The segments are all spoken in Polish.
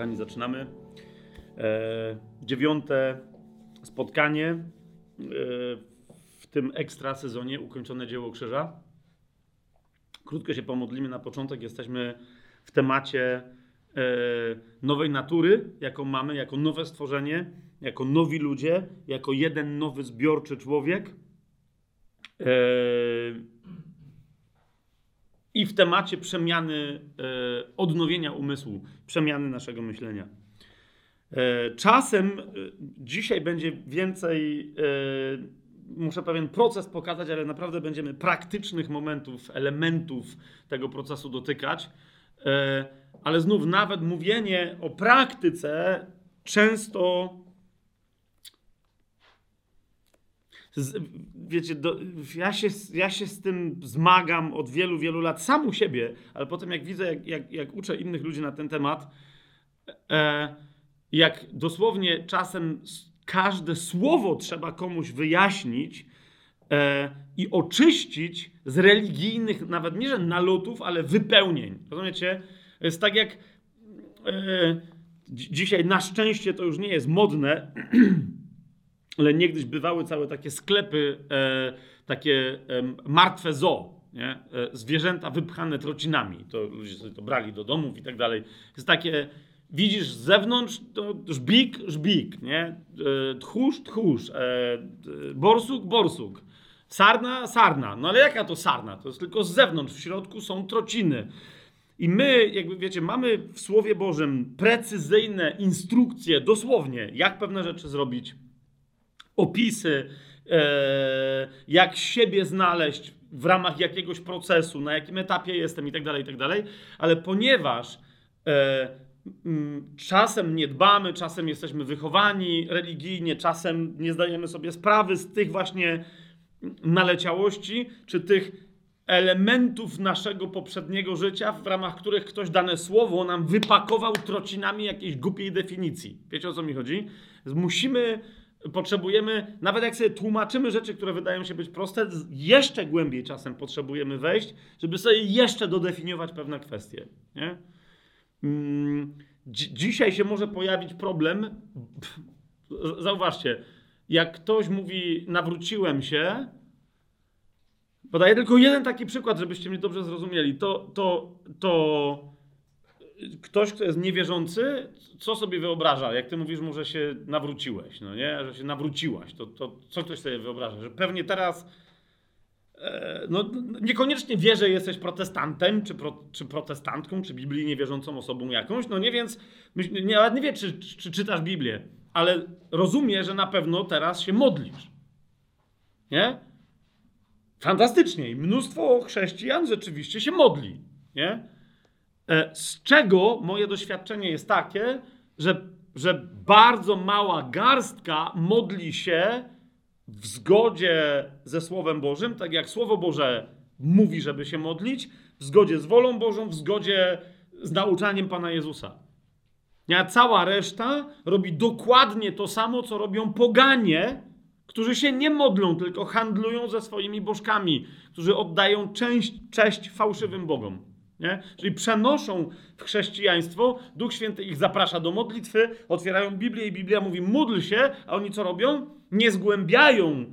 Kochani, zaczynamy e, dziewiąte spotkanie e, w tym ekstra sezonie ukończone dzieło krzyża. Krótko się pomodlimy na początek. Jesteśmy w temacie e, nowej natury, jaką mamy, jako nowe stworzenie, jako nowi ludzie, jako jeden nowy zbiorczy człowiek. E, i w temacie przemiany, e, odnowienia umysłu, przemiany naszego myślenia. E, czasem e, dzisiaj będzie więcej, muszę pewien proces pokazać, ale naprawdę będziemy praktycznych momentów, elementów tego procesu dotykać. Ale znów, nawet mówienie o praktyce często z, wiecie, do, ja, się, ja się z tym zmagam od wielu, wielu lat, sam u siebie, ale potem jak widzę, jak, jak, jak uczę innych ludzi na ten temat, e, jak dosłownie czasem każde słowo trzeba komuś wyjaśnić e, i oczyścić z religijnych, nawet nie że nalotów, ale wypełnień. Rozumiecie? Jest tak jak e, dzisiaj na szczęście to już nie jest modne, ale niegdyś bywały całe takie sklepy, e, takie e, martwe zoo, nie? E, zwierzęta wypchane trocinami. To ludzie sobie to brali do domów i tak dalej. Jest takie, widzisz z zewnątrz, to żbik, żbik, nie? E, tchórz, tchórz, e, borsuk, borsuk. Sarna, sarna. No ale jaka to sarna? To jest tylko z zewnątrz, w środku są trociny. I my, jakby wiecie, mamy w Słowie Bożym precyzyjne instrukcje, dosłownie, jak pewne rzeczy zrobić opisy, e, jak siebie znaleźć w ramach jakiegoś procesu, na jakim etapie jestem i tak dalej, i tak dalej. Ale ponieważ e, czasem nie dbamy, czasem jesteśmy wychowani religijnie, czasem nie zdajemy sobie sprawy z tych właśnie naleciałości, czy tych elementów naszego poprzedniego życia, w ramach których ktoś dane słowo nam wypakował trocinami jakiejś głupiej definicji. Wiecie o co mi chodzi? Musimy potrzebujemy, nawet jak sobie tłumaczymy rzeczy, które wydają się być proste, jeszcze głębiej czasem potrzebujemy wejść, żeby sobie jeszcze dodefiniować pewne kwestie. Nie? Mm, dzisiaj się może pojawić problem. Zauważcie, jak ktoś mówi, nawróciłem się, podaję tylko jeden taki przykład, żebyście mnie dobrze zrozumieli. To, to, to ktoś, kto jest niewierzący, co sobie wyobraża? Jak ty mówisz mu, że się nawróciłeś, no nie? Że się nawróciłaś, to, to co ktoś sobie wyobraża? Że pewnie teraz e, no, niekoniecznie wie, że jesteś protestantem, czy, pro, czy protestantką, czy biblijnie wierzącą osobą jakąś, no nie, więc nie, nawet nie wie, czy, czy, czy czytasz Biblię, ale rozumie, że na pewno teraz się modlisz. Nie? Fantastycznie. I mnóstwo chrześcijan rzeczywiście się modli. Nie? E, z czego moje doświadczenie jest takie, że, że bardzo mała garstka modli się w zgodzie ze Słowem Bożym, tak jak Słowo Boże mówi, żeby się modlić, w zgodzie z wolą Bożą, w zgodzie z nauczaniem Pana Jezusa. A cała reszta robi dokładnie to samo, co robią poganie, którzy się nie modlą, tylko handlują ze swoimi bożkami, którzy oddają część, cześć fałszywym bogom. Nie? Czyli przenoszą w chrześcijaństwo, Duch Święty ich zaprasza do modlitwy, otwierają Biblię i Biblia mówi módl się, a oni co robią? Nie zgłębiają,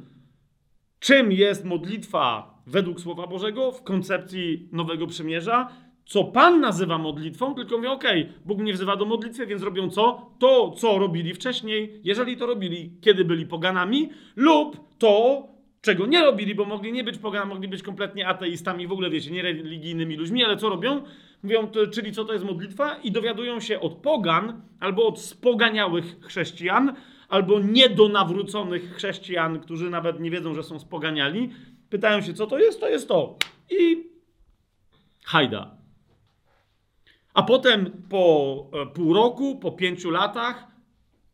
czym jest modlitwa według Słowa Bożego w koncepcji Nowego Przymierza, co Pan nazywa modlitwą, tylko mówią, okej, Bóg mnie wzywa do modlitwy, więc robią co? To, co robili wcześniej, jeżeli to robili, kiedy byli poganami, lub to, czego nie robili, bo mogli nie być poganami, mogli być kompletnie ateistami, w ogóle wiecie, niereligijnymi ludźmi, ale co robią? Mówią, to, czyli co to jest modlitwa i dowiadują się od pogan albo od spoganiałych chrześcijan, albo niedonawróconych chrześcijan, którzy nawet nie wiedzą, że są spoganiali. Pytają się, co to jest? To jest to. I hajda. A potem po e, pół roku, po pięciu latach,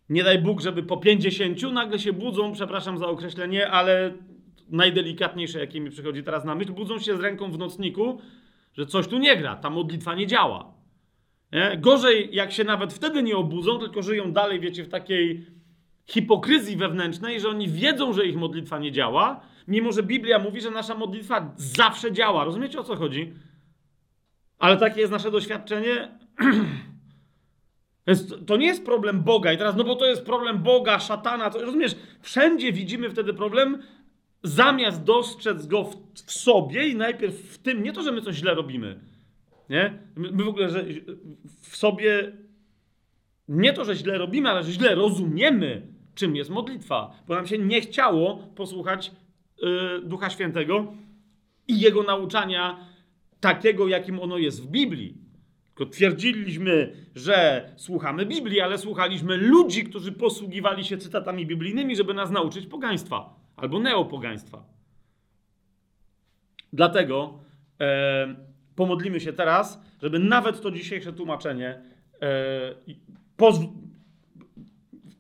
nie daj Bóg, żeby po pięćdziesięciu nagle się budzą, przepraszam za określenie, ale najdelikatniejsze, jakie mi przychodzi teraz na myśl, budzą się z ręką w nocniku, że coś tu nie gra, ta modlitwa nie działa. Nie? Gorzej, jak się nawet wtedy nie obudzą, tylko żyją dalej, wiecie, w takiej hipokryzji wewnętrznej, że oni wiedzą, że ich modlitwa nie działa, mimo że Biblia mówi, że nasza modlitwa zawsze działa. Rozumiecie o co chodzi? Ale takie jest nasze doświadczenie. To nie jest problem Boga. I teraz, no bo to jest problem Boga, szatana, to, rozumiesz? Wszędzie widzimy wtedy problem, zamiast dostrzec go w, w sobie i najpierw w tym, nie to, że my coś źle robimy, nie? My, w ogóle, że w sobie nie to, że źle robimy, ale że źle rozumiemy, czym jest modlitwa, bo nam się nie chciało posłuchać yy, Ducha Świętego i Jego nauczania takiego, jakim ono jest w Biblii. Tylko twierdziliśmy, że słuchamy Biblii, ale słuchaliśmy ludzi, którzy posługiwali się cytatami biblijnymi, żeby nas nauczyć pogaństwa albo neopogaństwa. Dlatego e, pomodlimy się teraz, żeby nawet to dzisiejsze tłumaczenie e,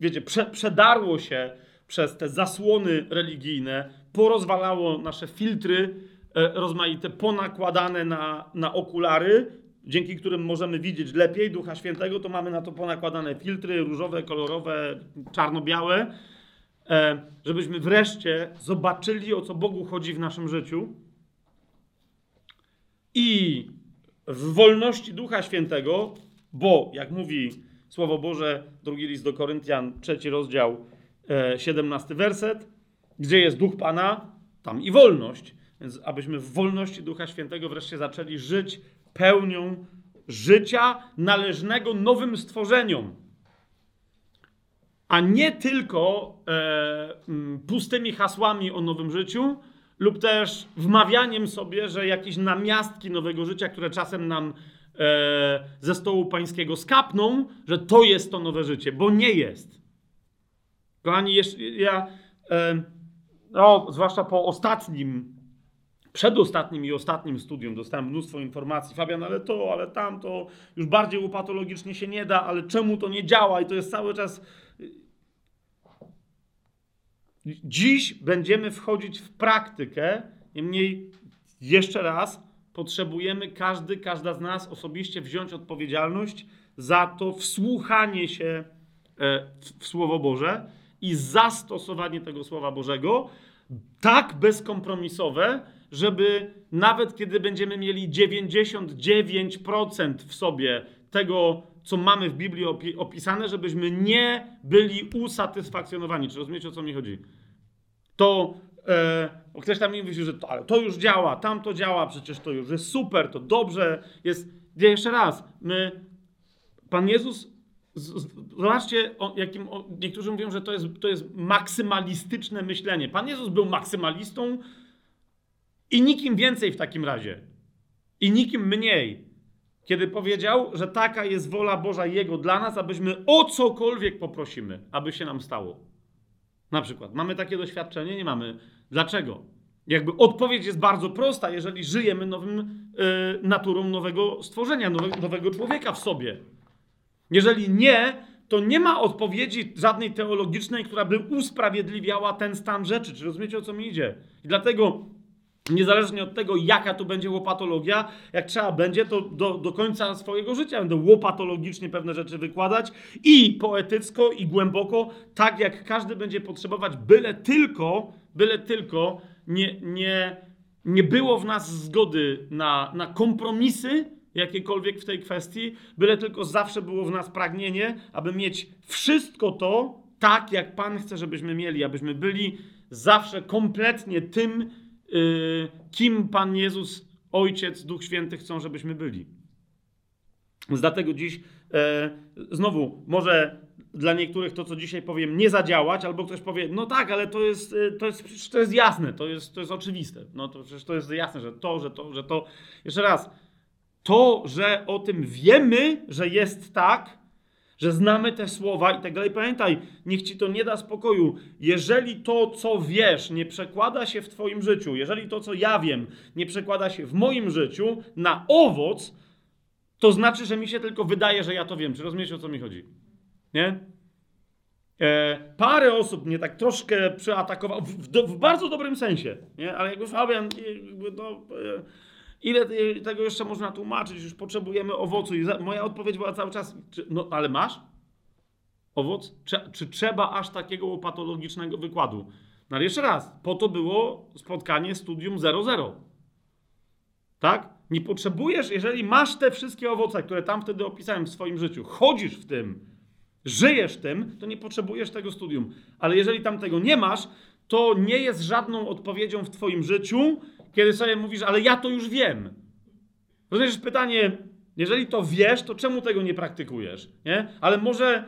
wiecie, prze, przedarło się przez te zasłony religijne, porozwalało nasze filtry e, rozmaite, ponakładane na, na okulary, dzięki którym możemy widzieć lepiej Ducha Świętego, to mamy na to ponakładane filtry różowe, kolorowe, czarno-białe, żebyśmy wreszcie zobaczyli, o co Bogu chodzi w naszym życiu. I w wolności Ducha Świętego, bo jak mówi Słowo Boże, drugi list do Koryntian, trzeci rozdział, e, 17 werset. Gdzie jest Duch Pana, tam i wolność. Więc abyśmy w wolności Ducha Świętego wreszcie zaczęli żyć pełnią życia należnego nowym stworzeniom. A nie tylko e, pustymi hasłami o nowym życiu, lub też wmawianiem sobie, że jakieś namiastki nowego życia, które czasem nam e, ze stołu pańskiego skapną, że to jest to nowe życie, bo nie jest. Kochani, jeszcze, ja, e, no, zwłaszcza po ostatnim, przedostatnim i ostatnim studium dostałem mnóstwo informacji. Fabian, ale to, ale tamto, już bardziej upatologicznie się nie da, ale czemu to nie działa? I to jest cały czas. Dziś będziemy wchodzić w praktykę, niemniej jeszcze raz, potrzebujemy każdy, każda z nas osobiście wziąć odpowiedzialność za to wsłuchanie się e, w Słowo Boże i zastosowanie tego Słowa Bożego tak bezkompromisowe, żeby nawet kiedy będziemy mieli 99% w sobie tego, co mamy w Biblii opisane, żebyśmy nie byli usatysfakcjonowani. Czy rozumiecie, o co mi chodzi? To E, ktoś tam mi mówi, że to, ale to już działa, tam to działa, przecież to już jest super, to dobrze jest. Jeszcze raz, my, Pan Jezus, zobaczcie, o, jakim, o, niektórzy mówią, że to jest, to jest maksymalistyczne myślenie. Pan Jezus był maksymalistą i nikim więcej w takim razie. I nikim mniej. Kiedy powiedział, że taka jest wola Boża Jego dla nas, abyśmy o cokolwiek poprosimy, aby się nam stało. Na przykład. Mamy takie doświadczenie? Nie mamy. Dlaczego? Jakby odpowiedź jest bardzo prosta, jeżeli żyjemy nowym, yy, naturą nowego stworzenia, nowego, nowego człowieka w sobie. Jeżeli nie, to nie ma odpowiedzi żadnej teologicznej, która by usprawiedliwiała ten stan rzeczy. Czy rozumiecie, o co mi idzie? I dlatego Niezależnie od tego, jaka to będzie łopatologia, jak trzeba będzie, to do, do końca swojego życia będę łopatologicznie pewne rzeczy wykładać i poetycko, i głęboko, tak jak każdy będzie potrzebować, byle tylko, byle tylko nie, nie, nie było w nas zgody na, na kompromisy jakiekolwiek w tej kwestii, byle tylko zawsze było w nas pragnienie, aby mieć wszystko to tak, jak Pan chce, żebyśmy mieli, abyśmy byli zawsze kompletnie tym, kim Pan Jezus, Ojciec, Duch Święty chcą, żebyśmy byli. Dlatego dziś e, znowu może dla niektórych to, co dzisiaj powiem, nie zadziałać, albo ktoś powie, no tak, ale to jest, e, to jest, to jest jasne, to jest, to jest oczywiste. No to przecież to jest jasne, że to, że to, że to. Jeszcze raz, to, że o tym wiemy, że jest tak, że znamy te słowa i tak dalej. Pamiętaj, niech ci to nie da spokoju. Jeżeli to, co wiesz, nie przekłada się w Twoim życiu, jeżeli to, co ja wiem, nie przekłada się w moim życiu na owoc, to znaczy, że mi się tylko wydaje, że ja to wiem. Czy rozumiecie, o co mi chodzi? Nie? E, parę osób mnie tak troszkę przeatakowało, w, w, w, bardzo dobrym sensie, nie? ale jakby Fabian, to, e, Ile tego jeszcze można tłumaczyć? Już potrzebujemy owocu. I moja odpowiedź była cały czas, no ale masz owoc? Czy, czy trzeba aż takiego patologicznego wykładu? No ale jeszcze raz, po to było spotkanie Studium 00. Tak? Nie potrzebujesz, jeżeli masz te wszystkie owoce, które tam wtedy opisałem w swoim życiu, chodzisz w tym, żyjesz tym, to nie potrzebujesz tego studium. Ale jeżeli tam tego nie masz, to nie jest żadną odpowiedzią w Twoim życiu, kiedy sobie mówisz, ale ja to już wiem. Rozumiesz pytanie, jeżeli to wiesz, to czemu tego nie praktykujesz? Nie? Ale może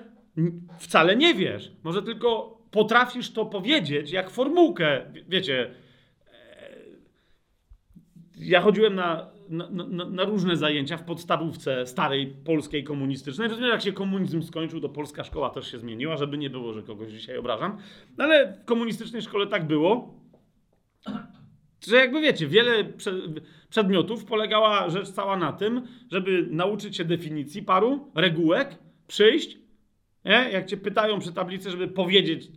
wcale nie wiesz. Może tylko potrafisz to powiedzieć jak formułkę. Wiecie, e, ja chodziłem na, na, na, na, różne zajęcia w podstawówce starej polskiej komunistycznej. Rozumiem, jak się komunizm skończył, to polska szkoła też się zmieniła, żeby nie było, że kogoś dzisiaj obrażam. No ale w komunistycznej szkole tak było. Że jakby wiecie, wiele przedmiotów polegała rzecz cała na tym, żeby nauczyć się definicji paru, regułek, przyjść, nie? jak cię pytają przy tablicy, żeby powiedzieć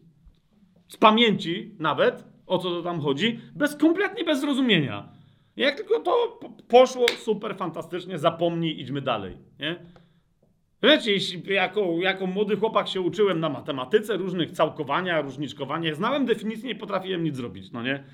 z pamięci nawet, o co to tam chodzi, bez kompletnie bez zrozumienia. Jak tylko to poszło super, fantastycznie, zapomnij, idźmy dalej. Nie? Wiecie, jako, jako młody chłopak się uczyłem na matematyce, różnych całkowania, różniczkowania, znałem definicję, nie potrafiłem nic zrobić, no nie?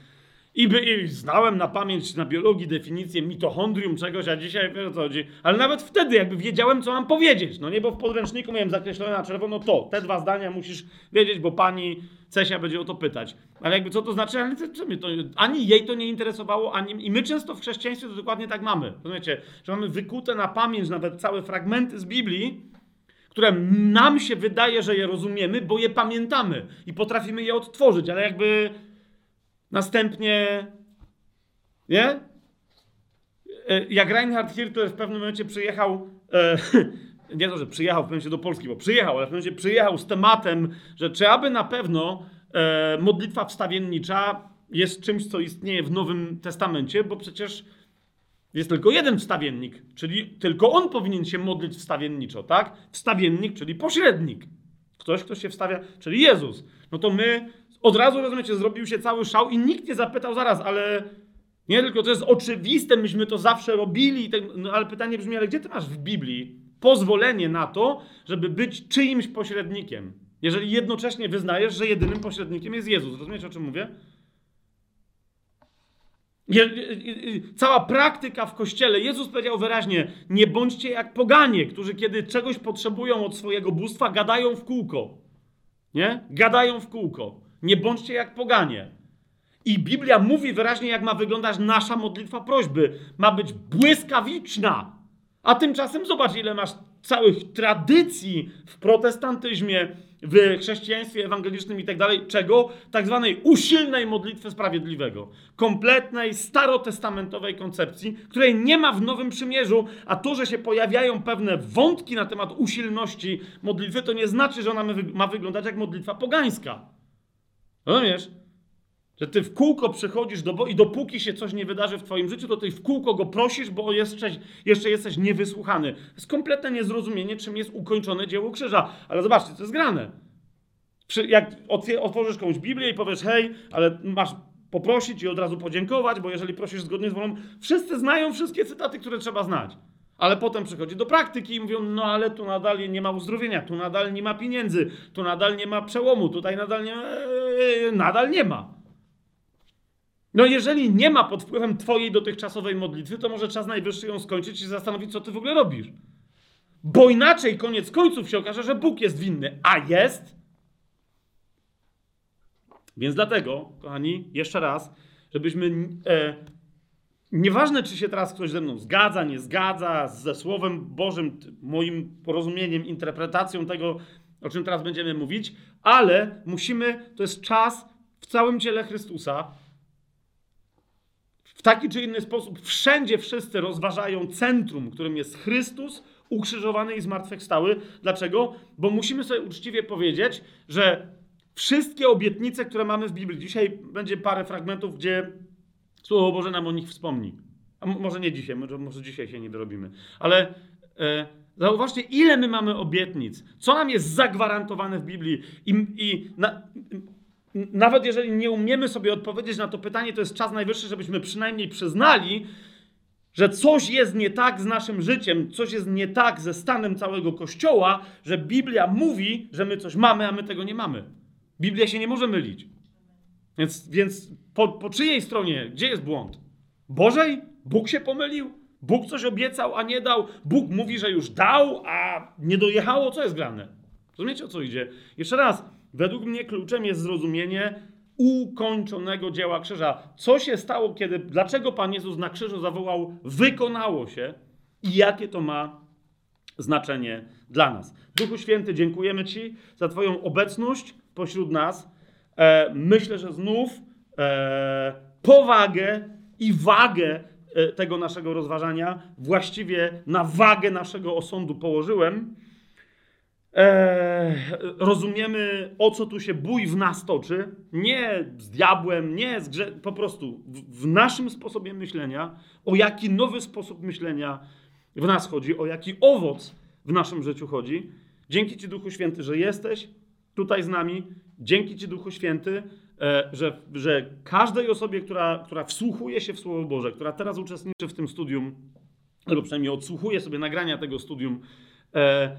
I, by, I znałem na pamięć na biologii definicję mitochondrium czegoś, a dzisiaj wiesz o co chodzi. Ale nawet wtedy jakby wiedziałem, co mam powiedzieć. No nie, bo w podręczniku miałem zakreślone na czerwono to. Te dwa zdania musisz wiedzieć, bo pani Cesia będzie o to pytać. Ale jakby co to znaczy? Ale co, co to, ani jej to nie interesowało, ani... I my często w chrześcijaństwie to dokładnie tak mamy. Rozumiecie? Że mamy wykute na pamięć nawet całe fragmenty z Biblii, które nam się wydaje, że je rozumiemy, bo je pamiętamy i potrafimy je odtworzyć, ale jakby Następnie, nie? E, jak Reinhard Hirtler w pewnym momencie przyjechał, e, nie to, że przyjechał w pewnym momencie do Polski, bo przyjechał, ale w pewnym momencie przyjechał z tematem, że czy aby na pewno e, modlitwa wstawiennicza jest czymś, co istnieje w Nowym Testamencie, bo przecież jest tylko jeden wstawiennik, czyli tylko on powinien się modlić wstawienniczo, tak? Wstawiennik, czyli pośrednik. Ktoś, kto się wstawia, czyli Jezus. No to my od razu, rozumiecie, zrobił się cały szał i nikt nie zapytał zaraz, ale nie tylko to jest oczywiste, myśmy to zawsze robili, no, ale pytanie brzmi, ale gdzie ty masz w Biblii pozwolenie na to, żeby być czyimś pośrednikiem? Jeżeli jednocześnie wyznajesz, że jedynym pośrednikiem jest Jezus. Rozumiecie, o czym mówię? Cała praktyka w kościele, Jezus powiedział wyraźnie: Nie bądźcie jak poganie, którzy kiedy czegoś potrzebują od swojego bóstwa, gadają w kółko. Nie? Gadają w kółko. Nie bądźcie jak poganie. I Biblia mówi wyraźnie, jak ma wyglądać nasza modlitwa prośby. Ma być błyskawiczna. A tymczasem zobacz, ile masz całych tradycji w protestantyzmie, w chrześcijaństwie ewangelicznym i tak dalej. Czego? Tak zwanej usilnej modlitwy sprawiedliwego. Kompletnej, starotestamentowej koncepcji, której nie ma w Nowym Przymierzu, a to, że się pojawiają pewne wątki na temat usilności modlitwy, to nie znaczy, że ona ma wyglądać jak modlitwa pogańska. Rozumiesz? Że ty w kółko przychodzisz do Boga i dopóki się coś nie wydarzy w twoim życiu, to ty w kółko go prosisz, bo jeszcze, jeszcze jesteś niewysłuchany. To jest kompletne niezrozumienie, czym jest ukończone dzieło krzyża. Ale zobaczcie, co jest grane. Jak otworzysz komuś Biblię i powiesz, hej, ale masz poprosić i od razu podziękować, bo jeżeli prosisz zgodnie z wolą, wszyscy znają wszystkie cytaty, które trzeba znać. Ale potem przychodzi do praktyki i mówią, no ale tu nadal nie ma uzdrowienia, tu nadal nie ma pieniędzy, tu nadal nie ma przełomu, tutaj nadal nie e, nadal nie ma. No jeżeli nie ma pod wpływem twojej dotychczasowej modlitwy, to może czas najwyższy ją skończyć i zastanowić, co ty w ogóle robisz. Bo inaczej koniec końców się okaże, że Bóg jest winny, a jest. Więc dlatego, kochani, jeszcze raz, żebyśmy e, Nieważne, czy się teraz ktoś ze mną zgadza, nie zgadza, ze Słowem Bożym, moim porozumieniem, interpretacją tego, o czym teraz będziemy mówić, ale musimy, to jest czas w całym ciele Chrystusa, w taki czy inny sposób, wszędzie wszyscy rozważają centrum, którym jest Chrystus, ukrzyżowany i zmartwychwstały. Dlaczego? Bo musimy sobie uczciwie powiedzieć, że wszystkie obietnice, które mamy w Biblii, dzisiaj będzie parę fragmentów, gdzie Słowo Boże nam o nich wspomni. A może nie dzisiaj, może, może dzisiaj się nie dorobimy. Ale e, zauważcie, ile my mamy obietnic. Co nam jest zagwarantowane w Biblii. I, i na, nawet jeżeli nie umiemy sobie odpowiedzieć na to pytanie, to jest czas najwyższy, żebyśmy przynajmniej przyznali, że coś jest nie tak z naszym życiem, coś jest nie tak ze stanem całego Kościoła, że Biblia mówi, że my coś mamy, a my tego nie mamy. Biblia się nie może mylić. Więc, więc po, po czyjej stronie? Gdzie jest błąd? Bożej? Bóg się pomylił? Bóg coś obiecał, a nie dał? Bóg mówi, że już dał, a nie dojechało? Co jest grane? Rozumiecie, o co idzie? Jeszcze raz, według mnie kluczem jest zrozumienie ukończonego dzieła krzyża. Co się stało, kiedy, dlaczego Pan Jezus na krzyżu zawołał, wykonało się i jakie to ma znaczenie dla nas. Duchu Święty, dziękujemy Ci za Twoją obecność pośród nas. E, myślę, że znów e, powagę i wagę e, tego naszego rozważania właściwie na wagę naszego osądu położyłem. E, rozumiemy, o co tu się bój w nas toczy. Nie z diabłem, nie z grze... Po prostu w, w naszym sposobie myślenia, o jaki nowy sposób myślenia w nas chodzi, o jaki owoc w naszym życiu chodzi. Dzięki Ci, Duchu Święty, że jesteś tutaj z nami. Dzięki Ci, Duchu Święty, e, że, że każdej osobie, która, która wsłuchuje się w Słowo Boże, która teraz uczestniczy w tym studium, albo przynajmniej odsłuchuje sobie nagrania tego studium, e, e,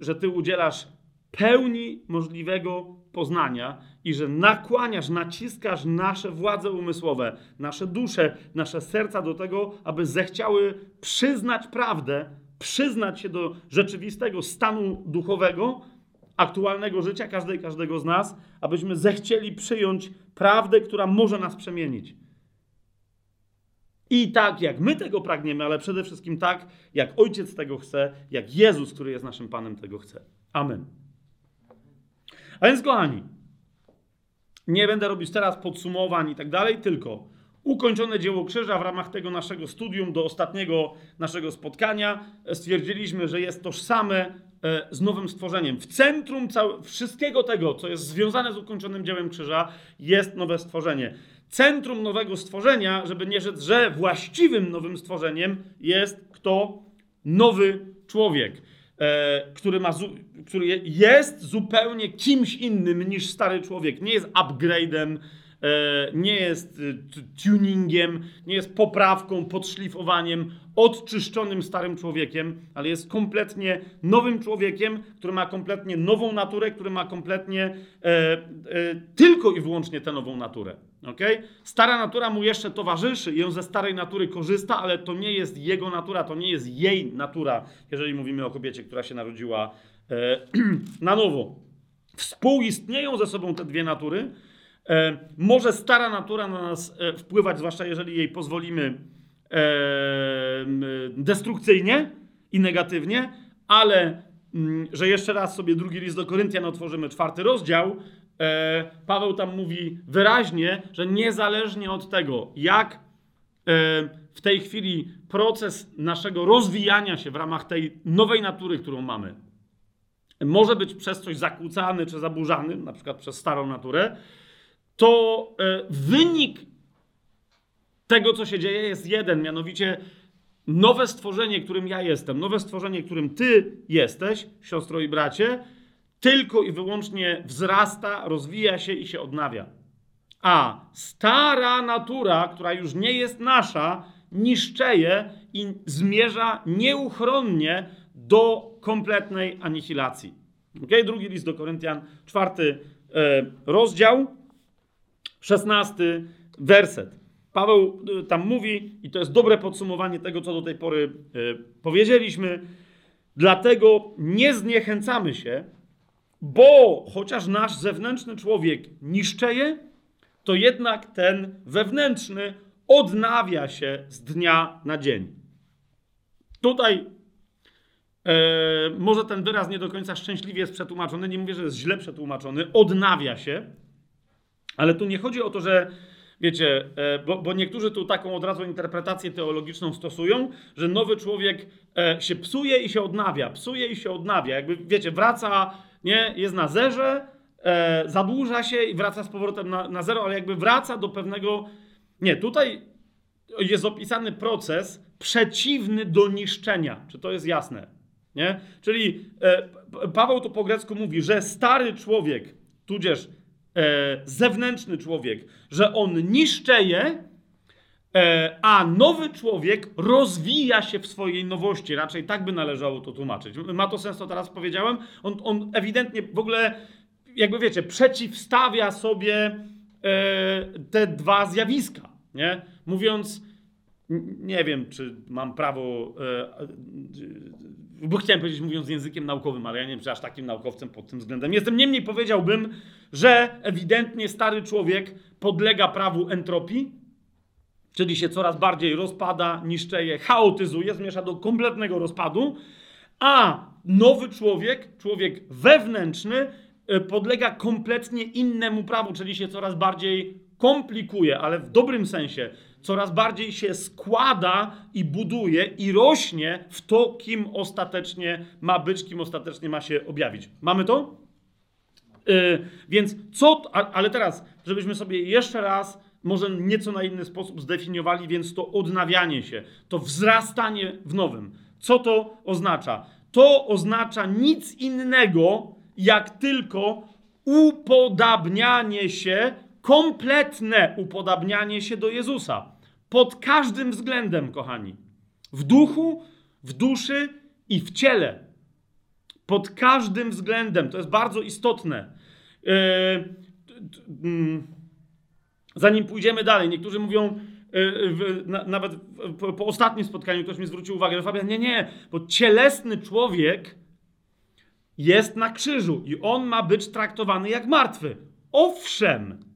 że Ty udzielasz pełni możliwego poznania i że nakłaniasz, naciskasz nasze władze umysłowe, nasze dusze, nasze serca do tego, aby zechciały przyznać prawdę, przyznać się do rzeczywistego stanu duchowego, aktualnego życia każdej każdego z nas, abyśmy zechcieli przyjąć prawdę, która może nas przemienić. I tak, jak my tego pragniemy, ale przede wszystkim tak, jak Ojciec tego chce, jak Jezus, który jest naszym Panem, tego chce. Amen. A więc, kochani, nie będę robić teraz podsumowań i tak dalej, tylko ukończone dzieło krzyża w ramach tego naszego studium do ostatniego naszego spotkania stwierdziliśmy, że jest tożsame z nowym stworzeniem. W centrum wszystkiego tego, co jest związane z ukończonym dziełem krzyża, jest nowe stworzenie. Centrum nowego stworzenia, żeby nie rzec, że właściwym nowym stworzeniem jest kto? Nowy człowiek. E, który, ma, który jest zupełnie kimś innym niż stary człowiek. Nie jest upgrade'em, e, nie jest y, tuningiem, nie jest poprawką, podszlifowaniem, odczyszczonym starym człowiekiem, ale jest kompletnie nowym człowiekiem, który ma kompletnie nową naturę, który ma kompletnie e, tylko i wyłącznie tę nową naturę. Okay? Stara natura mu jeszcze towarzyszy i on ze starej natury korzysta, ale to nie jest jego natura, to nie jest jej natura, jeżeli mówimy o kobiecie, która się narodziła e, na nowo. Współistnieją ze sobą te dwie natury. E, może stara natura na nas e, wpływać, zwłaszcza jeżeli jej pozwolimy e, destrukcyjnie i negatywnie, ale że jeszcze raz sobie drugi list do Koryntian otworzymy, czwarty rozdział, Paweł tam mówi wyraźnie, że niezależnie od tego, jak w tej chwili proces naszego rozwijania się w ramach tej nowej natury, którą mamy, może być przez coś zakłócany czy zaburzany, na przykład przez starą naturę, to e, wynik tego, co się dzieje, jest jeden, mianowicie nowe stworzenie, którym ja jestem, nowe stworzenie, którym ty jesteś, siostro i bracie, tylko i wyłącznie wzrasta, rozwija się i się odnawia. A stara natura, która już nie jest nasza, niszczeje i zmierza nieuchronnie do kompletnej anihilacji. Okay? Drugi list do Koryntian, czwarty e, rozdział, szesnasty werset. Paweł e, tam mówi, i to jest dobre podsumowanie tego, co do tej pory e, powiedzieliśmy, dlatego nie zniechęcamy się, bo chociaż nasz zewnętrzny człowiek niszczeje, to jednak ten wewnętrzny odnawia się z dnia na dzień. Tutaj e, może ten wyraz nie do końca szczęśliwie jest przetłumaczony, nie mówię, że jest źle przetłumaczony, odnawia się, ale tu nie chodzi o to, że wiecie, e, bo, bo, niektórzy tu taką od razu interpretację teologiczną stosują, że nowy człowiek e, się psuje i się odnawia, psuje i się odnawia, jakby wiecie, wraca nie? Jest na zerze, e, zadłuża się i wraca z powrotem na, na zero, ale jakby wraca do pewnego... Nie, tutaj jest opisany proces przeciwny do niszczenia. Czy to jest jasne? Nie? Czyli Paweł to po grecku mówi, że stary człowiek, tudzież e, zewnętrzny człowiek, że on niszczeje, E, a nowy człowiek rozwija się w swojej nowości. Raczej tak by należało to tłumaczyć. Ma to sens, co teraz powiedziałem? On, on ewidentnie w ogóle, jakby wiecie, przeciwstawia sobie e, te dwa zjawiska. Nie? Mówiąc, nie wiem, czy mam prawo, e, bo chciałem powiedzieć mówiąc językiem naukowym, ale ja nie wiem, czy aż takim naukowcem pod tym względem jestem. Niemniej powiedziałbym, że ewidentnie stary człowiek podlega prawu entropii, czyli się coraz bardziej rozpada, niszczeje, chaotyzuje, zmierza do kompletnego rozpadu, a nowy człowiek, człowiek wewnętrzny, e, podlega kompletnie innemu prawu, czyli się coraz bardziej komplikuje, ale w dobrym sensie, coraz bardziej się składa i buduje i rośnie w to, kim ostatecznie ma być, kim ostatecznie ma się objawić. Mamy to? Yy, więc co, ale teraz, żebyśmy sobie jeszcze raz, może nieco na inny sposób zdefiniowali, więc to odnawianie się, to wzrastanie w nowym. Co to oznacza? To oznacza nic innego, jak tylko upodabnianie się, kompletne upodabnianie się do Jezusa. Pod każdym względem, kochani. W duchu, w duszy i w ciele. Pod każdym względem. To jest bardzo istotne. Yy, yy, zanim pójdziemy dalej, niektórzy mówią, na, nawet po, po, ostatnim spotkaniu ktoś mi zwrócił uwagę, że Fabian, nie, nie, bo cielesny człowiek jest na krzyżu i on ma być traktowany jak martwy. Owszem,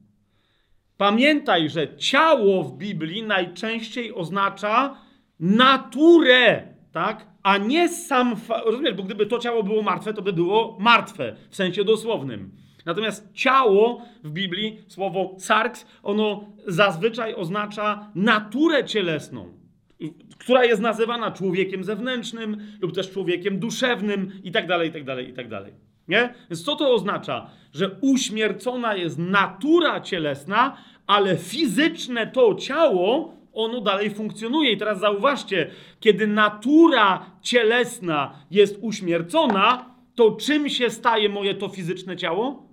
Pamiętaj, że ciało w Biblii najczęściej oznacza naturę, tak? A nie sam. Rozumiesz, bo gdyby to ciało było martwe, to by było martwe w sensie dosłownym. Natomiast ciało w Biblii, słowo sarks, ono zazwyczaj oznacza naturę cielesną, która jest nazywana człowiekiem zewnętrznym lub też człowiekiem duszewnym i tak dalej, i tak dalej, i tak dalej. Nie? Więc co to oznacza? Że uśmiercona jest natura cielesna, ale fizyczne to ciało, ono dalej funkcjonuje. I teraz zauważcie, kiedy natura cielesna jest uśmiercona, to czym się staje moje to fizyczne ciało?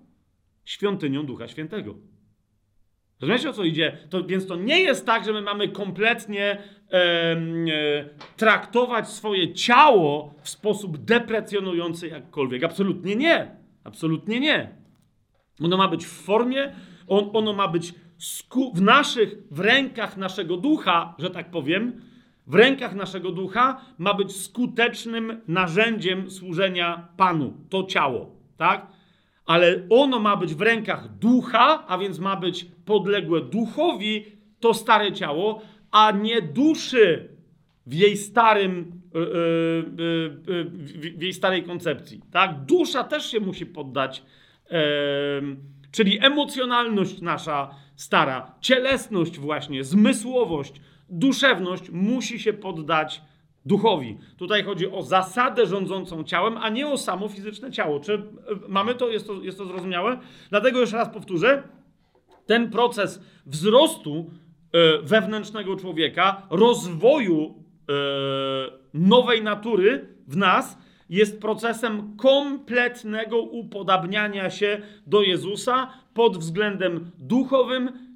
Świątynią Ducha Świętego. Rozumiecie o co idzie? To, więc to nie jest tak, że my mamy kompletnie e, e, traktować swoje ciało w sposób deprecjonujący jakkolwiek. Absolutnie nie. Absolutnie nie. Ono ma być w formie, on, ono ma być w naszych, w rękach naszego ducha, że tak powiem, w rękach naszego ducha ma być skutecznym narzędziem służenia Panu. To ciało, tak? Ale ono ma być w rękach ducha, a więc ma być podległe duchowi, to stare ciało, a nie duszy w jej starym, yy, yy, yy, w jej starej koncepcji. Tak? Dusza też się musi poddać, czyli emocjonalność nasza stara, cielesność właśnie, zmysłowość, duszewność musi się poddać duchowi. Tutaj chodzi o zasadę rządzącą ciałem, a nie o samo fizyczne ciało. Czy mamy to? Jest to, jest to zrozumiałe? Dlatego jeszcze raz powtórzę, ten proces wzrostu e, wewnętrznego człowieka, rozwoju e, nowej natury w nas jest procesem kompletnego upodabniania się do Jezusa pod względem duchowym,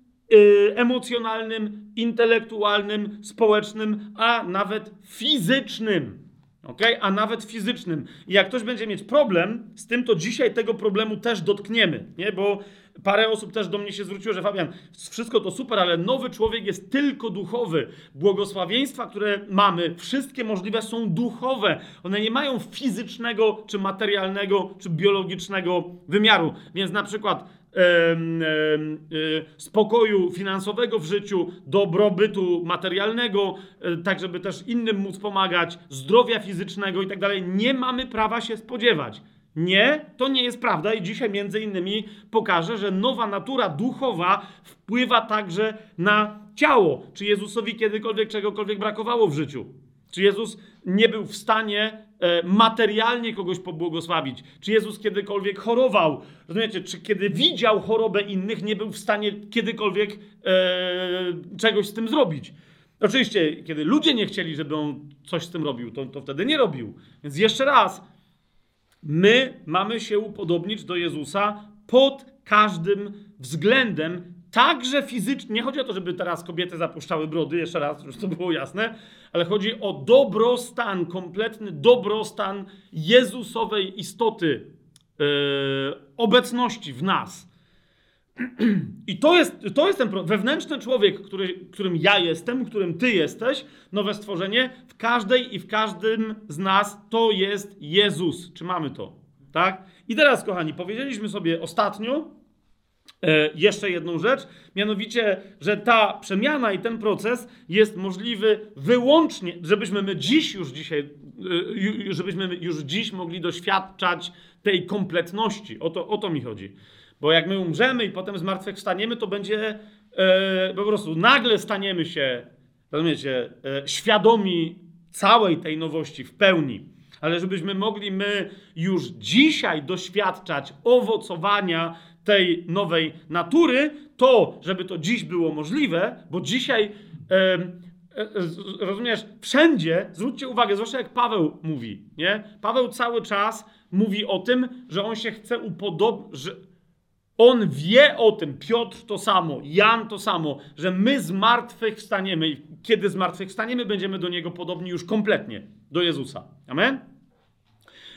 emocjonalnym, intelektualnym, społecznym, a nawet fizycznym. Okay? A nawet fizycznym. I jak ktoś będzie mieć problem z tym, to dzisiaj tego problemu też dotkniemy, nie? Bo parę osób też do mnie się zwróciło, że Fabian, wszystko to super, ale nowy człowiek jest tylko duchowy. Błogosławieństwa, które mamy, wszystkie możliwe są duchowe. One nie mają fizycznego, czy materialnego, czy biologicznego wymiaru. Więc na przykład Y, spokoju finansowego w życiu, dobrobytu materialnego, e, tak żeby też innym móc pomagać, zdrowia fizycznego i tak dalej, nie mamy prawa się spodziewać. Nie, to nie jest prawda i dzisiaj między innymi pokażę, że nowa natura duchowa wpływa także na ciało. Czy Jezusowi kiedykolwiek czegokolwiek brakowało w życiu? Czy Jezus nie był w stanie e, materialnie kogoś pobłogosławić? Czy Jezus kiedykolwiek chorował? Rozumiecie? Czy kiedy widział chorobę innych, nie był w stanie kiedykolwiek e, czegoś z tym zrobić? Oczywiście, kiedy ludzie nie chcieli, żeby on coś z tym robił, to, to wtedy nie robił. Więc jeszcze raz, my mamy się upodobnić do Jezusa pod każdym względem, także fizycznie. Nie chodzi o to, żeby teraz kobiety zapuszczały brody, jeszcze raz, żeby to było jasne, ale chodzi o dobrostan, kompletny dobrostan Jezusowej istoty, yy, obecności w nas. I to jest, to jest ten wewnętrzny człowiek, który, którym ja jestem, którym ty jesteś, nowe stworzenie, w każdej i w każdym z nas to jest Jezus. Czy mamy to? Tak? I teraz, kochani, powiedzieliśmy sobie ostatnio jeszcze jedną rzecz, mianowicie, że ta przemiana i ten proces jest możliwy wyłącznie, żebyśmy my dziś już dzisiaj, e, żebyśmy już dziś mogli doświadczać tej kompletności. O to, o to mi chodzi. Bo jak my umrzemy i potem zmartwychwstaniemy, to będzie e, po prostu nagle staniemy się, rozumiecie, e, świadomi całej tej nowości w pełni. Ale żebyśmy mogli my już dzisiaj doświadczać owocowania tej nowej natury, to, żeby to dziś było możliwe, bo dzisiaj, e, e, rozumiesz, wszędzie, zwróćcie uwagę, zwłaszcza jak Paweł mówi, nie? Paweł cały czas mówi o tym, że on się chce upodobnić, on wie o tym, Piotr to samo, Jan to samo, że my z martwych wstaniemy i kiedy z martwych wstaniemy, będziemy do Niego podobni już kompletnie, do Jezusa. Amen?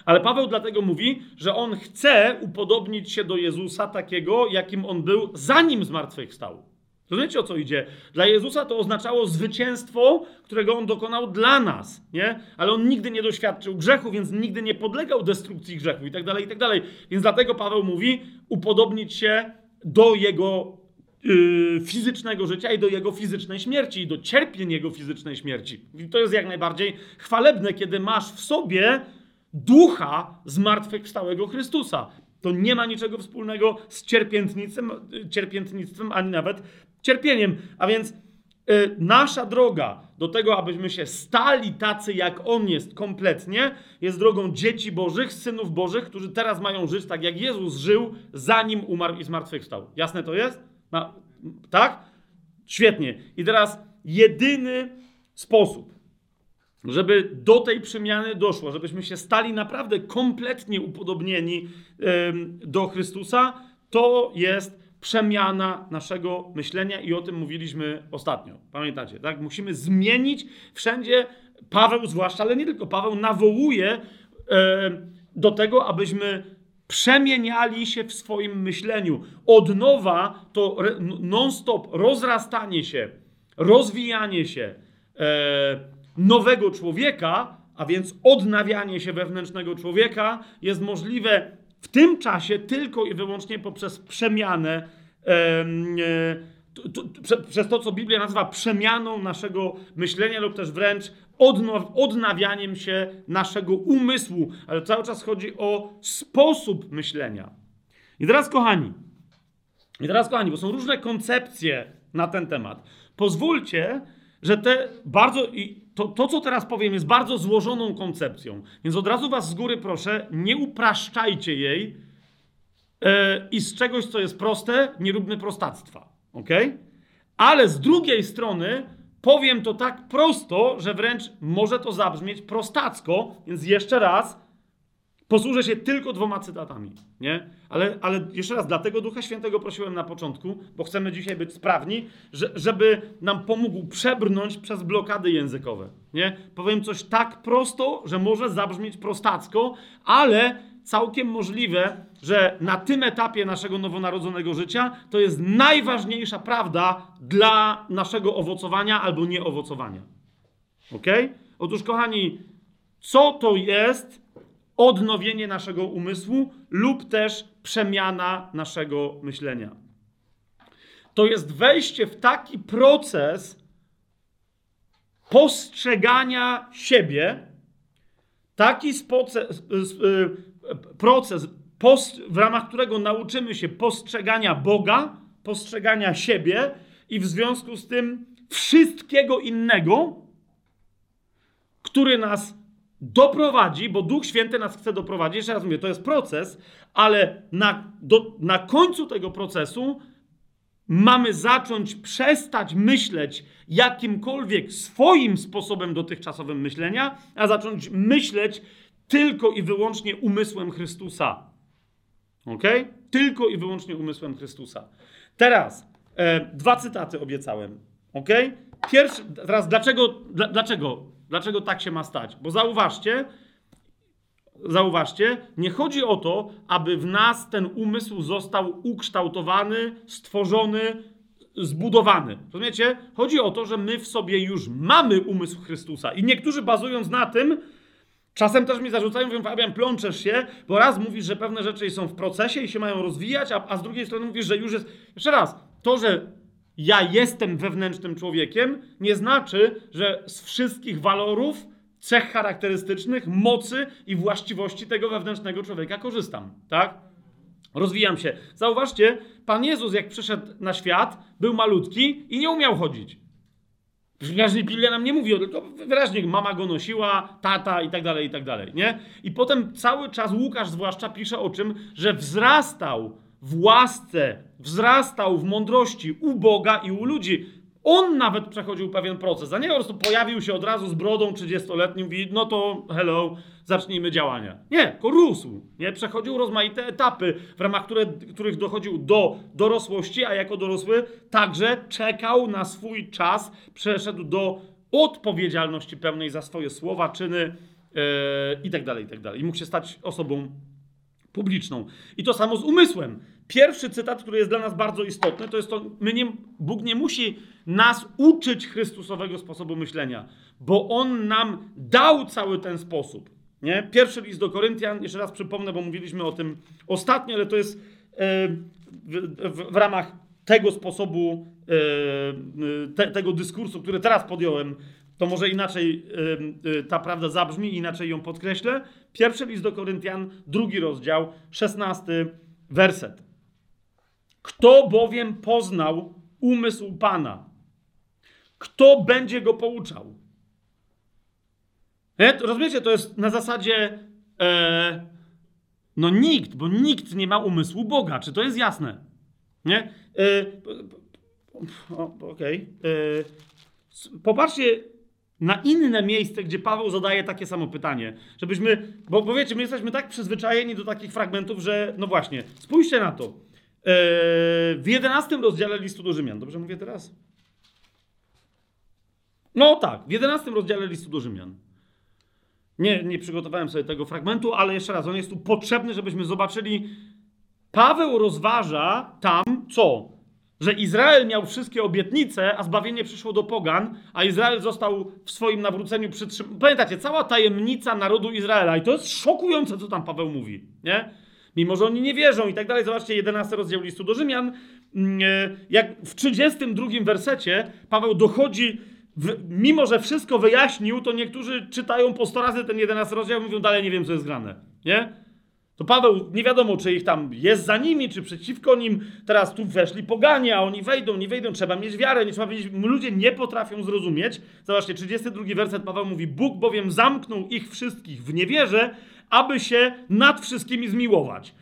Ale Paweł dlatego mówi, że on chce upodobnić się do Jezusa takiego, jakim on był, zanim zmartwychwstał. Rozumiecie o co idzie? Dla Jezusa to oznaczało zwycięstwo, którego on dokonał dla nas, nie? Ale on nigdy nie doświadczył grzechu, więc nigdy nie podlegał destrukcji grzechu i tak dalej, i tak dalej. Więc dlatego Paweł mówi upodobnić się do jego yy, fizycznego życia i do jego fizycznej śmierci, i do cierpień jego fizycznej śmierci. I to jest jak najbardziej chwalebne, kiedy masz w sobie ducha zmartwychwstałego Chrystusa. To nie ma niczego wspólnego z cierpiętnictwem, ani nawet cierpieniem. A więc y, nasza droga do tego, abyśmy się stali tacy, jak On jest kompletnie, jest drogą dzieci Bożych, synów Bożych, którzy teraz mają żyć tak, jak Jezus żył, zanim umarł i zmartwychwstał. Jasne to jest? No, tak? Świetnie. I teraz jedyny sposób, żeby do tej przemiany doszło, żebyśmy się stali naprawdę kompletnie upodobnieni do Chrystusa, to jest przemiana naszego myślenia i o tym mówiliśmy ostatnio. Pamiętacie, tak? Musimy zmienić wszędzie, Paweł zwłaszcza, ale nie tylko Paweł, nawołuje do tego, abyśmy przemieniali się w swoim myśleniu. Od nowa to non-stop rozrastanie się, rozwijanie się, e, nowego człowieka, a więc odnawianie się wewnętrznego człowieka, jest możliwe w tym czasie tylko i wyłącznie poprzez przemianę, e, przez to, co Biblia nazywa przemianą naszego myślenia, lub też wręcz odnaw, odnawianiem się naszego umysłu. Ale cały czas chodzi o sposób myślenia. I teraz, kochani, i teraz, kochani, bo są różne koncepcje na ten temat. Pozwólcie, że te bardzo. I to, to, co teraz powiem, jest bardzo złożoną koncepcją. Więc od razu Was z góry proszę, nie upraszczajcie jej yy, i z czegoś, co jest proste, nie róbmy prostactwa. Ok? Ale z drugiej strony powiem to tak prosto, że wręcz może to zabrzmieć prostacko, więc jeszcze raz Posłużę się tylko dwoma cytatami, nie? Ale, ale jeszcze raz, dlatego Ducha Świętego prosiłem na początku, bo chcemy dzisiaj być sprawni, że, żeby nam pomógł przebrnąć przez blokady językowe, nie? Powiem coś tak prosto, że może zabrzmieć prostacko, ale całkiem możliwe, że na tym etapie naszego nowonarodzonego życia to jest najważniejsza prawda dla naszego owocowania albo nieowocowania. Ok? Otóż, kochani, co to jest odnowienie naszego umysłu lub też przemiana naszego myślenia. To jest wejście w taki proces postrzegania siebie, taki proces, w ramach którego nauczymy się postrzegania Boga, postrzegania siebie i w związku z tym wszystkiego innego, który nas doprowadzi, bo Duch Święty nas chce doprowadzić, jeszcze raz mówię, to jest proces, ale na, do, na końcu tego procesu mamy zacząć przestać myśleć jakimkolwiek swoim sposobem dotychczasowym myślenia, a zacząć myśleć tylko i wyłącznie umysłem Chrystusa. Ok? Tylko i wyłącznie umysłem Chrystusa. Teraz e, dwa cytaty obiecałem. Ok? Pierwszy, teraz dlaczego, dlaczego Dlaczego tak się ma stać? Bo zauważcie, zauważcie, nie chodzi o to, aby w nas ten umysł został ukształtowany, stworzony, zbudowany. Rozumiecie? Chodzi o to, że my w sobie już mamy umysł Chrystusa. I niektórzy bazując na tym, czasem też mi zarzucają, mówią, Fabian, plączesz się, bo raz mówisz, że pewne rzeczy są w procesie i się mają rozwijać, a, a z drugiej strony mówisz, że już jest... Jeszcze raz, to, że ja jestem wewnętrznym człowiekiem, nie znaczy, że z wszystkich walorów, cech charakterystycznych, mocy i właściwości tego wewnętrznego człowieka korzystam, tak? Rozwijam się. Zauważcie, Pan Jezus, jak przyszedł na świat, był malutki i nie umiał chodzić. Wyraźnie Biblia nam nie mówi, tylko wyraźnie mama go nosiła, tata i tak dalej, i tak dalej, nie? I potem cały czas Łukasz zwłaszcza pisze o czym, że wzrastał w łasce, wzrastał w mądrości u Boga i u ludzi. On nawet przechodził pewien proces, a nie po prostu pojawił się od razu z brodą 30-letnim, mówi, no to hello, zacznijmy działania. Nie, tylko rósł, nie? Przechodził rozmaite etapy, w ramach które, których dochodził do dorosłości, a jako dorosły także czekał na swój czas, przeszedł do odpowiedzialności pełnej za swoje słowa, czyny yy, i dalej, i tak dalej. I mógł się stać osobą publiczną. I to samo z umysłem. Pierwszy cytat, który jest dla nas bardzo istotny, to jest to, my nie, Bóg nie musi nas uczyć Chrystusowego sposobu myślenia, bo On nam dał cały ten sposób. Nie? Pierwszy list do Koryntian, jeszcze raz przypomnę, bo mówiliśmy o tym ostatnio, ale to jest e, w, w, w ramach tego sposobu, e, te, tego dyskursu, który teraz podjąłem, to może inaczej e, ta prawda zabrzmi, inaczej ją podkreślę. Pierwszy list do Koryntian, drugi rozdział, szesnasty werset. Kto bowiem poznał umysł Pana? Kto będzie go pouczał? Nie? Rozumiecie, to jest na zasadzie e, no nikt, bo nikt nie ma umysłu Boga. Czy to jest jasne? Nie? E, Okej. Okay. E, popatrzcie na inne miejsce, gdzie Paweł zadaje takie samo pytanie. Żebyśmy, bo, bo wiecie, my jesteśmy tak przyzwyczajeni do takich fragmentów, że no właśnie, spójrzcie na to. E, w jedenastym rozdziale listu do Rzymian. Dobrze mówię teraz? No tak, w jedenastym rozdziale listu do Rzymian. Nie, nie przygotowałem sobie tego fragmentu, ale jeszcze raz, on jest tu potrzebny, żebyśmy zobaczyli. Paweł rozważa tam co? Że Izrael miał wszystkie obietnice, a zbawienie przyszło do pogan, a Izrael został w swoim nawróceniu przytrzymany. Pamiętacie, cała tajemnica narodu Izraela. I to jest szokujące, co tam Paweł mówi. Nie? Mimo, że oni nie wierzą i tak dalej. Zobaczcie, 11 rozdział listu do Rzymian. Mm, e, jak w 32 wersecie Paweł dochodzi w, mimo że wszystko wyjaśnił, to niektórzy czytają po 100 razy ten 11 rozdział i mówią, dalej nie wiem, co jest grane. Nie? To Paweł, nie wiadomo, czy ich tam jest za nimi, czy przeciwko nim. Teraz tu weszli poganie, a oni wejdą, nie wejdą. Trzeba mieć wiarę, nie trzeba wiedzieć. Ludzie nie potrafią zrozumieć. Zobaczcie, 32 werset Paweł mówi, Bóg bowiem zamknął ich wszystkich w niewierze, aby się nad wszystkimi zmiłować.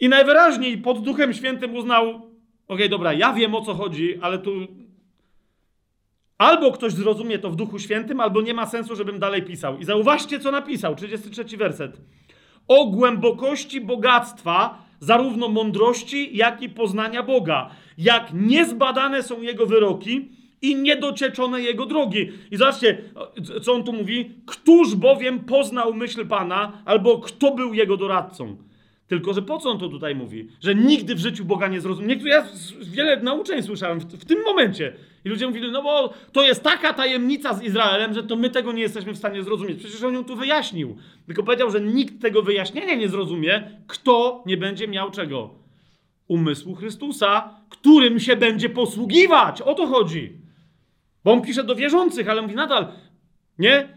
I najwyraźniej pod Duchem Świętym uznał, okej, okay, dobra, ja wiem o co chodzi, ale tu Albo ktoś zrozumie to w Duchu Świętym, albo nie ma sensu, żebym dalej pisał. I zauważcie, co napisał, 33 werset. O głębokości bogactwa, zarówno mądrości, jak i poznania Boga. Jak niezbadane są Jego wyroki i niedocieczone Jego drogi. I zobaczcie, co on tu mówi. Któż bowiem poznał myśl Pana, albo kto był Jego doradcą? Tylko, że po co on to tutaj mówi? Że nigdy w życiu Boga nie zrozumiał. Ja wiele nauczeń słyszałem w, w, tym momencie. I ludzie mówili, no bo to jest taka tajemnica z Izraelem, że to my tego nie jesteśmy w stanie zrozumieć. Przecież on ją tu wyjaśnił. Tylko powiedział, że nikt tego wyjaśnienia nie zrozumie, kto nie będzie miał czego? Umysłu Chrystusa, którym się będzie posługiwać. O to chodzi. Bo on pisze do wierzących, ale mówi nadal, nie?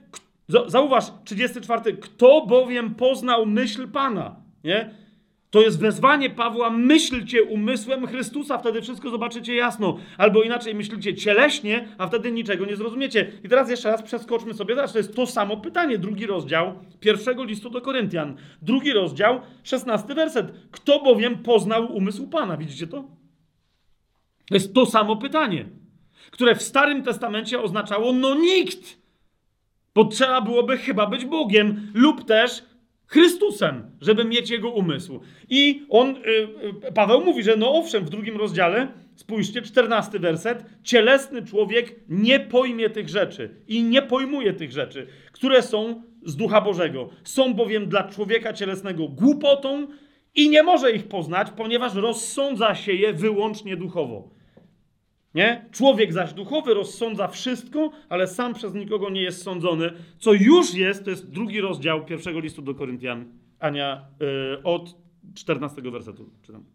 Zauważ, 34. Kto bowiem poznał myśl Pana? Nie? To jest wezwanie Pawła, myślcie umysłem Chrystusa, wtedy wszystko zobaczycie jasno. Albo inaczej, myślcie cieleśnie, a wtedy niczego nie zrozumiecie. I teraz jeszcze raz przeskoczmy sobie, teraz to jest to samo pytanie, drugi rozdział pierwszego listu do Koryntian. Drugi rozdział, szesnasty werset. Kto bowiem poznał umysł Pana? Widzicie to? To jest to samo pytanie, które w Starym Testamencie oznaczało no nikt. Bo trzeba byłoby chyba być Bogiem lub też Chrystusem, żeby mieć jego umysł. I on, y, y, Paweł mówi, że no owszem, w drugim rozdziale, spójrzcie, czternasty werset, cielesny człowiek nie pojmie tych rzeczy i nie pojmuje tych rzeczy, które są z Ducha Bożego. Są bowiem dla człowieka cielesnego głupotą i nie może ich poznać, ponieważ rozsądza się je wyłącznie duchowo. Nie? Człowiek zaś duchowy rozsądza wszystko, ale sam przez nikogo nie jest sądzony. Co już jest, to jest drugi rozdział pierwszego listu do Koryntian, Ania, yy, od 14 wersetu czytam.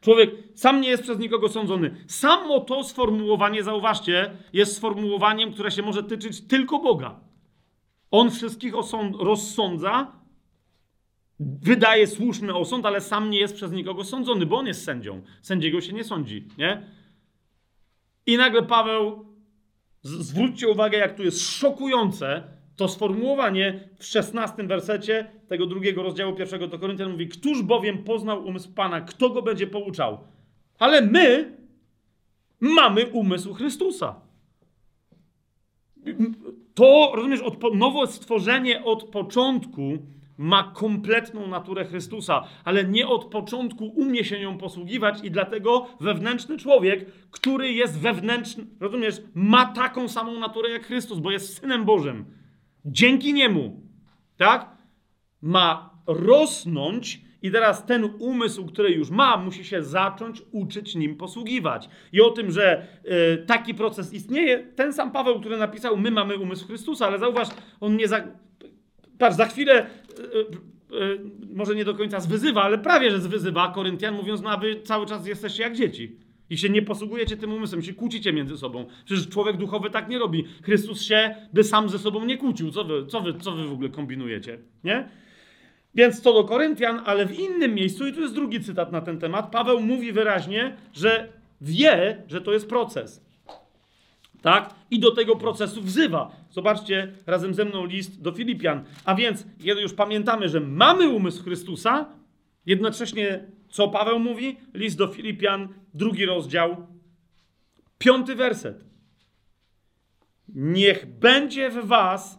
Człowiek sam nie jest przez nikogo sądzony. Samo to sformułowanie, zauważcie, jest sformułowaniem, które się może tyczyć tylko Boga. On wszystkich rozsądza, wydaje słuszny osąd, ale sam nie jest przez nikogo sądzony, bo on jest sędzią. Sędziego się nie sądzi, nie? I nagle Paweł, zwróćcie uwagę, jak tu jest szokujące to sformułowanie w szesnastym wersecie tego drugiego rozdziału pierwszego do Koryntian mówi, któż bowiem poznał umysł Pana, kto go będzie pouczał? Ale my mamy umysł Chrystusa. To, rozumiesz, nowe stworzenie od początku ma kompletną naturę Chrystusa, ale nie od początku umie się nią posługiwać i dlatego wewnętrzny człowiek, który jest wewnętrzny, rozumiesz, ma taką samą naturę jak Chrystus, bo jest Synem Bożym. Dzięki niemu, tak? Ma rosnąć i teraz ten umysł, który już ma, musi się zacząć uczyć nim posługiwać. I o tym, że y, taki proces istnieje, ten sam Paweł, który napisał, my mamy umysł Chrystusa, ale zauważ, on nie za... Patrz, za chwilę E, e, może nie do końca zwyzywa, ale prawie że zwyzywa Koryntian, mówiąc, no a wy cały czas jesteście jak dzieci. I się nie posługujecie tym umysłem, się kłócicie między sobą. Przecież człowiek duchowy tak nie robi. Chrystus się by sam ze sobą nie kłócił. Co wy, co wy, co wy w ogóle kombinujecie? Nie? Więc co do Koryntian, ale w innym miejscu, i tu jest drugi cytat na ten temat, Paweł mówi wyraźnie, że wie, że to jest proces. Tak? I do tego procesu wzywa. Zobaczcie razem ze mną list do Filipian. A więc, kiedy już pamiętamy, że mamy umysł Chrystusa, jednocześnie co Paweł mówi? List do Filipian, drugi rozdział, piąty werset. Niech będzie w was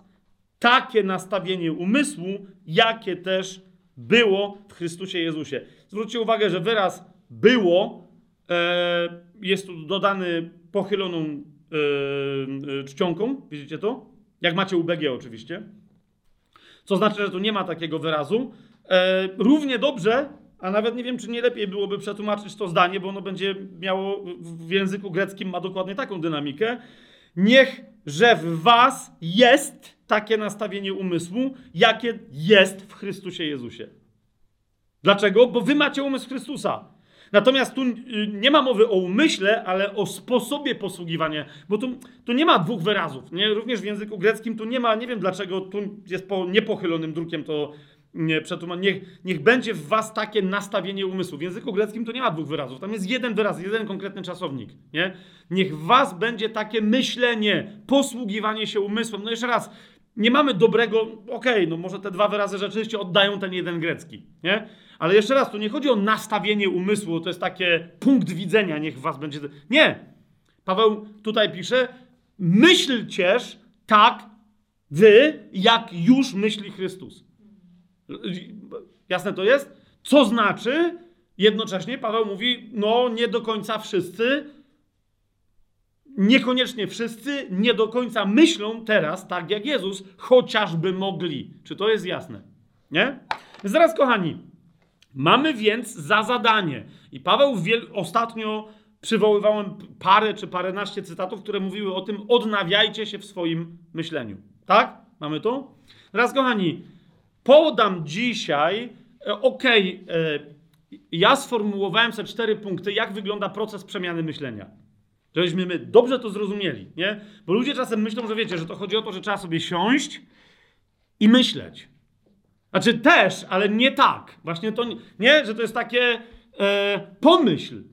takie nastawienie umysłu, jakie też było w Chrystusie Jezusie. Zwróćcie uwagę, że wyraz było e, jest tu dodany pochyloną yy, czcionką, widzicie to? Jak macie UBG oczywiście. Co znaczy, że tu nie ma takiego wyrazu. E, równie dobrze, a nawet nie wiem, czy nie lepiej byłoby przetłumaczyć to zdanie, bo ono będzie miało w języku greckim ma dokładnie taką dynamikę. Niech, że w was jest takie nastawienie umysłu, jakie jest w Chrystusie Jezusie. Dlaczego? Bo wy macie umysł Chrystusa. Natomiast tu y, nie ma mowy o umyśle, ale o sposobie posługiwania, bo tu, tu nie ma dwóch wyrazów. Nie? Również w języku greckim tu nie ma, nie wiem dlaczego tu jest po niepochylonym drukiem to nie, niech, niech będzie w was takie nastawienie umysłu. W języku greckim to nie ma dwóch wyrazów. Tam jest jeden wyraz, jeden konkretny czasownik. Nie? Niech w was będzie takie myślenie, posługiwanie się umysłem. No jeszcze raz, nie mamy dobrego, okej, okay, no może te dwa wyrazy rzeczywiście oddają ten jeden grecki, nie? Ale jeszcze raz, tu nie chodzi o nastawienie umysłu, to jest takie punkt widzenia, niech was będzie. Nie! Paweł tutaj pisze: myślcież tak, wy, jak już myśli Chrystus. Jasne to jest? Co znaczy? Jednocześnie Paweł mówi: no, nie do końca wszyscy, niekoniecznie wszyscy, nie do końca myślą teraz tak jak Jezus, chociażby mogli. Czy to jest jasne? Nie? Zaraz, kochani, Mamy więc za zadanie. I Paweł wiel... ostatnio przywoływałem parę czy paręnaście cytatów, które mówiły o tym, odnawiajcie się w swoim myśleniu. Tak? Mamy to? Teraz, kochani, podam dzisiaj, e, okej, okay, e, ja sformułowałem sobie cztery punkty, jak wygląda proces przemiany myślenia. Żebyśmy my dobrze to zrozumieli, nie? Bo ludzie czasem myślą, że wiecie, że to chodzi o to, że trzeba sobie siąść i myśleć. Znaczy też, ale nie tak. Właśnie to nie, że to jest takie e, pomyśl.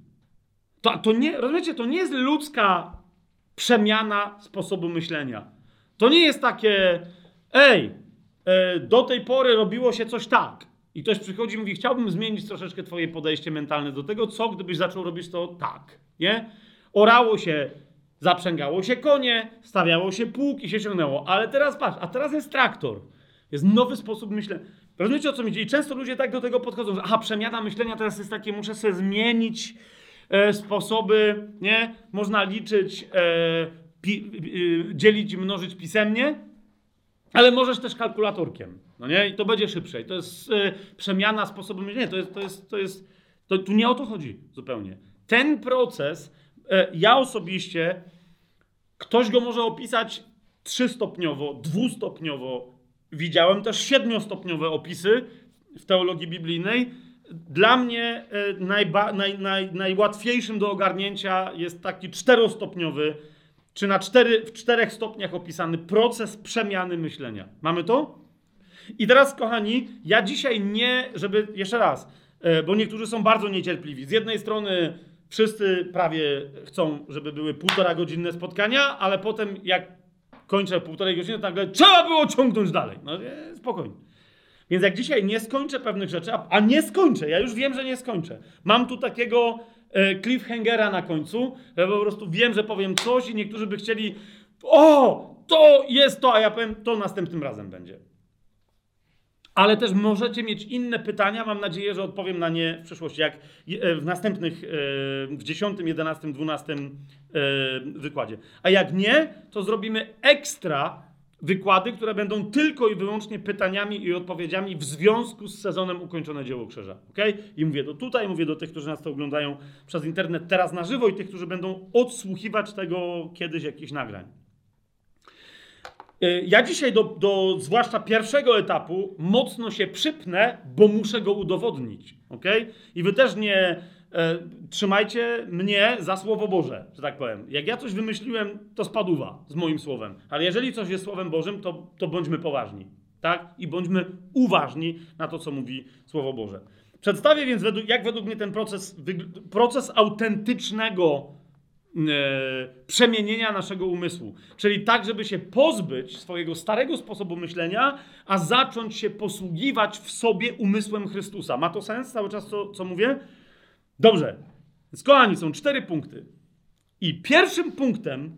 To, to nie, rozumiecie, to nie jest ludzka przemiana sposobu myślenia. To nie jest takie, ej, e, do tej pory robiło się coś tak. I ktoś przychodzi i mówi, chciałbym zmienić troszeczkę twoje podejście mentalne do tego, co gdybyś zaczął robić to tak, nie? Orało się, zaprzęgało się konie, stawiało się pług i się ciągnęło. Ale teraz patrz, a teraz jest traktor. Jest nowy sposób myślenia. Rozumiecie o co mi chodzi? I często ludzie tak do tego podchodzą, że aha, przemiana myślenia teraz jest takie, muszę sobie zmienić e, sposoby, nie? Można liczyć, e, pi, e, dzielić i mnożyć pisemnie, ale możesz też kalkulatorkiem, no nie? I to będzie szybsze. I to jest e, przemiana sposobu myślenia. To jest, to jest, to jest, to, tu nie o to chodzi zupełnie. Ten proces, ja osobiście, ktoś go może opisać trzystopniowo, dwustopniowo. Widziałem też siedmiostopniowe opisy w teologii biblijnej. Dla mnie e, najba, naj, naj, najłatwiejszym do ogarnięcia jest taki czterostopniowy, czy na cztery, w czterech stopniach opisany proces przemiany myślenia. Mamy to? I teraz, kochani, ja dzisiaj nie, żeby jeszcze raz, e, bo niektórzy są bardzo niecierpliwi. Z jednej strony wszyscy prawie chcą, żeby były półtora godzinne spotkania, ale potem jak kończę półtorej godziny, to nagle trzeba było ciągnąć dalej. No nie, spokojnie. Więc jak dzisiaj nie skończę pewnych rzeczy, a, a nie skończę, ja już wiem, że nie skończę. Mam tu takiego e, cliffhangera na końcu, że po prostu wiem, że powiem coś i niektórzy by chcieli o, to jest to, a ja powiem, to następnym razem będzie. Ale też możecie mieć inne pytania. Mam nadzieję, że odpowiem na nie w przyszłości, jak w następnych, e, w 10, 11, 12 wykładzie. A jak nie, to zrobimy ekstra wykłady, które będą tylko i wyłącznie pytaniami i odpowiedziami w związku z sezonem Ukończone Dzieło Krzyża. Okay? I mówię do tutaj, mówię do tych, którzy nas to oglądają przez internet teraz na żywo i tych, którzy będą odsłuchiwać tego kiedyś jakichś nagrań. Y, ja dzisiaj do, do zwłaszcza pierwszego etapu mocno się przypnę, bo muszę go udowodnić. Okay? I wy też nie e, trzymajcie mnie za słowo Boże, że tak powiem. Jak ja coś wymyśliłem, to spadła z moim słowem. Ale jeżeli coś jest słowem Bożym, to, to bądźmy poważni. Tak? I bądźmy uważni na to, co mówi Słowo Boże. Przedstawię więc, według, jak według mnie ten proces, proces autentycznego przemienienia naszego umysłu. Czyli tak, żeby się pozbyć swojego starego sposobu myślenia, a zacząć się posługiwać w sobie umysłem Chrystusa. Ma to sens cały czas, co, co mówię? Dobrze. Więc kochani, są cztery punkty. I pierwszym punktem,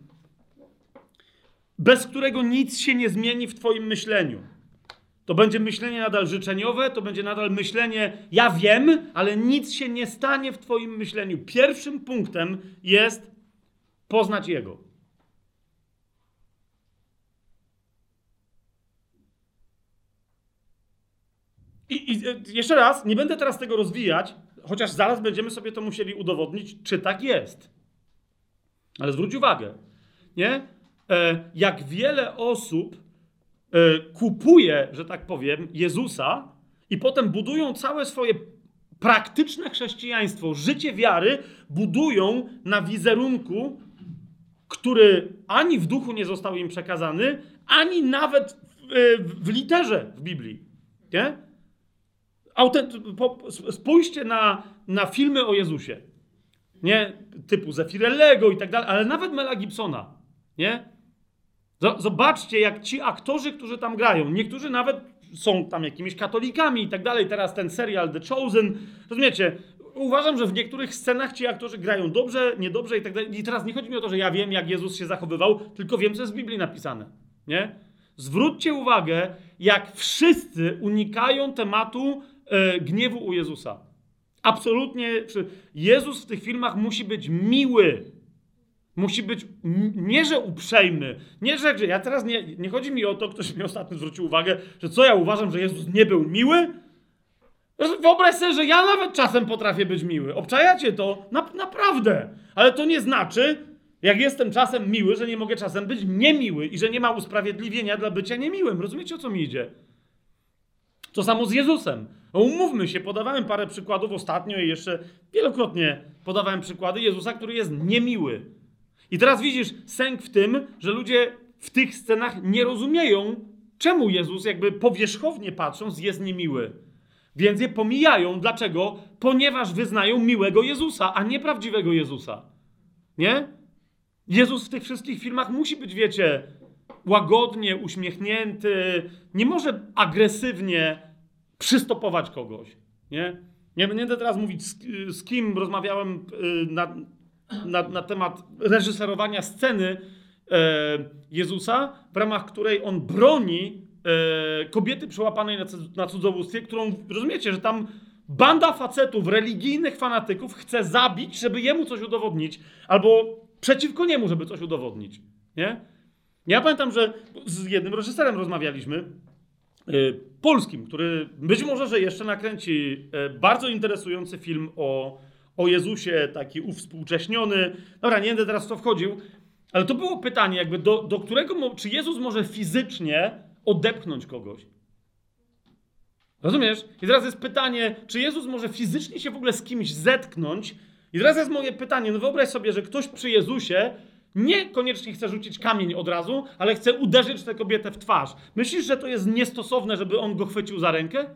bez którego nic się nie zmieni w Twoim myśleniu, to będzie myślenie nadal życzeniowe, to będzie nadal myślenie, ja wiem, ale nic się nie stanie w Twoim myśleniu. Pierwszym punktem jest poznać Jego. I, I, jeszcze raz, nie będę teraz tego rozwijać, chociaż zaraz będziemy sobie to musieli udowodnić, czy tak jest. Ale zwróć uwagę, nie? E, jak wiele osób e, kupuje, że tak powiem, Jezusa i potem budują całe swoje praktyczne chrześcijaństwo, życie wiary, budują na wizerunku który ani w duchu nie został im przekazany, ani nawet w, w literze w Biblii. Nie? Autent, spójrzcie na, na filmy o Jezusie. Nie? Typu Zefirellego i tak dalej, ale nawet Mela Gibsona. Nie? Zobaczcie, jak ci aktorzy, którzy tam grają, niektórzy nawet są tam jakimiś katolikami i tak dalej. Teraz ten serial The Chosen, rozumiecie? Uważam, że w niektórych scenach ci aktorzy grają dobrze, niedobrze i tak dalej. I teraz nie chodzi mi o to, że ja wiem, jak Jezus się zachowywał, tylko wiem, co jest w Biblii napisane. Nie? Zwróćcie uwagę, jak wszyscy unikają tematu e, gniewu u Jezusa. Absolutnie. Jezus w tych filmach musi być miły. Musi być nie, że uprzejmy, nie, że. Ja teraz nie, nie chodzi mi o to, ktoś mi ostatnio zwrócił uwagę, że co ja uważam, że Jezus nie był miły, Wyobraź sobie, że ja nawet czasem potrafię być miły. Obczajacie to? Na, naprawdę. Ale to nie znaczy, jak jestem czasem miły, że nie mogę czasem być niemiły i że nie ma usprawiedliwienia dla bycia niemiłym. Rozumiecie, o co mi idzie? To samo z Jezusem. No umówmy się, podawałem parę przykładów ostatnio i jeszcze wielokrotnie podawałem przykłady Jezusa, który jest niemiły. I teraz widzisz sęk w tym, że ludzie w tych scenach nie rozumieją, czemu Jezus, jakby powierzchownie patrząc, jest niemiły. Więc je pomijają. Dlaczego? Ponieważ wyznają miłego Jezusa, a nie prawdziwego Jezusa. Nie? Jezus w tych wszystkich filmach musi być, wiecie, łagodnie, uśmiechnięty, nie może agresywnie przystopować kogoś. Nie? Nie będę teraz mówić, z, kim rozmawiałem y, na, na, na, temat reżyserowania sceny e, Jezusa, w ramach której on broni kobiety przełapanej na, cudzołóstwie, którą, rozumiecie, że tam banda facetów, religijnych fanatyków chce zabić, żeby jemu coś udowodnić, albo przeciwko niemu, żeby coś udowodnić, nie? Ja pamiętam, że z jednym reżyserem rozmawialiśmy, yy, polskim, który być może, że jeszcze nakręci yy, bardzo interesujący film o, o Jezusie, taki uwspółcześniony. Dobra, nie będę teraz w to wchodził, ale to było pytanie, jakby do, do którego, czy Jezus może fizycznie odepchnąć kogoś? Rozumiesz? I teraz jest pytanie, czy Jezus może fizycznie się w ogóle z kimś zetknąć? I teraz jest moje pytanie, no wyobraź sobie, że ktoś przy Jezusie niekoniecznie chce rzucić kamień od razu, ale chce uderzyć tę kobietę w twarz. Myślisz, że to jest niestosowne, żeby on go chwycił za rękę?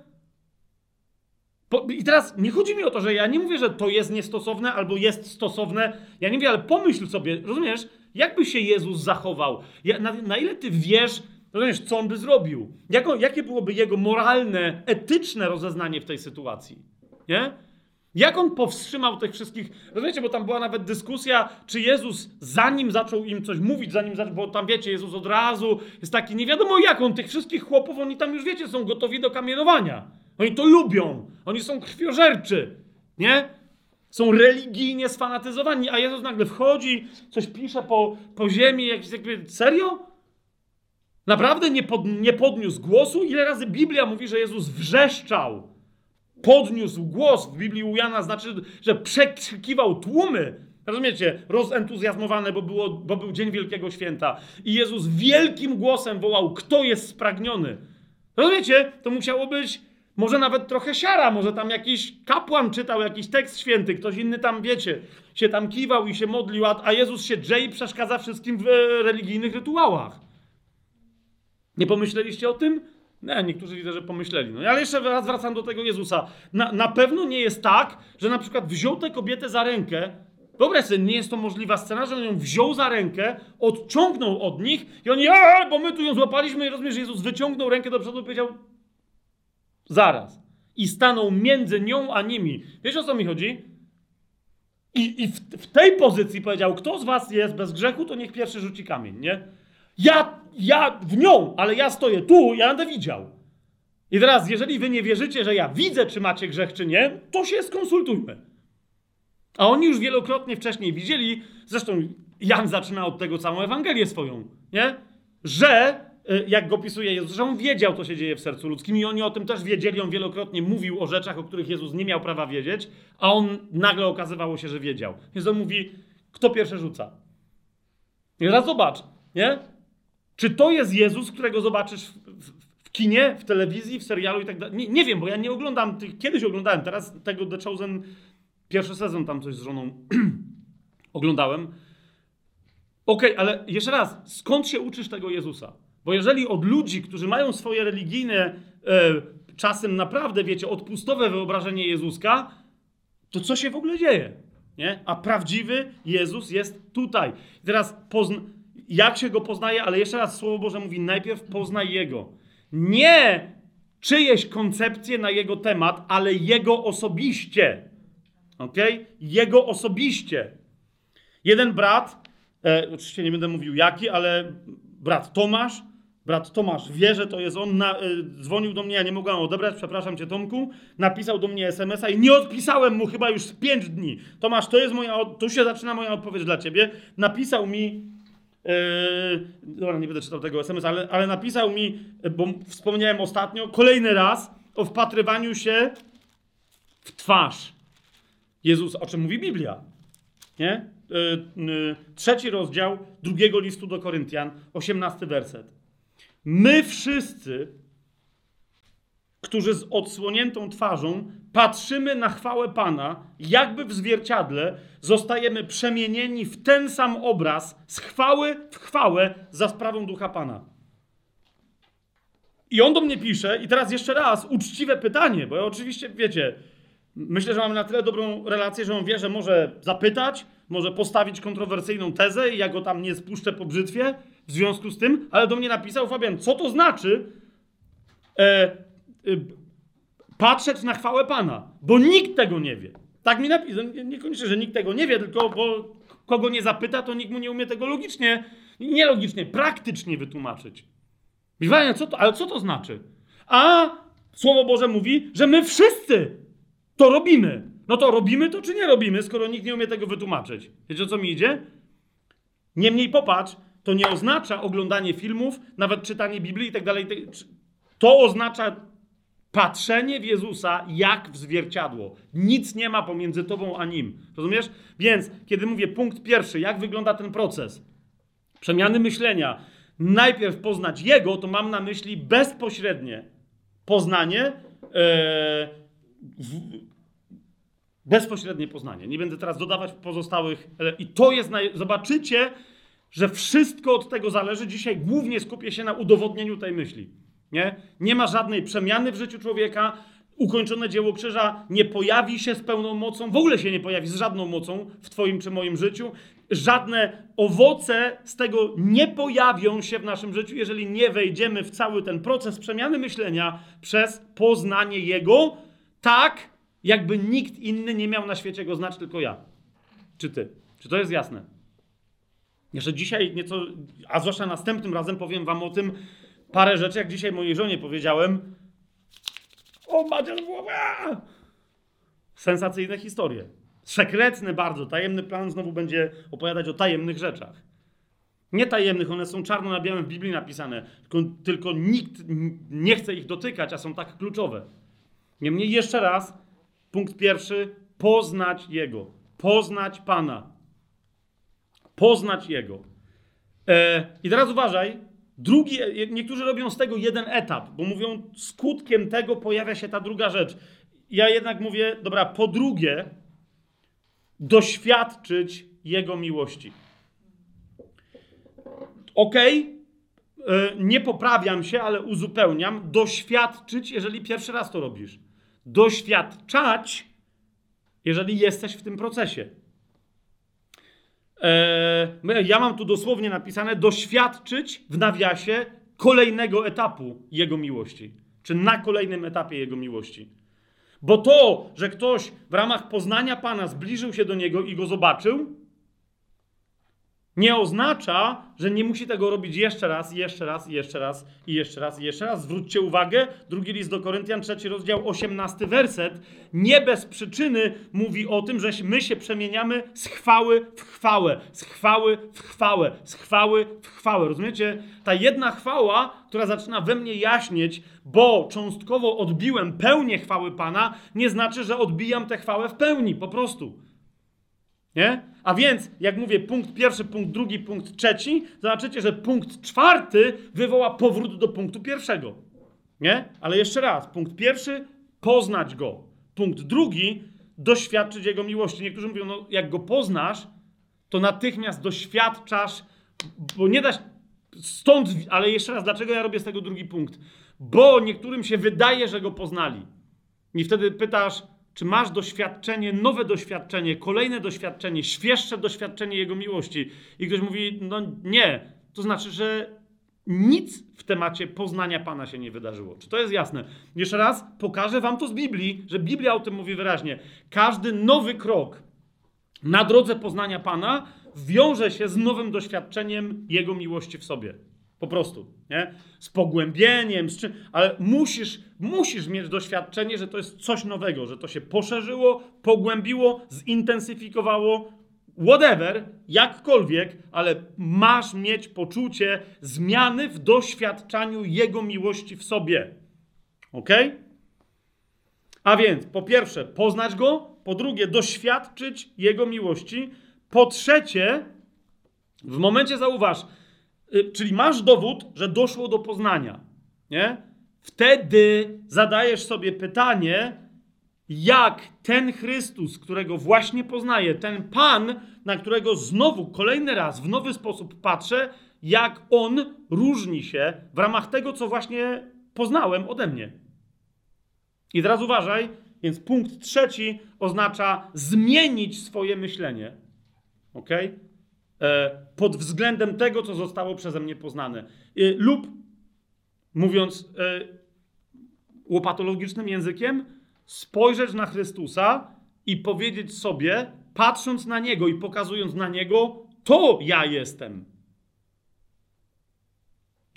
I teraz nie chodzi mi o to, że ja nie mówię, że to jest niestosowne albo jest stosowne. Ja nie mówię, ale pomyśl sobie, rozumiesz, jakby się Jezus zachował? Ja, na, na ile ty wiesz, rozumiesz, co on by zrobił? Jako, jakie byłoby jego moralne, etyczne rozeznanie w tej sytuacji? Nie? Jak on powstrzymał tych wszystkich. Rozumiecie, bo tam była nawet dyskusja, czy Jezus, zanim zaczął im coś mówić, zanim zaczął, bo tam wiecie, Jezus od razu jest taki, nie wiadomo jak on, tych wszystkich chłopów, oni tam już wiecie, są gotowi do kamienowania. Oni to lubią, oni są krwiożerczy, nie? Są religijnie sfanatyzowani, a Jezus nagle wchodzi, coś pisze po, po ziemi, jakiś jakby, serio? Naprawdę nie, pod, nie podniósł głosu? Ile razy Biblia mówi, że Jezus wrzeszczał? podniósł głos w Biblii u Jana, znaczy, że przekrzykiwał tłumy. Rozumiecie? Rozentuzjazmowane, bo, było, bo był Dzień Wielkiego Święta. I Jezus wielkim głosem wołał, kto jest spragniony. Rozumiecie? To musiało być może nawet trochę siara, może tam jakiś kapłan czytał jakiś tekst święty, ktoś inny tam, wiecie, się tam kiwał i się modlił, a, Jezus się drze i przeszkadza wszystkim w e, religijnych rytuałach. Nie pomyśleliście o tym? Nie, niektórzy widzę, że pomyśleli. No ale jeszcze raz wracam do tego Jezusa. Na, na pewno nie jest tak, że na przykład wziął tę kobietę za rękę. Wyobraź sobie, nie jest to możliwa scena, że on ją wziął za rękę, odciągnął od nich i oni, bo my tu ją złapaliśmy i rozumiesz, Jezus wyciągnął rękę do przodu i powiedział zaraz. I stanął między nią a nimi. Wiesz o co mi chodzi? I, i w, w tej pozycji powiedział, kto z was jest bez grzechu, to niech pierwszy rzuci kamień, nie? Ja, ja w nią, ale ja stoję tu, ja będę widział. I teraz, jeżeli wy nie wierzycie, że ja widzę, czy macie grzech, czy nie, to się skonsultujmy. A oni już wielokrotnie wcześniej widzieli, zresztą Jan zaczyna od tego całą Ewangelię swoją, nie? Że, y, jak go pisuje Jezus, że on wiedział, co się dzieje w sercu ludzkim i oni o tym też wiedzieli. On wielokrotnie mówił o rzeczach, o których Jezus nie miał prawa wiedzieć, a on nagle okazywało się, że wiedział. Więc on mówi, kto pierwszy rzuca? I teraz zobacz, nie? Czy to jest Jezus, którego zobaczysz w, w, kinie, w telewizji, w serialu i tak dalej? Nie, nie, wiem, bo ja nie oglądam tych. Kiedyś oglądałem, teraz tego The Chosen, pierwszy sezon tam coś z żoną oglądałem. Okej, okay, ale jeszcze raz, skąd się uczysz tego Jezusa? Bo jeżeli od ludzi, którzy mają swoje religijne, e, czasem naprawdę, wiecie, odpustowe wyobrażenie Jezuska, to co się w ogóle dzieje? Nie? A prawdziwy Jezus jest tutaj. Teraz pozna jak się go poznaje, ale jeszcze raz Słowo Boże mówi, najpierw poznaj Jego. Nie czyjeś koncepcje na Jego temat, ale Jego osobiście. Ok? Jego osobiście. Jeden brat, e, oczywiście nie będę mówił jaki, ale brat Tomasz, brat Tomasz wie, że to jest on, na, e, dzwonił do mnie, ja nie mogłem odebrać, przepraszam cię Tomku, napisał do mnie SMS-a i nie odpisałem mu chyba już z 5 dni. Tomasz, to jest moja, tu się zaczyna moja odpowiedź dla ciebie. Napisał mi Yy, dobra, nie będę czytał tego SMS, ale, ale napisał mi, bo wspomniałem ostatnio, kolejny raz o wpatrywaniu się w twarz. Jezus, o czym mówi Biblia. Nie? Yy, yy, trzeci rozdział drugiego listu do Koryntian, osiemnasty werset. My wszyscy, którzy z odsłoniętą twarzą patrzymy na chwałę Pana, jakby w zwierciadle, zostajemy przemienieni w ten sam obraz z chwały w chwałę za sprawą ducha Pana. I on do mnie pisze, i teraz jeszcze raz uczciwe pytanie, bo ja oczywiście, wiecie, myślę, że mamy na tyle dobrą relację, że on wie, że może zapytać, może postawić kontrowersyjną tezę i ja go tam nie spuszczę po brzytwie w związku z tym, ale do mnie napisał, Fabian, co to znaczy? E, Y, patrzeć na chwałę Pana, bo nikt tego nie wie. Tak mi napisał, niekoniecznie, że nikt tego nie wie, tylko bo kogo nie zapyta, to nikt mu nie umie tego logicznie, nielogicznie, praktycznie wytłumaczyć. Mówię, co to, ale co to znaczy? A Słowo Boże mówi, że my wszyscy to robimy. No to robimy to, czy nie robimy, skoro nikt nie umie tego wytłumaczyć? Wiecie, o co mi idzie? Niemniej popatrz, to nie oznacza oglądanie filmów, nawet czytanie Biblii i tak dalej. To oznacza patrzenie w Jezusa jak w zwierciadło. Nic nie ma pomiędzy tobą a nim. Rozumiesz? Więc kiedy mówię punkt pierwszy, jak wygląda ten proces przemiany myślenia, najpierw poznać Jego, to mam na myśli bezpośrednie poznanie, e, w, bezpośrednie poznanie. Nie będę teraz dodawać pozostałych. I to jest, naj... zobaczycie, że wszystko od tego zależy. Dzisiaj głównie skupię się na udowodnieniu tej myśli. Nie? nie ma żadnej przemiany w życiu człowieka. Ukończone dzieło krzyża nie pojawi się z pełną mocą, w ogóle się nie pojawi z żadną mocą w Twoim czy moim życiu. Żadne owoce z tego nie pojawią się w naszym życiu, jeżeli nie wejdziemy w cały ten proces przemiany myślenia przez poznanie Jego, tak jakby nikt inny nie miał na świecie go znać, tylko ja. Czy Ty. Czy to jest jasne? Jeszcze dzisiaj nieco, a zwłaszcza następnym razem powiem Wam o tym, parę rzeczy, jak dzisiaj mojej żonie powiedziałem. O, to było... Sensacyjne historie. Sekretne bardzo. Tajemny plan znowu będzie opowiadać o tajemnych rzeczach. Nie tajemnych, one są czarno na białym w Biblii napisane, tylko, tylko nikt nie chce ich dotykać, a są tak kluczowe. Niemniej jeszcze raz, punkt pierwszy, poznać Jego. Poznać Pana. Poznać Jego. E, I teraz uważaj, Drugi, niektórzy robią z tego jeden etap, bo mówią, skutkiem tego pojawia się ta druga rzecz. Ja jednak mówię, dobra, po drugie, doświadczyć Jego miłości. Okej, okay, nie poprawiam się, ale uzupełniam. Doświadczyć, jeżeli pierwszy raz to robisz. Doświadczać, jeżeli jesteś w tym procesie. E, ja mam tu dosłownie napisane doświadczyć w nawiasie kolejnego etapu Jego miłości. Czy na kolejnym etapie Jego miłości. Bo to, że ktoś w ramach poznania Pana zbliżył się do Niego i Go zobaczył, nie oznacza, że nie musi tego robić jeszcze raz, jeszcze raz, jeszcze raz i jeszcze raz i jeszcze raz. Zwróćcie uwagę, drugi list do Koryntian, trzeci rozdział, osiemnasty werset. Nie bez przyczyny mówi o tym, że my się przemieniamy z chwały w chwałę, z chwały w chwałę, z chwały w chwałę. Rozumiecie? Ta jedna chwała, która zaczyna we mnie jaśnieć, bo cząstkowo odbiłem pełnię chwały Pana, nie znaczy, że odbijam tę chwałę w pełni, po prostu. Nie? A więc, jak mówię, punkt pierwszy, punkt drugi, punkt trzeci, zobaczycie, że punkt czwarty wywoła powrót do punktu pierwszego. Nie? Ale jeszcze raz, punkt pierwszy, poznać go. Punkt drugi, doświadczyć jego miłości. Niektórzy mówią, no jak go poznasz, to natychmiast doświadczasz, bo nie dasz stąd, ale jeszcze raz, dlaczego ja robię z tego drugi punkt? Bo niektórym się wydaje, że go poznali. I wtedy pytasz, czy masz doświadczenie, nowe doświadczenie, kolejne doświadczenie, świeższe doświadczenie Jego miłości? I ktoś mówi, no nie. To znaczy, że nic w temacie poznania Pana się nie wydarzyło. Czy to jest jasne? Jeszcze raz pokażę Wam to z Biblii, że Biblia o tym mówi wyraźnie. Każdy nowy krok na drodze poznania Pana wiąże się z nowym doświadczeniem Jego miłości w sobie. Po prostu, nie? Z pogłębieniem, z czym, ale musisz, musisz mieć doświadczenie, że to jest coś nowego, że to się poszerzyło, pogłębiło, zintensyfikowało, whatever, jakkolwiek, ale masz mieć poczucie zmiany w doświadczaniu Jego miłości w sobie. Ok? A więc, po pierwsze, poznać Go, po drugie, doświadczyć Jego miłości, po trzecie, w momencie zauważ, czyli masz dowód, że doszło do poznania, nie? Wtedy zadajesz sobie pytanie, jak ten Chrystus, którego właśnie poznaję, ten Pan, na którego znowu kolejny raz w nowy sposób patrzę, jak on różni się w ramach tego, co właśnie poznałem ode mnie. I teraz uważaj, więc punkt trzeci oznacza zmienić swoje myślenie. Ok? E, pod względem tego, co zostało przeze mnie poznane. E, lub, mówiąc e, łopatologicznym językiem, spojrzeć na Chrystusa i powiedzieć sobie, patrząc na Niego i pokazując na Niego, to ja jestem.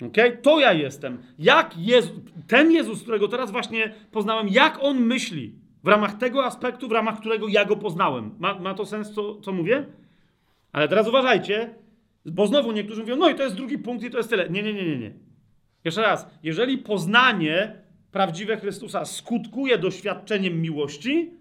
Okay? To ja jestem. Jak Jezu, ten Jezus, którego teraz właśnie poznałem, jak on myśli w ramach tego aspektu, w ramach którego ja go poznałem. Ma, ma to sens, co, co mówię? Ale teraz uważajcie, bo znowu niektórzy mówią, no i to jest drugi punkt i to jest tyle. Nie, nie, nie, nie, nie. Jeszcze raz, jeżeli poznanie prawdziwe Chrystusa skutkuje doświadczeniem miłości,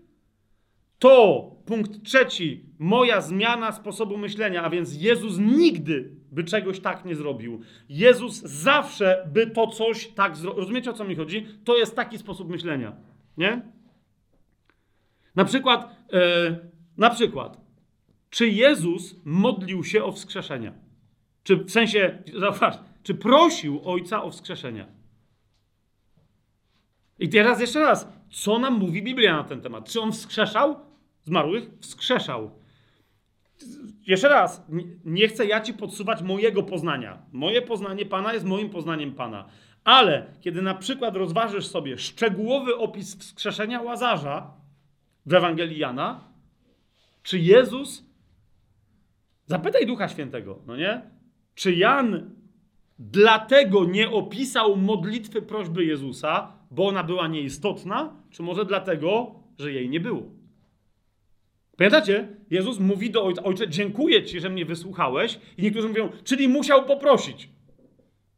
to punkt trzeci, moja zmiana sposobu myślenia, a więc Jezus nigdy by czegoś tak nie zrobił. Jezus zawsze by to coś tak zrobił. Rozumiecie o co mi chodzi? To jest taki sposób myślenia. Nie? Na przykład, yy, na przykład, czy Jezus modlił się o wskrzeszenia? Czy w sensie, zauważ, czy prosił Ojca o wskrzeszenia? I teraz jeszcze raz, co nam mówi Biblia na ten temat? Czy on wskrzeszał zmarłych? Wskrzeszał. Jeszcze raz, nie chcę ja ci podsuwać mojego poznania. Moje poznanie Pana jest moim poznaniem Pana. Ale kiedy na przykład rozważysz sobie szczegółowy opis wskrzeszenia Łazarza w Ewangelii Jana, czy Jezus, zapytaj Ducha Świętego, no nie? Czy Jan dlatego nie opisał modlitwy prośby Jezusa, bo ona była nieistotna, czy może dlatego, że jej nie było? Pamiętacie? Jezus mówi do ojca: Ojcze, dziękuję ci, że mnie wysłuchałeś. I niektórzy mówią, czyli musiał poprosić.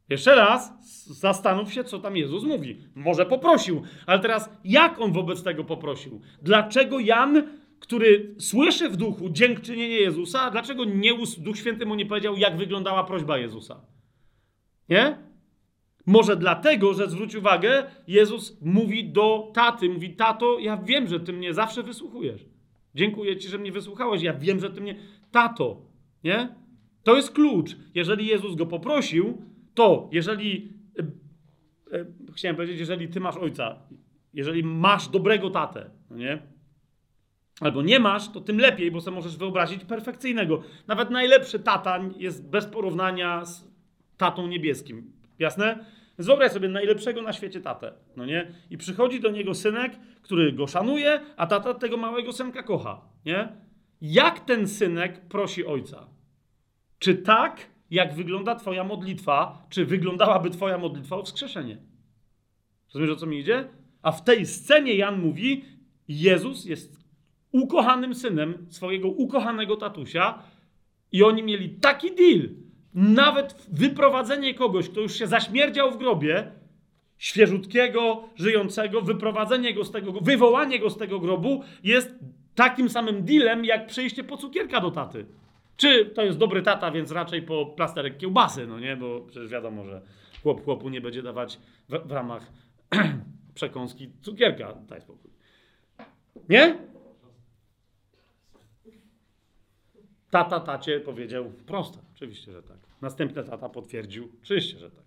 Jeszcze raz, zastanów się, co tam Jezus mówi. Może poprosił, ale teraz jak on wobec tego poprosił? Dlaczego Jan, który słyszy w duchu dziękczynienie Jezusa, dlaczego nie, Duch Święty mu nie powiedział, jak wyglądała prośba Jezusa? Nie? Może dlatego, że zwróć uwagę, Jezus mówi do taty, mówi, tato, ja wiem, że ty mnie zawsze wysłuchujesz. Dziękuję ci, że mnie wysłuchałeś, ja wiem, że ty mnie, tato, nie? To jest klucz. Jeżeli Jezus go poprosił, to jeżeli, e, e, chciałem powiedzieć, jeżeli ty masz ojca, jeżeli masz dobrego tatę, no nie? Albo nie masz, to tym lepiej, bo sobie możesz wyobrazić perfekcyjnego. Nawet najlepszy tata jest bez porównania z tatą niebieskim. Jasne? Więc wyobraź sobie najlepszego na świecie tatę, no nie? I przychodzi do niego synek, który go szanuje, a tata tego małego synka kocha, nie? Jak ten synek prosi ojca? Czy tak, jak wygląda twoja modlitwa, czy wyglądałaby twoja modlitwa o wskrzeszenie? Rozumiesz, o co mi idzie? A w tej scenie Jan mówi, Jezus jest ukochanym synem swojego ukochanego tatusia i oni mieli taki deal, nawet wyprowadzenie kogoś, kto już się zaśmierdział w grobie, świeżutkiego, żyjącego, wyprowadzenie go z tego, wywołanie go z tego grobu jest takim samym dealem, jak przejście po cukierka do taty. Czy to jest dobry tata, więc raczej po plasterek kiełbasy, no nie? Bo przecież wiadomo, że chłop chłopu nie będzie dawać w, w ramach przekąski cukierka. Daj spokój. Nie? Tata tacie powiedział prosto. Oczywiście, że tak. Następny tata potwierdził. Oczywiście, że tak.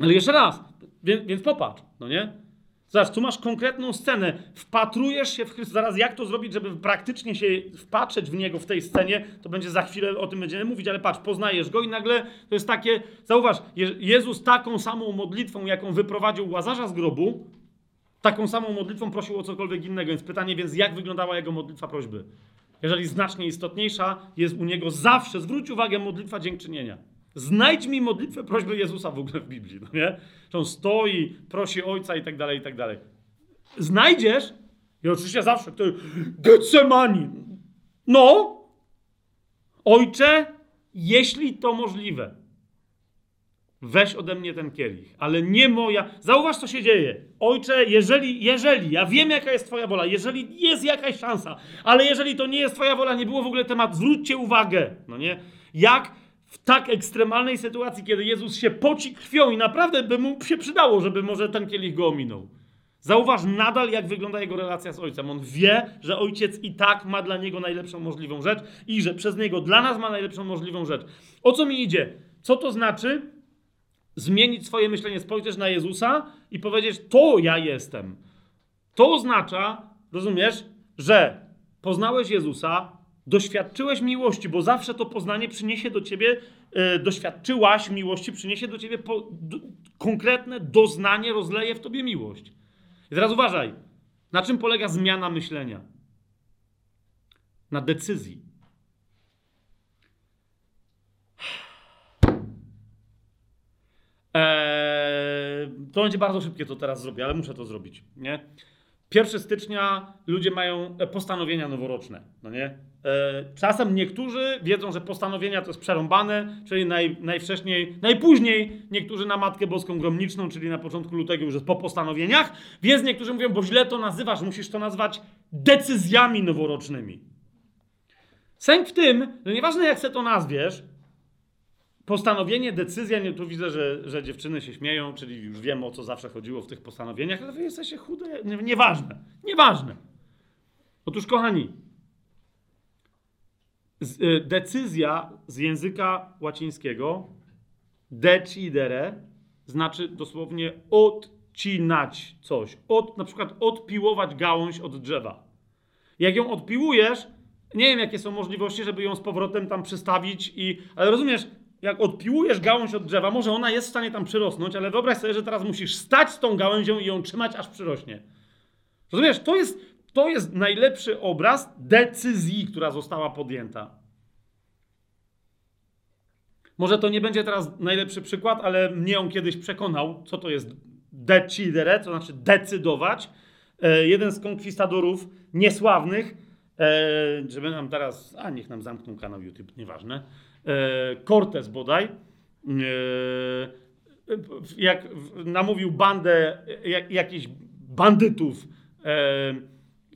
Ale jeszcze raz, więc, więc popatrz, no nie? Zaraz, tu masz konkretną scenę. Wpatrujesz się w Chrystusa. Zaraz, jak to zrobić, żeby praktycznie się wpatrzeć w Niego w tej scenie, to będzie za chwilę o tym będziemy mówić, ale patrz, poznajesz Go i nagle to jest takie, zauważ, Jezus taką samą modlitwą, jaką wyprowadził Łazarza z grobu, taką samą modlitwą prosił o cokolwiek innego. Więc pytanie, więc jak wyglądała Jego modlitwa prośby? Jeżeli znacznie istotniejsza jest u niego zawsze, zwróć uwagę, modlitwa dziękczynienia. Znajdź mi modlitwę prośby Jezusa w ogóle w Biblii, no nie? Że on stoi, prosi Ojca i tak dalej, i tak dalej. Znajdziesz, i oczywiście zawsze, to Getsemani. No, Ojcze, jeśli to możliwe, weź ode mnie ten kielich, ale nie moja. Zauważ, co się dzieje. Ojcze, jeżeli, jeżeli, ja wiem, jaka jest Twoja wola, jeżeli jest jakaś szansa, ale jeżeli to nie jest Twoja wola, nie było w ogóle temat, zwróćcie uwagę, no nie? Jak w tak ekstremalnej sytuacji, kiedy Jezus się poci krwią i naprawdę by mu się przydało, żeby może ten kielich go ominął. Zauważ nadal, jak wygląda jego relacja z ojcem. On wie, że ojciec i tak ma dla niego najlepszą możliwą rzecz i że przez niego dla nas ma najlepszą możliwą rzecz. O co mi idzie? Co to znaczy? Zmienić swoje myślenie, spojrzeć na Jezusa i powiedzieć: To ja jestem. To oznacza, rozumiesz, że poznałeś Jezusa, doświadczyłeś miłości, bo zawsze to poznanie przyniesie do ciebie, yy, doświadczyłaś miłości, przyniesie do ciebie po, do, konkretne doznanie, rozleje w tobie miłość. I teraz uważaj, na czym polega zmiana myślenia? Na decyzji. To będzie bardzo szybkie, to teraz zrobię, ale muszę to zrobić, nie? 1 stycznia ludzie mają e, postanowienia noworoczne, no nie? E, czasem niektórzy wiedzą, że postanowienia to jest przerąbane, czyli naj, najwcześniej, najpóźniej niektórzy na Matkę Boską Gromniczną, czyli na początku lutego już jest po postanowieniach, więc niektórzy mówią, bo źle to nazywasz, musisz to nazwać decyzjami noworocznymi. Sęk w tym, że nieważne jak se to nazwiesz, postanowienie, decyzja, nie, tu widzę, że, że dziewczyny się śmieją, czyli już wiemy o co zawsze chodziło w tych postanowieniach, ale wy jesteście chude, nie, nieważne, nieważne. Otóż kochani, z, y, decyzja z języka łacińskiego decidere znaczy dosłownie odcinać coś, od, na przykład odpiłować gałąź od drzewa. Jak ją odpiłujesz, nie wiem jakie są możliwości, żeby ją z powrotem tam przystawić i, ale rozumiesz, jak odpiłujesz gałąź od drzewa, może ona jest w stanie tam przyrosnąć, ale wyobraź sobie, że teraz musisz stać z tą gałęzią i ją trzymać, aż przyrośnie. Rozumiesz? To jest, to jest najlepszy obraz decyzji, która została podjęta. Może to nie będzie teraz najlepszy przykład, ale mnie on kiedyś przekonał, co to jest decidere, to znaczy decydować. E, jeden z konkwistadorów niesławnych, e, żeby nam teraz, a niech nam zamkną kanał YouTube, nieważne, Cortez bodaj, e, jak namówił bandę jak, jakichś bandytów e,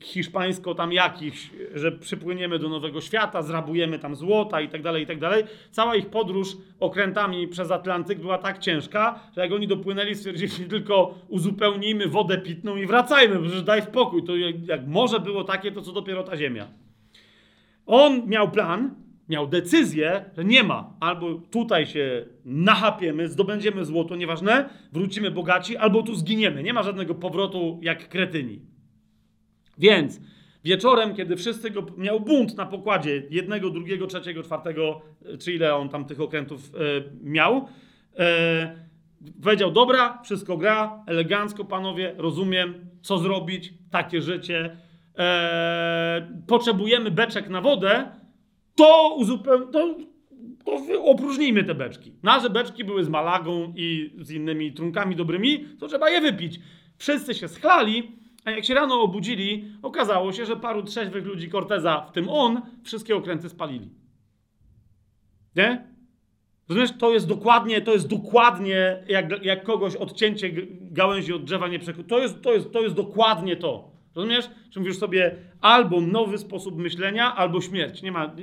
hiszpańsko tam jakichś, że przypłyniemy do Nowego Świata, zrabujemy tam złota i tak dalej, i tak dalej. Cała ich podróż okrętami przez Atlantyk była tak ciężka, że jak oni dopłynęli, stwierdzili tylko uzupełnijmy wodę pitną i wracajmy, że daj spokój. To jak, jak morze było takie, to co dopiero ta ziemia. On miał plan, miał decyzję, że nie ma. Albo tutaj się nachapiemy, zdobędziemy złoto, nieważne, wrócimy bogaci, albo tu zginiemy. Nie ma żadnego powrotu jak kretyni. Więc wieczorem, kiedy wszyscy go miał bunt na pokładzie jednego, drugiego, trzeciego, czwartego, czy ile on tam tych okrętów e, miał, e, powiedział: Dobra, wszystko gra, elegancko, panowie, rozumiem, co zrobić, takie życie. E, potrzebujemy beczek na wodę, to uzupełnimy. To, to opróżnijmy te beczki. Nasze beczki były z malagą i z innymi trunkami dobrymi, to trzeba je wypić. Wszyscy się schlali, a jak się rano obudzili, okazało się, że paru trzeźwych ludzi Corteza, w tym on, wszystkie okręty spalili. Nie? Rozumiesz, to jest dokładnie, to jest dokładnie jak, jak kogoś odcięcie gałęzi od drzewa nie przekroczy. To jest, to, jest, to jest dokładnie to. Rozumiesz? Czy mówisz sobie albo nowy sposób myślenia, albo śmierć. Nie ma,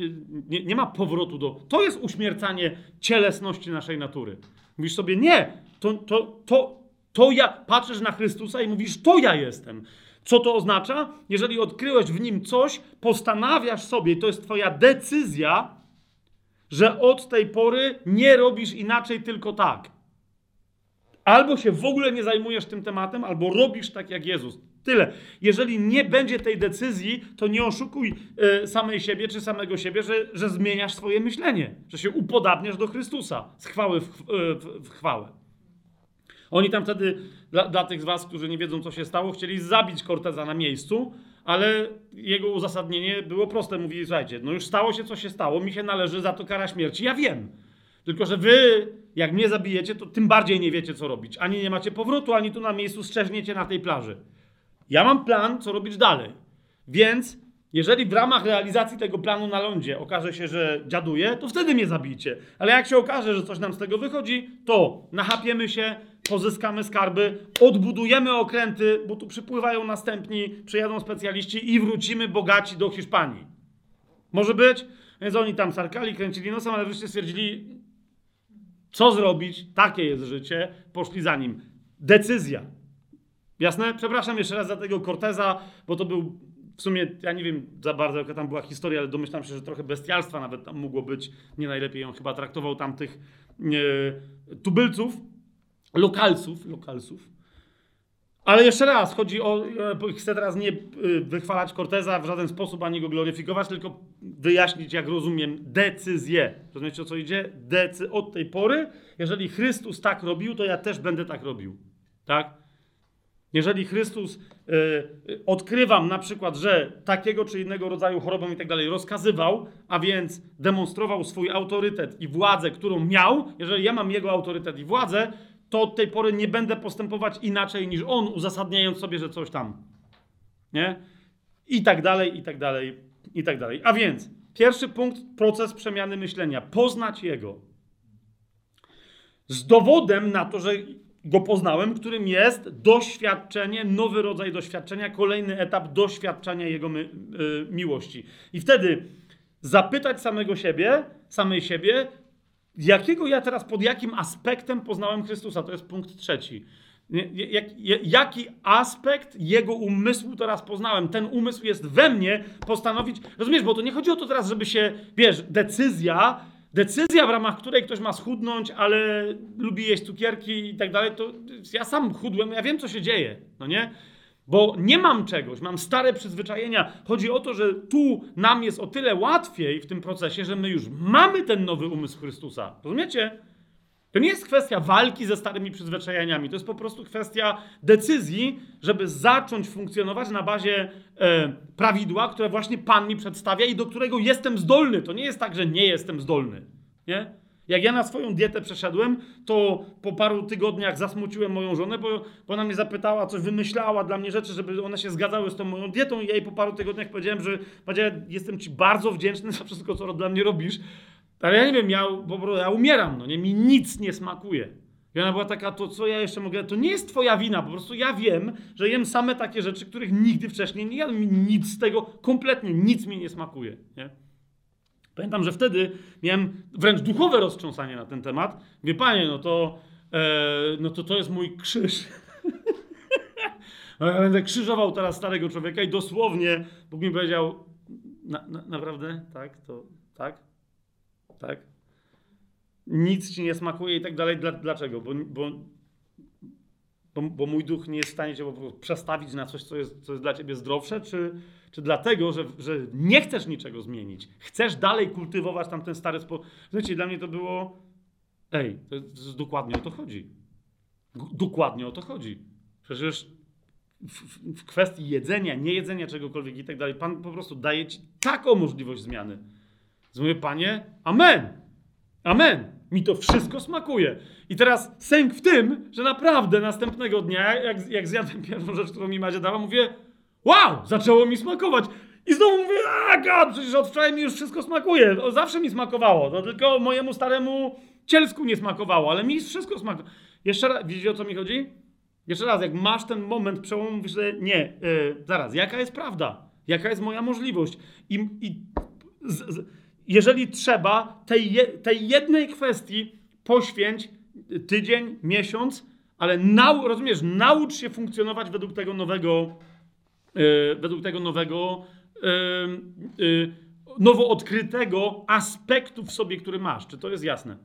nie, nie ma powrotu do. To jest uśmiercanie cielesności naszej natury. Mówisz sobie, nie, to, to, to, to ja. Patrzysz na Chrystusa i mówisz, to ja jestem. Co to oznacza? Jeżeli odkryłeś w nim coś, postanawiasz sobie, to jest Twoja decyzja, że od tej pory nie robisz inaczej, tylko tak. Albo się w ogóle nie zajmujesz tym tematem, albo robisz tak jak Jezus. Tyle. Jeżeli nie będzie tej decyzji, to nie oszukuj y, samej siebie czy samego siebie, że, że zmieniasz swoje myślenie, że się upodabniasz do Chrystusa z chwały w, w, w, chwałę. Oni tam wtedy, dla, dla, tych z was, którzy nie wiedzą, co się stało, chcieli zabić Corteza na miejscu, ale jego uzasadnienie było proste. Mówili, słuchajcie, no już stało się, co się stało, mi się należy za to kara śmierci. Ja wiem. Tylko, że wy, jak mnie zabijecie, to tym bardziej nie wiecie, co robić. Ani nie macie powrotu, ani tu na miejscu strzeszniecie na tej plaży. Ja mam plan, co robić dalej. Więc jeżeli w ramach realizacji tego planu na lądzie okaże się, że dziaduje, to wtedy mnie zabijcie. Ale jak się okaże, że coś nam z tego wychodzi, to nachapiemy się, pozyskamy skarby, odbudujemy okręty, bo tu przypływają następni, przyjadą specjaliści i wrócimy bogaci do Hiszpanii. Może być? Więc oni tam sarkali, kręcili nosem, ale wreszcie stwierdzili, co zrobić, takie jest życie, poszli za nim. Decyzja. Jasne? Przepraszam jeszcze raz za tego Corteza, bo to był w sumie, ja nie wiem za bardzo, jaka tam była historia, ale domyślam się, że trochę bestialstwa nawet tam mogło być. Nie najlepiej on chyba traktował tam tych e, tubylców, lokalców, lokalców. Ale jeszcze raz, chodzi o, e, chcę teraz nie e, wychwalać Corteza w żaden sposób, ani go gloryfikować, tylko wyjaśnić, jak rozumiem, decyzję. Rozumiecie, o co idzie? Decy od tej pory, jeżeli Chrystus tak robił, to ja też będę tak robił. Tak? Jeżeli Chrystus y, odkrywam na przykład, że takiego czy innego rodzaju chorobą i tak dalej rozkazywał, a więc demonstrował swój autorytet i władzę, którą miał, jeżeli ja mam jego autorytet i władzę, to od tej pory nie będę postępować inaczej niż on, uzasadniając sobie, że coś tam. Nie? I tak dalej, i tak dalej, i tak dalej. A więc, pierwszy punkt, proces przemiany myślenia. Poznać Jego. Z dowodem na to, że go poznałem, którym jest doświadczenie, nowy rodzaj doświadczenia, kolejny etap doświadczenia Jego my, y, miłości. I wtedy zapytać samego siebie, samej siebie, jakiego ja teraz, pod jakim aspektem poznałem Chrystusa? To jest punkt trzeci. Jak, jaki aspekt jego umysłu teraz poznałem? Ten umysł jest we mnie postanowić. Rozumiesz, bo to nie chodzi o to teraz, żeby się, wiesz, decyzja, decyzja, w ramach której ktoś ma schudnąć, ale lubi jeść cukierki i tak dalej, to ja sam chudłem, ja wiem, co się dzieje, no nie? Bo nie mam czegoś, mam stare przyzwyczajenia. Chodzi o to, że tu nam jest o tyle łatwiej w tym procesie, że my już mamy ten nowy umysł Chrystusa. Rozumiecie? To nie jest kwestia walki ze starymi przyzwyczajeniami, to jest po prostu kwestia decyzji, żeby zacząć funkcjonować na bazie e, prawidła, które właśnie Pan mi przedstawia i do którego jestem zdolny. To nie jest tak, że nie jestem zdolny. Nie? Jak ja na swoją dietę przeszedłem, to po paru tygodniach zasmuciłem moją żonę, bo, bo ona mnie zapytała, coś wymyślała dla mnie rzeczy, żeby one się zgadzały z tą moją dietą i ja jej po paru tygodniach powiedziałem, że jestem ci bardzo wdzięczny za wszystko, co dla mnie robisz, ale ja nie wiem, ja, bo ja umieram, no nie, mi nic nie smakuje. I ona była taka, to co ja jeszcze mogę, to nie jest twoja wina, po prostu ja wiem, że jem same takie rzeczy, których nigdy wcześniej nie jadłem, nic z tego, kompletnie nic mi nie smakuje, nie? Pamiętam, że wtedy miałem wręcz duchowe roztrząsanie na ten temat. Wie panie, no to, e, no to to jest mój krzyż. ja będę krzyżował teraz starego człowieka i dosłownie Bóg mi powiedział, na, na, naprawdę? Tak? To, tak? Tak? Nic ci nie smakuje i tak dalej. Dlaczego? Bo, bo, bo, bo mój duch nie jest w stanie cię przestawić na coś, co jest, co jest dla ciebie zdrowsze, czy, czy dlatego, że, że nie chcesz niczego zmienić? Chcesz dalej kultywować tam ten stary sposób. Znaczy, dla mnie to było. Ej, to jest dokładnie o to chodzi. Dokładnie o to chodzi. Przecież w, w, kwestii jedzenia, niejedzenia czegokolwiek i tak dalej, Pan po prostu daje ci taką możliwość zmiany. Mówię, Panie, amen. Amen. Mi to wszystko smakuje. I teraz sęk w tym, że naprawdę następnego dnia, jak, jak zjadłem pierwszą rzecz, którą mi Madzia dała, mówię, wow, zaczęło mi smakować. I znowu mówię, a przecież od wczoraj mi już wszystko smakuje. O, zawsze mi smakowało. To tylko mojemu staremu cielsku nie smakowało, ale mi wszystko smakuje. Jeszcze raz, widzicie o co mi chodzi? Jeszcze raz, jak masz ten moment przełomu, mówisz sobie, nie, yy, zaraz, jaka jest prawda? Jaka jest moja możliwość? I, i z, z, jeżeli trzeba, tej, je, tej jednej kwestii poświęć tydzień, miesiąc, ale nau, rozumiesz, naucz się funkcjonować według tego nowego, yy, według tego nowego, yy, yy, nowo odkrytego aspektu w sobie, który masz. Czy to jest jasne?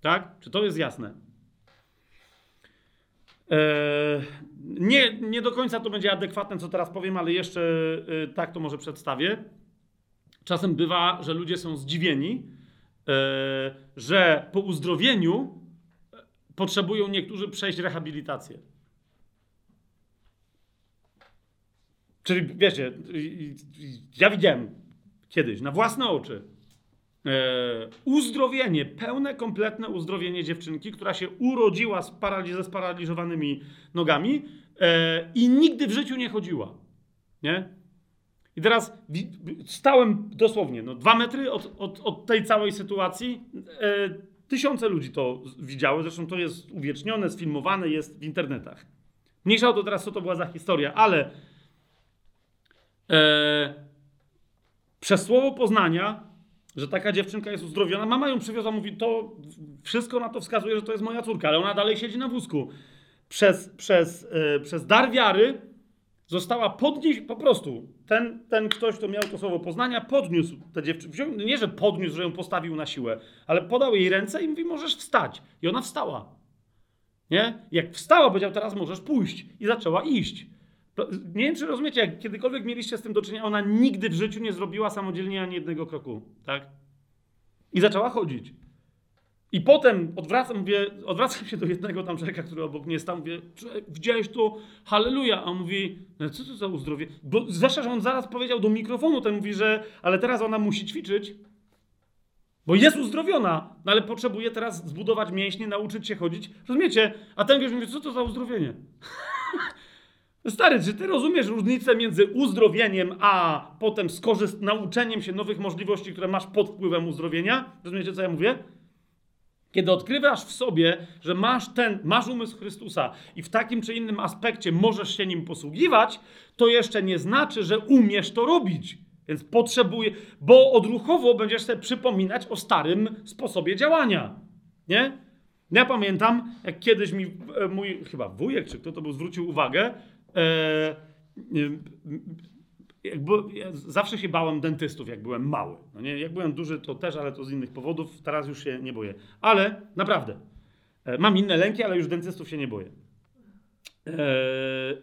Tak? Czy to jest jasne? Nie, nie do końca to będzie adekwatne, co teraz powiem, ale jeszcze tak to może przedstawię. Czasem bywa, że ludzie są zdziwieni, e, że po uzdrowieniu e, potrzebują niektórzy przejść rehabilitację. Czyli wiecie, ja widziałem kiedyś na własne oczy e, uzdrowienie, pełne, kompletne uzdrowienie dziewczynki, która się urodziła z paraliz- ze sparaliżowanymi nogami i nigdy w życiu nie chodziła. Nie? I teraz stałem dosłownie no, dwa metry od, od, od tej całej sytuacji. E, tysiące ludzi to widziały, zresztą to jest uwiecznione, sfilmowane, jest w internetach. Mniejsza o to teraz, co to była za historia, ale e, przez słowo poznania, że taka dziewczynka jest uzdrowiona, mama ją przywiozła, mówi, to wszystko na to wskazuje, że to jest moja córka, ale ona dalej siedzi na wózku. Przez, przez, e, przez dar wiary została podnieść, po prostu ten, ten ktoś, kto miał to słowo poznania, podniósł tę dziewczynę. Nie, że podniósł, że ją postawił na siłę, ale podał jej ręce i mówi, możesz wstać. I ona wstała. Nie? Jak wstała, powiedział, teraz możesz pójść. I zaczęła iść. Nie wiem, czy rozumiecie, jak kiedykolwiek mieliście z tym do czynienia, ona nigdy w życiu nie zrobiła samodzielnie ani jednego kroku. Tak? I zaczęła chodzić. I potem odwracam, mówię, odwracam się do jednego tam człowieka, który obok mnie stał, mówię, widziałeś to, halleluja, a on mówi, no co to za uzdrowie? Bo zwłaszcza, że on zaraz powiedział do mikrofonu, ten mówi, że ale teraz ona musi ćwiczyć. Bo jest uzdrowiona, no ale potrzebuje teraz zbudować mięśnie, nauczyć się chodzić. Rozumiecie? A ten gość mówi, co to za uzdrowienie? Stary, czy ty rozumiesz różnicę między uzdrowieniem, a potem skorzyst nauczeniem się nowych możliwości, które masz pod wpływem uzdrowienia? Rozumiecie, co ja mówię? Kiedy odkrywasz w sobie, że masz ten, masz umysł Chrystusa i w takim czy innym aspekcie możesz się nim posługiwać, to jeszcze nie znaczy, że umiesz to robić. Więc potrzebuje, bo odruchowo będziesz sobie przypominać o starym sposobie działania. Nie? Ja pamiętam, jak kiedyś mi e, mój chyba wujek, czy kto to był, zwrócił uwagę, e, jakby, ja zawsze się bałem dentystów, jak byłem mały. No nie? Jak byłem duży, to też, ale to z innych powodów. Teraz już się nie boję. Ale naprawdę, e, mam inne lęki, ale już dentystów się nie boję. Eee,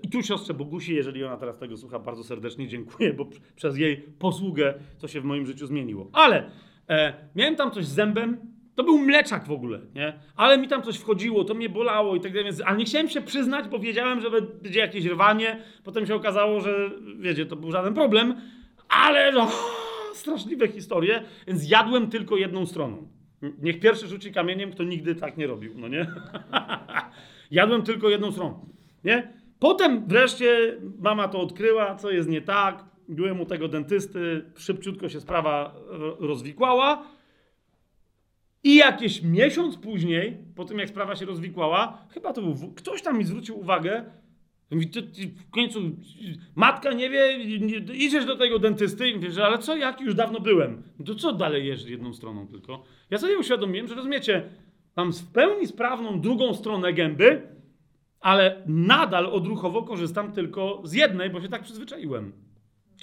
I tu siostrze Bogusi, jeżeli ona teraz tego słucha, bardzo serdecznie dziękuję, bo przez jej posługę to się w moim życiu zmieniło. Ale e, miałem tam coś z zębem, to był mleczak w ogóle, nie? Ale mi tam coś wchodziło, to mnie bolało i tak dalej, więc, ale nie chciałem się przyznać, bo wiedziałem, że będzie jakieś rwanie. Potem się okazało, że wiecie, to był żaden problem, ale no, straszliwe historie, więc jadłem tylko jedną stroną. Niech pierwszy rzuci kamieniem, kto nigdy tak nie robił, no nie? jadłem tylko jedną stroną, nie? Potem wreszcie mama to odkryła, co jest nie tak. Byłem u tego dentysty, szybciutko się sprawa rozwikłała. I jakiś miesiąc później, po tym jak sprawa się rozwikłała, chyba to był ktoś tam mi zwrócił uwagę, mówi, ty, ty w końcu matka nie wie, idziesz do tego dentysty i mówisz, ale co, jak już dawno byłem? To co dalej jesz jedną stroną tylko? Ja sobie uświadomiłem, że rozumiecie, mam w pełni sprawną drugą stronę gęby, ale nadal odruchowo korzystam tylko z jednej, bo się tak przyzwyczaiłem.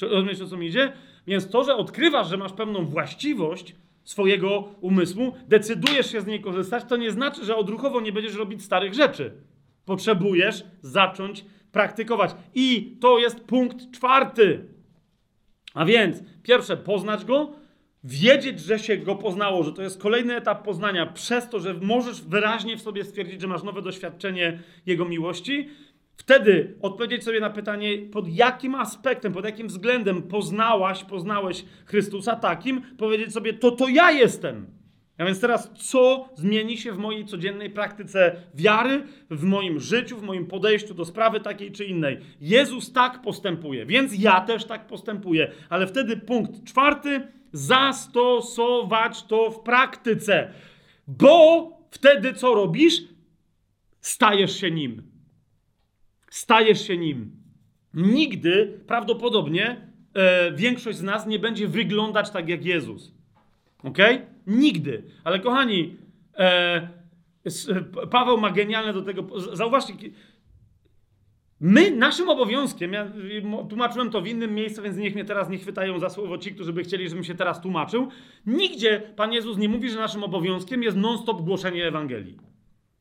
Rozumiesz, o co mi idzie? Więc to, że odkrywasz, że masz pewną właściwość, swojego umysłu, decydujesz się z niej korzystać, to nie znaczy, że odruchowo nie będziesz robić starych rzeczy. Potrzebujesz zacząć praktykować. I to jest punkt czwarty. A więc, pierwsze, poznać go, wiedzieć, że się go poznało, że to jest kolejny etap poznania, przez to, że możesz wyraźnie w sobie stwierdzić, że masz nowe doświadczenie Jego miłości. Wtedy odpowiedzieć sobie na pytanie, pod jakim aspektem, pod jakim względem poznałaś, poznałeś Chrystusa takim, powiedzieć sobie, to to ja jestem. A więc teraz, co zmieni się w mojej codziennej praktyce wiary, w moim życiu, w moim podejściu do sprawy takiej czy innej? Jezus tak postępuje, więc ja też tak postępuję. Ale wtedy punkt czwarty, zastosować to w praktyce. Bo wtedy co robisz? Stajesz się nim stajesz się nim. Nigdy, prawdopodobnie, e, większość z nas nie będzie wyglądać tak jak Jezus. Ok? Nigdy. Ale kochani, e, Paweł ma genialne do tego. Zauważcie, my, naszym obowiązkiem, ja tłumaczyłem to w innym miejscu, więc niech mnie teraz nie chwytają za słowo ci, którzy by chcieli, żebym się teraz tłumaczył. Nigdzie Pan Jezus nie mówi, że naszym obowiązkiem jest non-stop głoszenie Ewangelii.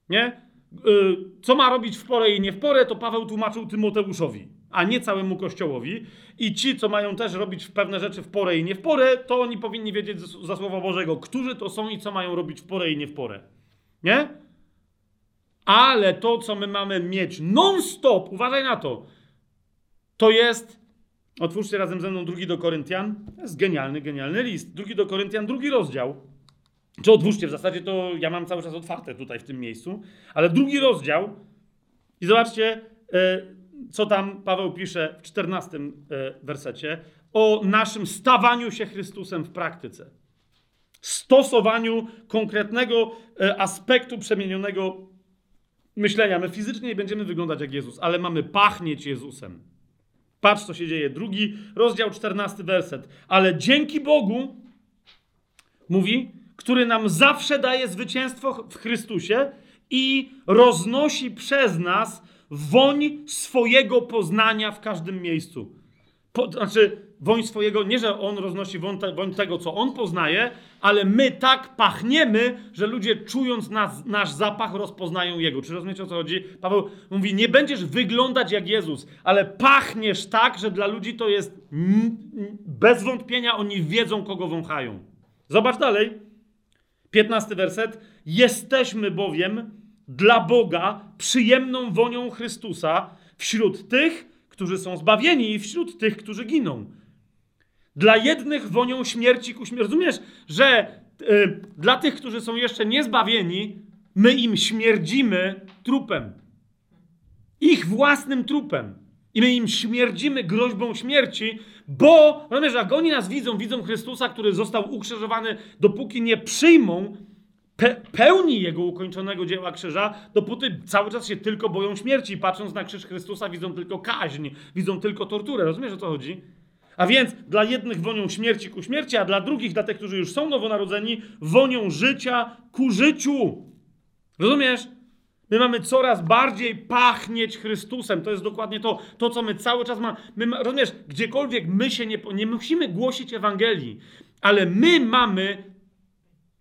Nie? Y, co ma robić w porę i nie w porę, to Paweł tłumaczył Tymoteuszowi, a nie całemu Kościołowi. I ci, co mają też robić pewne rzeczy w porę i nie w porę, to oni powinni wiedzieć za Słowa Bożego, którzy to są i co mają robić w porę i nie w porę. Nie? Ale to, co my mamy mieć non-stop, uważaj na to, to jest, otwórzcie razem ze mną drugi do Koryntian, to jest genialny, genialny list. Drugi do Koryntian, drugi rozdział. Czy odwóżcie, w zasadzie to ja mam cały czas otwarte tutaj w tym miejscu, ale drugi rozdział i zobaczcie, e, co tam Paweł pisze w czternastym e, wersecie o naszym stawaniu się Chrystusem w praktyce. Stosowaniu konkretnego e, aspektu przemienionego myślenia. My fizycznie nie będziemy wyglądać jak Jezus, ale mamy pachnieć Jezusem. Patrz, co się dzieje. Drugi rozdział, czternasty werset. Ale dzięki Bogu, mówi, który nam zawsze daje zwycięstwo w Chrystusie i roznosi przez nas woń swojego poznania w każdym miejscu. Po, znaczy, woń swojego, nie że on roznosi woń, te, woń, tego, co on poznaje, ale my tak pachniemy, że ludzie czując nas, nasz zapach rozpoznają jego. Czy rozumiecie o co chodzi? Paweł mówi: Nie będziesz wyglądać jak Jezus, ale pachniesz tak, że dla ludzi to jest bez wątpienia, oni wiedzą, kogo wąchają. Zobacz dalej. 15 werset. Jesteśmy bowiem dla Boga przyjemną wonią Chrystusa wśród tych, którzy są zbawieni i wśród tych, którzy giną. Dla jednych wonią śmierci ku śmierci. Rozumiesz, że y, dla tych, którzy są jeszcze niezbawieni, my im śmierdzimy trupem. Ich własnym trupem. I my im śmierdzimy groźbą śmierci, bo, rozumiesz, jak oni nas widzą, widzą Chrystusa, który został ukrzyżowany, dopóki nie przyjmą pe pełni jego ukończonego dzieła krzyża, dopóty cały czas się tylko boją śmierci. Patrząc na krzyż Chrystusa, widzą tylko kaźń, widzą tylko torturę. Rozumiesz, o co chodzi? A więc dla jednych wonią śmierci ku śmierci, a dla drugich, dla tych, którzy już są nowonarodzeni, wonią życia ku życiu. Rozumiesz? My mamy coraz bardziej pachnieć Chrystusem. To jest dokładnie to, to co my cały czas mamy. My, rozumiesz, gdziekolwiek my się nie, nie musimy głosić Ewangelii, ale my mamy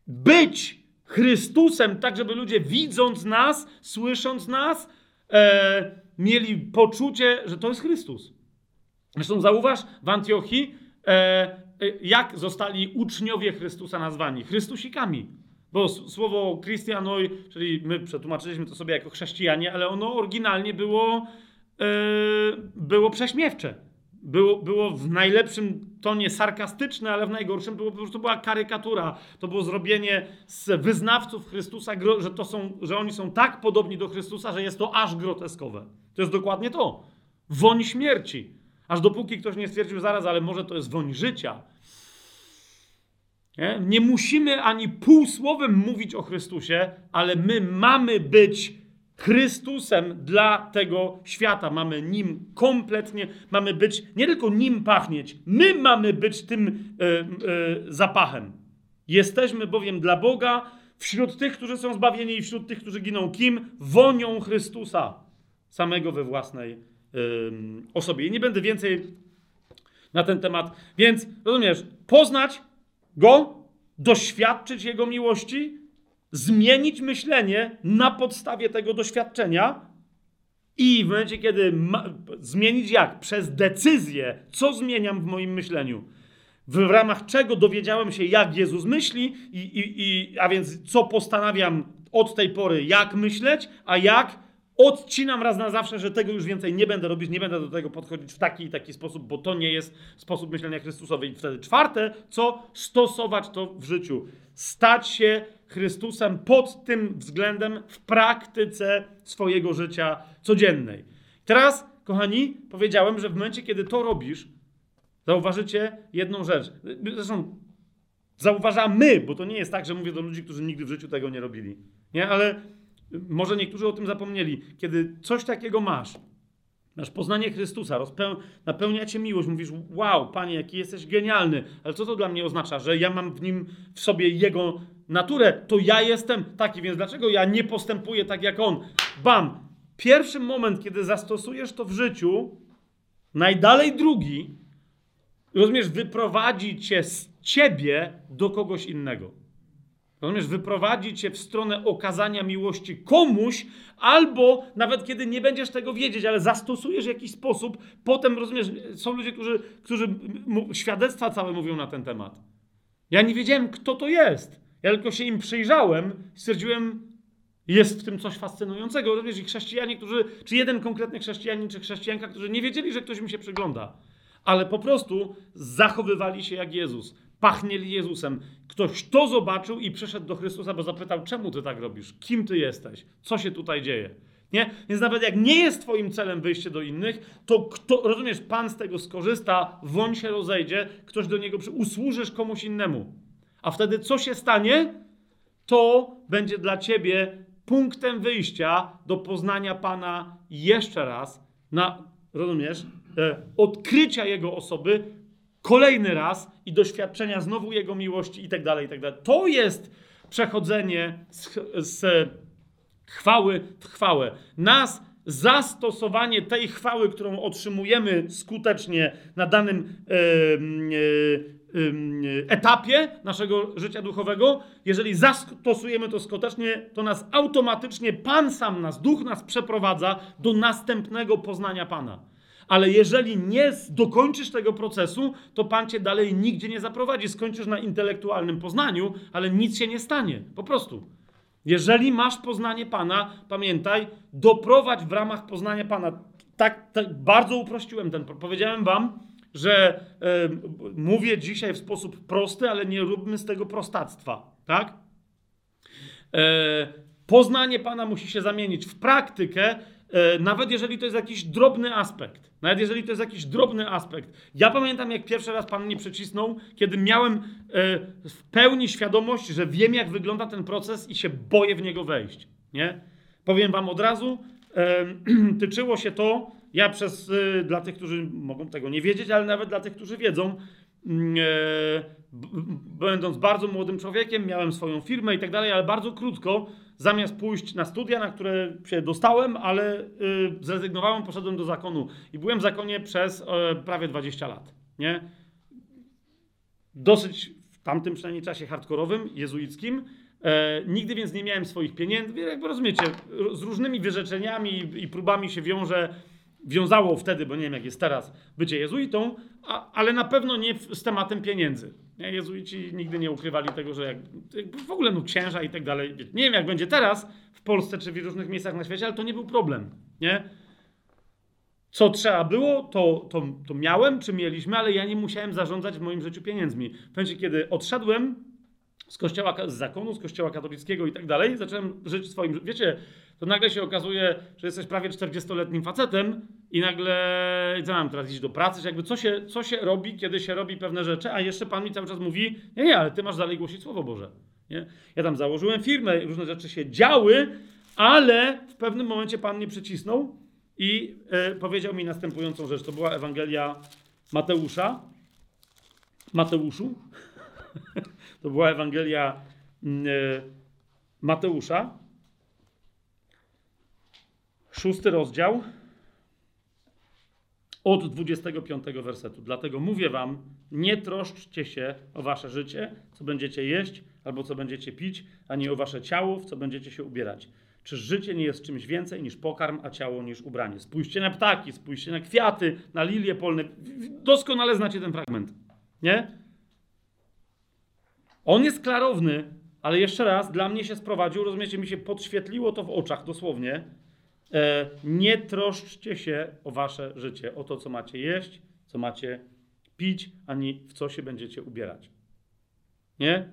być Chrystusem, tak żeby ludzie widząc nas, słysząc nas, e, mieli poczucie, że to jest Chrystus. Zresztą zauważ w Antiochii, e, e jak zostali uczniowie Chrystusa nazwani? Chrystusikami. Bo słowo Christianoi, czyli my przetłumaczyliśmy to sobie jako chrześcijanie, ale ono oryginalnie było, yy, było prześmiewcze. Było, było w najlepszym tonie sarkastyczne, ale w najgorszym było po prostu była karykatura. To było zrobienie z wyznawców Chrystusa, że, to są, że oni są tak podobni do Chrystusa, że jest to aż groteskowe. To jest dokładnie to. Woń śmierci. Aż dopóki ktoś nie stwierdził zaraz, ale może to jest woń życia nie? nie musimy ani półsłowem mówić o Chrystusie, ale my mamy być Chrystusem dla tego świata. Mamy nim kompletnie, mamy być, nie tylko nim pachnieć, my mamy być tym e, e, zapachem. Jesteśmy bowiem dla Boga wśród tych, którzy są zbawieni i wśród tych, którzy giną kim? Wonią Chrystusa samego we własnej e, osobie. I nie będę więcej na ten temat. Więc rozumiesz, poznać go, doświadczyć Jego miłości, zmienić myślenie na podstawie tego doświadczenia i w momencie, kiedy ma, zmienić jak? Przez decyzję, co zmieniam w moim myśleniu. W ramach czego dowiedziałem się, jak Jezus myśli, i, i, i, a więc co postanawiam od tej pory, jak myśleć, a jak Odcinam raz na zawsze, że tego już więcej nie będę robić, nie będę do tego podchodzić w taki i taki sposób, bo to nie jest sposób myślenia Chrystusowy. I wtedy czwarte, co stosować to w życiu. Stać się Chrystusem pod tym względem w praktyce swojego życia codziennej. Teraz, kochani, powiedziałem, że w momencie, kiedy to robisz, zauważycie jedną rzecz. Zresztą zauważamy, bo to nie jest tak, że mówię do ludzi, którzy nigdy w życiu tego nie robili. Nie, ale może niektórzy o tym zapomnieli. Kiedy coś takiego masz, masz poznanie Chrystusa, rozpeł... napełnia cię miłość, mówisz, wow, Panie, jaki jesteś genialny, ale co to dla mnie oznacza? Że ja mam w nim, w sobie Jego naturę, to ja jestem taki, więc dlaczego ja nie postępuję tak jak On? Bam! Pierwszy moment, kiedy zastosujesz to w życiu, najdalej drugi, rozumiesz, wyprowadzi cię z ciebie do kogoś innego. Rozumiesz, wyprowadzi cię w stronę okazania miłości komuś, albo nawet kiedy nie będziesz tego wiedzieć, ale zastosujesz w jakiś sposób, potem, rozumiesz, są ludzie, którzy, którzy świadectwa całe mówią na ten temat. Ja nie wiedziałem, kto to jest. Ja tylko się im przyjrzałem i stwierdziłem, jest w tym coś fascynującego. Rozumiesz, i chrześcijanie, którzy, czy jeden konkretny chrześcijanin, czy chrześcijanka, którzy nie wiedzieli, że ktoś mi się przygląda, ale po prostu zachowywali się jak Jezus pachnieli Jezusem. Ktoś to zobaczył i przyszedł do Chrystusa, bo zapytał, czemu ty tak robisz? Kim ty jesteś? Co się tutaj dzieje? Nie? Więc nawet jak nie jest twoim celem wyjście do innych, to kto, rozumiesz, Pan z tego skorzysta, woń się rozejdzie, ktoś do niego przy... usłużysz komuś innemu. A wtedy co się stanie? To będzie dla ciebie punktem wyjścia do poznania Pana jeszcze raz, na, rozumiesz, e, odkrycia Jego osoby kolejny raz i doświadczenia znowu Jego miłości i tak dalej, i tak dalej. To jest przechodzenie z, z chwały w chwałę. Nas zastosowanie tej chwały, którą otrzymujemy skutecznie na danym etapie naszego życia duchowego, jeżeli zastosujemy to skutecznie, to nas automatycznie Pan sam nas, Duch nas przeprowadza do następnego poznania Pana. Ale jeżeli nie dokończysz tego procesu, to Pan cię dalej nigdzie nie zaprowadzi. Skończysz na intelektualnym poznaniu, ale nic się nie stanie. Po prostu. Jeżeli masz poznanie Pana, pamiętaj, doprowadź w ramach poznania Pana. Tak, tak bardzo uprościłem ten. Powiedziałem Wam, że e, mówię dzisiaj w sposób prosty, ale nie róbmy z tego prostactwa, tak? E, poznanie Pana musi się zamienić w praktykę, nawet jeżeli to jest jakiś drobny aspekt. Nawet jeżeli to jest jakiś drobny aspekt. Ja pamiętam, jak pierwszy raz Pan mnie przycisnął, kiedy miałem e, w pełni świadomość, że wiem, jak wygląda ten proces i się boję w niego wejść. Nie? Powiem Wam od razu, e, tyczyło się to, ja przez, e, dla tych, którzy mogą tego nie wiedzieć, ale nawet dla tych, którzy wiedzą, mm, e, będąc bardzo młodym człowiekiem, miałem swoją firmę i tak dalej, ale bardzo krótko, zamiast pójść na studia, na które się dostałem, ale y, zrezygnowałem, poszedłem do zakonu i byłem w zakonie przez y, prawie 20 lat, nie? Dosyć w tamtym przynajmniej czasie hardkorowym, jezuickim. E, nigdy więc nie miałem swoich pieniędzy. Jakby rozumiecie, z różnymi wyrzeczeniami i próbami się wiąże wiązało wtedy, bo nie wiem jak jest teraz, bycie jezuitą, a, ale na pewno nie w, z tematem pieniędzy. Nie? Jezuici nigdy nie ukrywali tego, że jak, w ogóle no księża i tak dalej. Nie wiem jak będzie teraz w Polsce czy w różnych miejscach na świecie, ale to nie był problem. Nie? Co trzeba było, to, to, to miałem, czy mieliśmy, ale ja nie musiałem zarządzać w moim życiu pieniędzmi. W momencie, kiedy odszedłem z kościoła, z zakonu, z kościoła katolickiego i tak dalej, zacząłem żyć swoim, wiecie, to nagle się okazuje, że jesteś prawie 40-letnim facetem i nagle, co mam teraz iść do pracy, jakby co się, co się robi, kiedy się robi pewne rzeczy, a jeszcze Pan mi cały czas mówi, nie, nie, ale Ty masz dalej głosić Słowo Boże. Nie? Ja tam założyłem firmę, różne rzeczy się działy, ale w pewnym momencie Pan mnie przycisnął i e, powiedział mi następującą rzecz. To była Ewangelia Mateusza. Mateuszu. to była Ewangelia mm, e, Mateusza szósty rozdział od 25 wersetu. Dlatego mówię wam, nie troszczcie się o wasze życie, co będziecie jeść albo co będziecie pić, ani o wasze ciało, w co będziecie się ubierać. Czy życie nie jest czymś więcej niż pokarm, a ciało niż ubranie? Spójrzcie na ptaki, spójrzcie na kwiaty, na lilie polne. Doskonale znacie ten fragment. Nie? On jest klarowny, ale jeszcze raz, dla mnie się sprowadził, rozumiecie, mi się podświetliło to w oczach dosłownie, E, nie troszczcie się o wasze życie, o to, co macie jeść, co macie pić, ani w co się będziecie ubierać. Nie?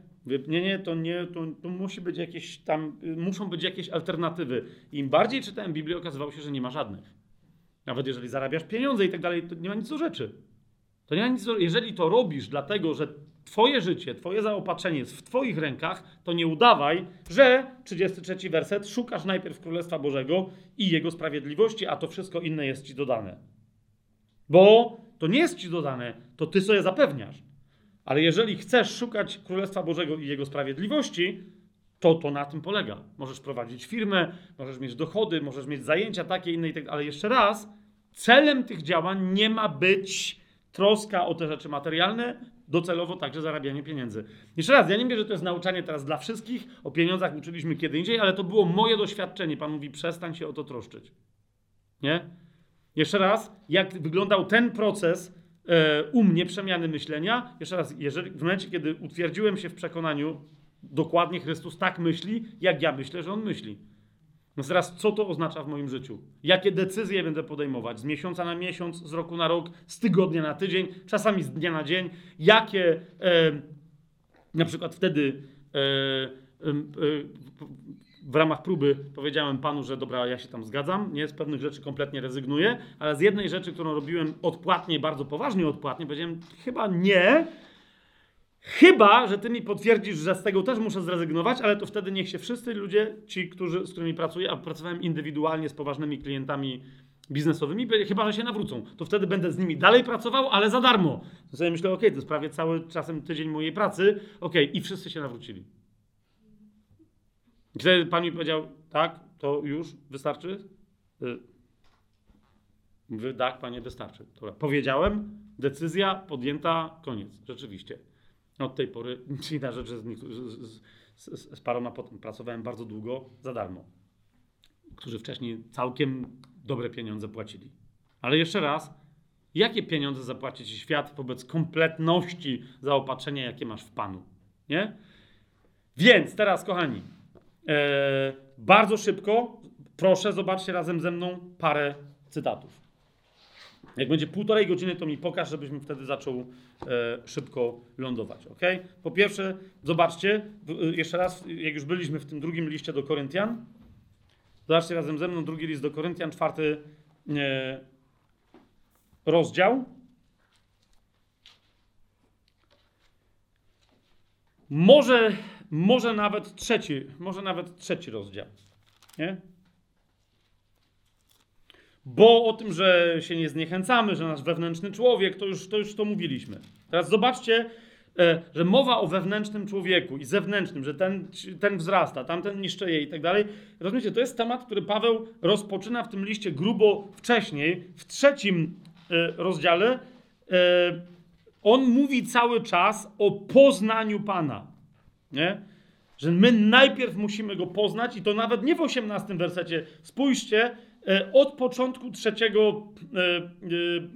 Nie, nie, to nie, to, to musi być jakieś tam, muszą być jakieś alternatywy. Im bardziej czytałem Biblię, okazywało się, że nie ma żadnych. Nawet jeżeli zarabiasz pieniądze i tak dalej, to nie ma nic do rzeczy. To nie ma nic do, jeżeli to robisz dlatego, że Twoje życie, Twoje zaopatrzenie jest w Twoich rękach, to nie udawaj, że 33 werset szukasz najpierw Królestwa Bożego i Jego sprawiedliwości, a to wszystko inne jest Ci dodane. Bo to nie jest Ci dodane, to Ty sobie zapewniasz. Ale jeżeli chcesz szukać Królestwa Bożego i Jego sprawiedliwości, to to na tym polega. Możesz prowadzić firmę, możesz mieć dochody, możesz mieć zajęcia takie, inne i tak Ale jeszcze raz, celem tych działań nie ma być troska o te rzeczy materialne, docelowo także zarabianie pieniędzy. Jeszcze raz, ja nie wiem, że to jest nauczanie teraz dla wszystkich, o pieniądzach uczyliśmy kiedy indziej, ale to było moje doświadczenie. Pan mówi, przestań się o to troszczyć. Nie? Jeszcze raz, jak wyglądał ten proces e, u mnie przemiany myślenia, jeszcze raz, jeżeli, w momencie, kiedy utwierdziłem się w przekonaniu, dokładnie Chrystus tak myśli, jak ja myślę, że On myśli. No teraz, co to oznacza w moim życiu? Jakie decyzje będę podejmować z miesiąca na miesiąc, z roku na rok, z tygodnia na tydzień, czasami z dnia na dzień? Jakie e, na przykład wtedy e, e, w ramach próby powiedziałem panu, że dobra, ja się tam zgadzam, nie z pewnych rzeczy kompletnie rezygnuję, ale z jednej rzeczy, którą robiłem odpłatnie, bardzo poważnie odpłatnie, powiedziałem chyba nie, Chyba, że ty mi potwierdzisz, że z tego też muszę zrezygnować, ale to wtedy niech się wszyscy ludzie, ci, którzy, z którymi pracuję, a pracowałem indywidualnie z poważnymi klientami biznesowymi, chyba, że się nawrócą, to wtedy będę z nimi dalej pracował, ale za darmo. To sobie myślę, ok, to jest prawie cały czasem tydzień mojej pracy, ok, i wszyscy się nawrócili. I wtedy pan mi powiedział, tak, to już wystarczy? Y, mówię, tak, panie, wystarczy. Dobra. Powiedziałem, decyzja podjęta, koniec, rzeczywiście. Od tej pory, inna rzecz, że z, z, z, z paroma potem pracowałem bardzo długo za darmo, którzy wcześniej całkiem dobre pieniądze płacili. Ale jeszcze raz, jakie pieniądze zapłaci ci świat wobec kompletności zaopatrzenia, jakie masz w Panu? Nie? Więc teraz, kochani, e, bardzo szybko, proszę, zobaczcie razem ze mną parę cytatów. Jak będzie półtorej godziny, to mi pokaż, żebyśmy wtedy zaczął e, szybko lądować. ok? Po pierwsze, zobaczcie, w, jeszcze raz, jak już byliśmy w tym drugim liście do Koryntian, zobaczcie razem ze mną drugi list do Koryntian, czwarty e, rozdział. Może, może nawet trzeci, może nawet trzeci rozdział. Nie? Bo o tym, że się nie zniechęcamy, że nasz wewnętrzny człowiek, to już to, już to mówiliśmy. Teraz zobaczcie, e, że mowa o wewnętrznym człowieku i zewnętrznym, że ten, ten wzrasta, tamten niszczeje i tak dalej. Rozumiecie, to jest temat, który Paweł rozpoczyna w tym liście grubo wcześniej, w trzecim e, rozdziale. E, on mówi cały czas o poznaniu Pana. Nie? Że my najpierw musimy go poznać, i to nawet nie w 18 wersecie. Spójrzcie, od początku trzeciego e, e,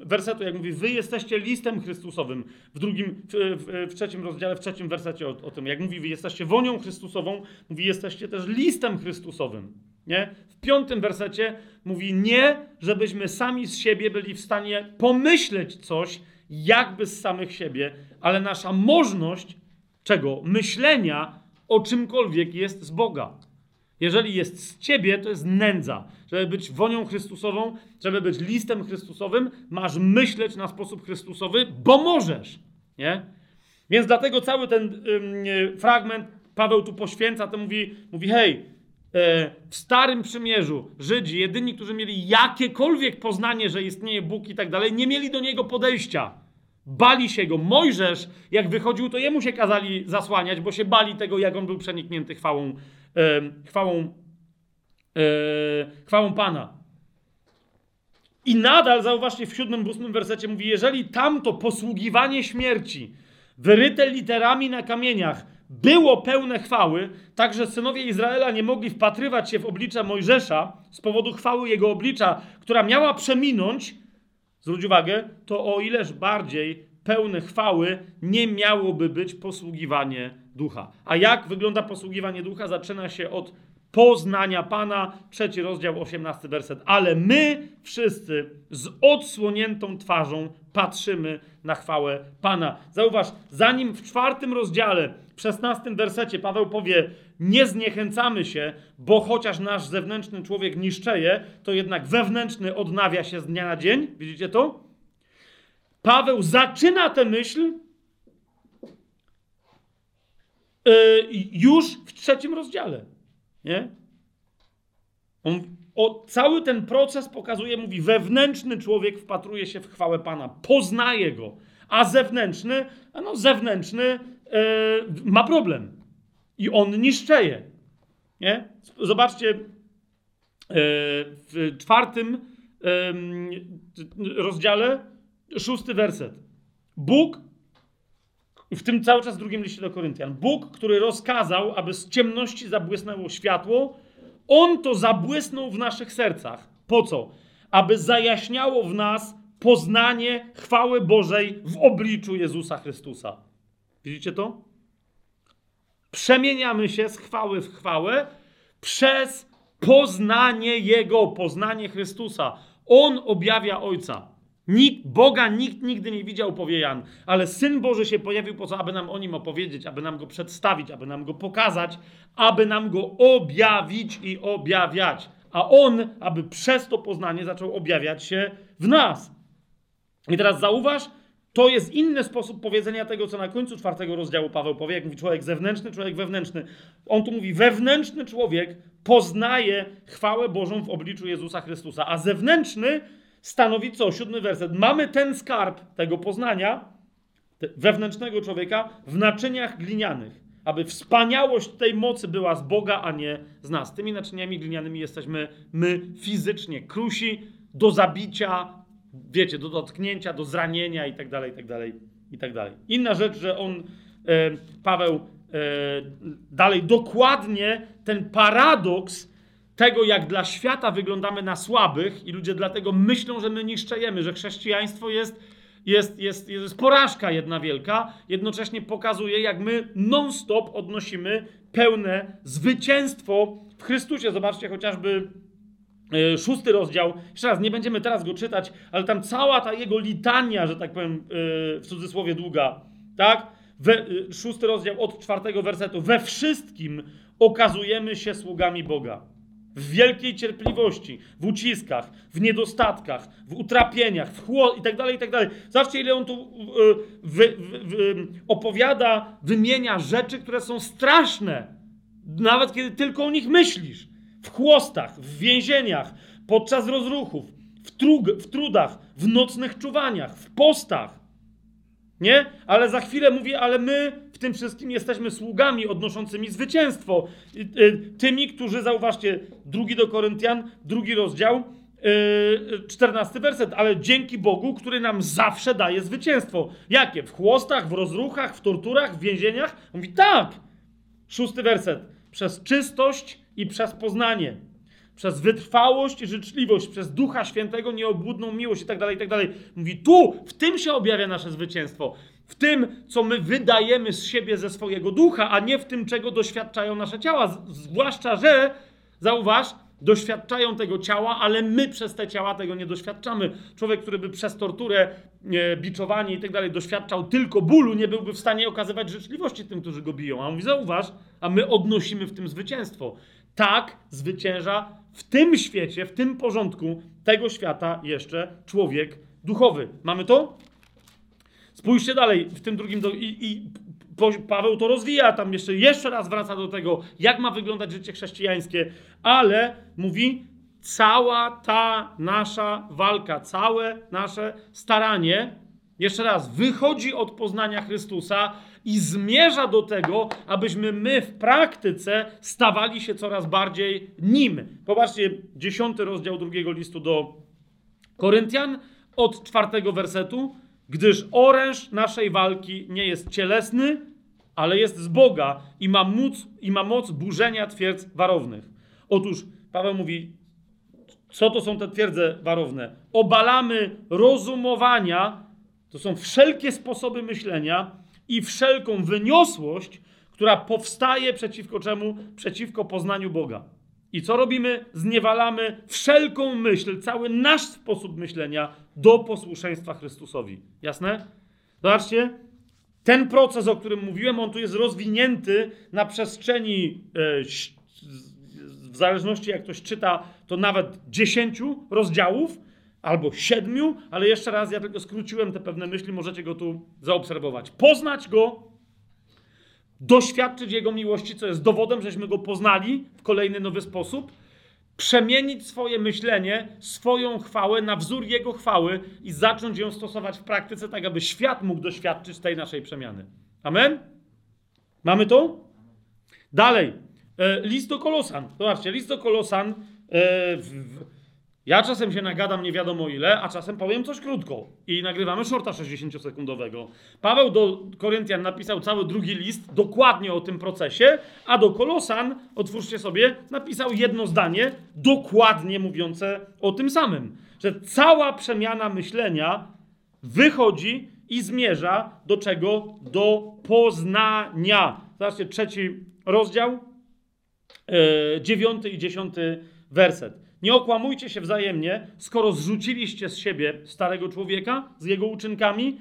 wersetu, jak mówi, wy jesteście listem Chrystusowym. W drugim, w, w trzecim rozdziale, w trzecim wersecie o, o, tym, jak mówi, wy jesteście wonią Chrystusową, mówi, jesteście też listem Chrystusowym. Nie? W piątym wersecie mówi, nie, żebyśmy sami z siebie byli w stanie pomyśleć coś, jakby z samych siebie, ale nasza możność czego? Myślenia o czymkolwiek jest z Boga. Jeżeli jest z ciebie, to jest nędza. Żeby być wonią Chrystusową, żeby być listem Chrystusowym, masz myśleć na sposób Chrystusowy, bo możesz. Nie? Więc dlatego cały ten ym, fragment Paweł tu poświęca, to mówi, mówi hej, e, w Starym Przymierzu Żydzi, jedyni, którzy mieli jakiekolwiek poznanie, że istnieje Bóg i tak dalej, nie mieli do Niego podejścia. Bali się Go. Mojżesz, jak wychodził, to jemu się kazali zasłaniać, bo się bali tego, jak on był przeniknięty chwałą chwałą, chwałą Pana. I nadal, zauważcie, w siódmym, ósmym wersecie mówi, jeżeli tamto posługiwanie śmierci, wyryte literami na kamieniach, było pełne chwały, tak że synowie Izraela nie mogli wpatrywać się w oblicza Mojżesza z powodu chwały jego oblicza, która miała przeminąć, zwróć uwagę, to o ileż bardziej pełne chwały nie miałoby być posługiwanie ducha. A jak wygląda posługiwanie ducha? Zaczyna się od poznania Pana, trzeci rozdział, osiemnasty werset. Ale my wszyscy z odsłoniętą twarzą patrzymy na chwałę Pana. Zauważ, zanim w czwartym rozdziale, w szesnastym wersecie Paweł powie, nie zniechęcamy się, bo chociaż nasz zewnętrzny człowiek niszczeje, to jednak wewnętrzny odnawia się z dnia na dzień. Widzicie to? Paweł zaczyna tę myśl yy, już w trzecim rozdziale. Nie? On, o, cały ten proces pokazuje, mówi, wewnętrzny człowiek wpatruje się w chwałę Pana, poznaje go, a zewnętrzny, a no zewnętrzny yy, ma problem i on niszczeje. Nie? Zobaczcie, yy, w czwartym yy, rozdziale szósty werset. Bóg, w tym cały czas drugim liście do Koryntian, Bóg, który rozkazał, aby z ciemności zabłysnęło światło, On to zabłysnął w naszych sercach. Po co? Aby zajaśniało w nas poznanie chwały Bożej w obliczu Jezusa Chrystusa. Widzicie to? Przemieniamy się z chwały w chwałę przez poznanie Jego, poznanie Chrystusa. On objawia Ojca. Nikt, Boga nikt nigdy nie widział, powie Jan, ale Syn Boży się pojawił po co? Aby nam o Nim opowiedzieć, aby nam Go przedstawić, aby nam Go pokazać, aby nam Go objawić i objawiać. A On, aby przez to poznanie zaczął objawiać się w nas. I teraz zauważ, to jest inny sposób powiedzenia tego, co na końcu czwartego rozdziału Paweł powie, jak mówi człowiek zewnętrzny, człowiek wewnętrzny. On tu mówi, wewnętrzny człowiek poznaje chwałę Bożą w obliczu Jezusa Chrystusa, a zewnętrzny stanowi co? Siódmy werset. Mamy ten skarb tego poznania wewnętrznego człowieka w naczyniach glinianych, aby wspaniałość tej mocy była z Boga, a nie z nas. Tymi naczyniami glinianymi jesteśmy my fizycznie, krusi do zabicia, wiecie, do dotknięcia, do zranienia i tak dalej, i tak dalej, i tak dalej. Inna rzecz, że on, e, Paweł, e, dalej dokładnie ten paradoks tego, jak dla świata wyglądamy na słabych i ludzie dlatego myślą, że my niszczejemy, że chrześcijaństwo jest, jest, jest, jest porażka jedna wielka, jednocześnie pokazuje, jak my non-stop odnosimy pełne zwycięstwo w Chrystusie. Zobaczcie chociażby e, szósty rozdział. Jeszcze raz, nie będziemy teraz go czytać, ale tam cała ta jego litania, że tak powiem, e, w cudzysłowie długa, tak? We, e, szósty rozdział od czwartego wersetu. We wszystkim okazujemy się sługami Boga. W wielkiej cierpliwości, w uciskach, w niedostatkach, w utrapieniach, w chło i tak dalej, i tak dalej. Zobaczcie, ile on tu e, opowiada, wymienia rzeczy, które są straszne. Nawet kiedy tylko o nich myślisz. W chłostach, w więzieniach, podczas rozruchów, w, trug, w trudach, w nocnych czuwaniach, w postach. Nie? Ale za chwilę mówi, ale my w tym wszystkim jesteśmy sługami odnoszącymi zwycięstwo. Tymi, którzy, zauważcie, drugi do Koryntian, drugi rozdział, czternasty werset, ale dzięki Bogu, który nam zawsze daje zwycięstwo. Jakie? W chłostach, w rozruchach, w torturach, w więzieniach? On mówi tak. Szósty werset. Przez czystość i przez poznanie przez wytrwałość i życzliwość, przez Ducha Świętego, nieobłudną miłość i tak dalej, i tak dalej. Mówi, tu, w tym się objawia nasze zwycięstwo. W tym, co my wydajemy z siebie ze swojego ducha, a nie w tym, czego doświadczają nasze ciała. Zwłaszcza, że, zauważ, doświadczają tego ciała, ale my przez te ciała tego nie doświadczamy. Człowiek, który by przez torturę, e, biczowanie i tak dalej doświadczał tylko bólu, nie byłby w stanie okazywać życzliwości tym, którzy go biją. A on mówi, zauważ, a my odnosimy w tym zwycięstwo. Tak zwycięża w tym świecie, w tym porządku tego świata jeszcze człowiek duchowy. Mamy to? Spójrzcie dalej, w tym drugim, do, i, i Paweł to rozwija, tam jeszcze, jeszcze raz wraca do tego, jak ma wyglądać życie chrześcijańskie, ale mówi, cała ta nasza walka, całe nasze staranie, jeszcze raz, wychodzi od poznania Chrystusa i zmierza do tego, abyśmy my w praktyce stawali się coraz bardziej nim. Popatrzcie, dziesiąty rozdział drugiego listu do Koryntian od czwartego wersetu. Gdyż oręż naszej walki nie jest cielesny, ale jest z Boga i ma, moc, i ma moc burzenia twierdz warownych. Otóż Paweł mówi, co to są te twierdze warowne? Obalamy rozumowania, to są wszelkie sposoby myślenia, i wszelką wyniosłość, która powstaje przeciwko czemu? Przeciwko poznaniu Boga. I co robimy? Zniewalamy wszelką myśl, cały nasz sposób myślenia do posłuszeństwa Chrystusowi. Jasne? Zobaczcie, ten proces, o którym mówiłem, on tu jest rozwinięty na przestrzeni, e, w zależności jak ktoś czyta, to nawet dziesięciu rozdziałów, albo siedmiu, ale jeszcze raz ja tylko skróciłem te pewne myśli, możecie go tu zaobserwować. Poznać go, doświadczyć jego miłości, co jest dowodem, żeśmy go poznali w kolejny nowy sposób, przemienić swoje myślenie, swoją chwałę na wzór jego chwały i zacząć ją stosować w praktyce, tak aby świat mógł doświadczyć tej naszej przemiany. Amen? Mamy to? Dalej. E, list do Kolosan. Zobaczcie, list do Kolosan e, w, ja czasem się nagadam nie wiadomo ile, a czasem powiem coś krótko i nagrywamy shorta 60-sekundowego. Paweł do Koryntian napisał cały drugi list dokładnie o tym procesie, a do Kolosan, otwórzcie sobie, napisał jedno zdanie dokładnie mówiące o tym samym. Że cała przemiana myślenia wychodzi i zmierza do czego? Do poznania. Zobaczcie, trzeci rozdział, yy, dziewiąty i dziesiąty werset. Nie okłamujcie się wzajemnie, skoro zrzuciliście z siebie starego człowieka z jego uczynkami,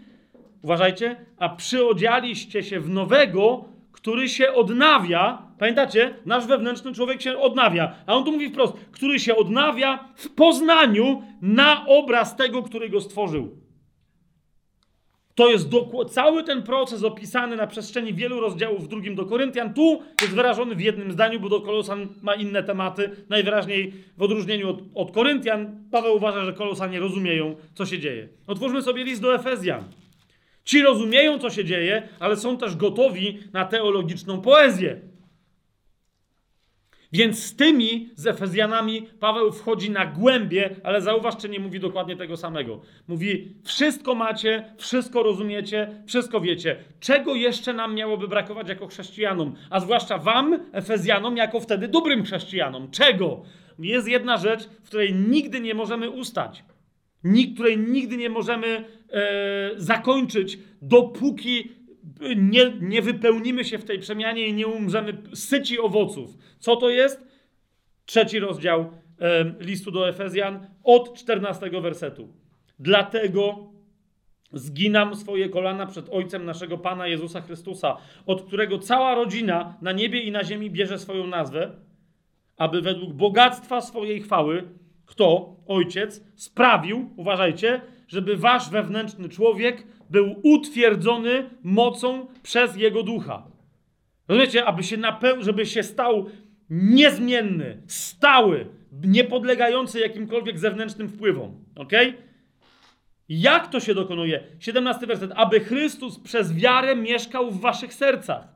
uważajcie, a przyodzialiście się w nowego, który się odnawia. Pamiętacie? Nasz wewnętrzny człowiek się odnawia. A on tu mówi wprost, który się odnawia w poznaniu na obraz tego, który go stworzył. To jest cały ten proces opisany na przestrzeni wielu rozdziałów w drugim do Koryntian. Tu jest wyrażony w jednym zdaniu, bo do Kolosan ma inne tematy. Najwyraźniej w odróżnieniu od, od Koryntian, Paweł uważa, że Kolosanie rozumieją, co się dzieje. Otwórzmy sobie list do Efezjan. Ci rozumieją, co się dzieje, ale są też gotowi na teologiczną poezję. Więc z tymi, z Efezjanami, Paweł wchodzi na głębie, ale zauważ, czy nie mówi dokładnie tego samego. Mówi: Wszystko macie, wszystko rozumiecie, wszystko wiecie. Czego jeszcze nam miałoby brakować jako chrześcijanom? A zwłaszcza Wam, Efezjanom, jako wtedy dobrym chrześcijanom. Czego? Jest jedna rzecz, w której nigdy nie możemy ustać. Której nigdy nie możemy e, zakończyć, dopóki nie, nie wypełnimy się w tej przemianie i nie umrzemy syci owoców. Co to jest? Trzeci rozdział listu do Efezjan od 14 wersetu. Dlatego zginam swoje kolana przed Ojcem naszego Pana Jezusa Chrystusa, od którego cała rodzina na niebie i na ziemi bierze swoją nazwę, aby według bogactwa swojej chwały, kto, Ojciec, sprawił, uważajcie, żeby wasz wewnętrzny człowiek był utwierdzony mocą przez Jego Ducha. Rozumiecie, aby się napeł- żeby się stał niezmienny, stały, niepodlegający jakimkolwiek zewnętrznym wpływom. Ok? Jak to się dokonuje? 17 werset. Aby Chrystus przez wiarę mieszkał w waszych sercach.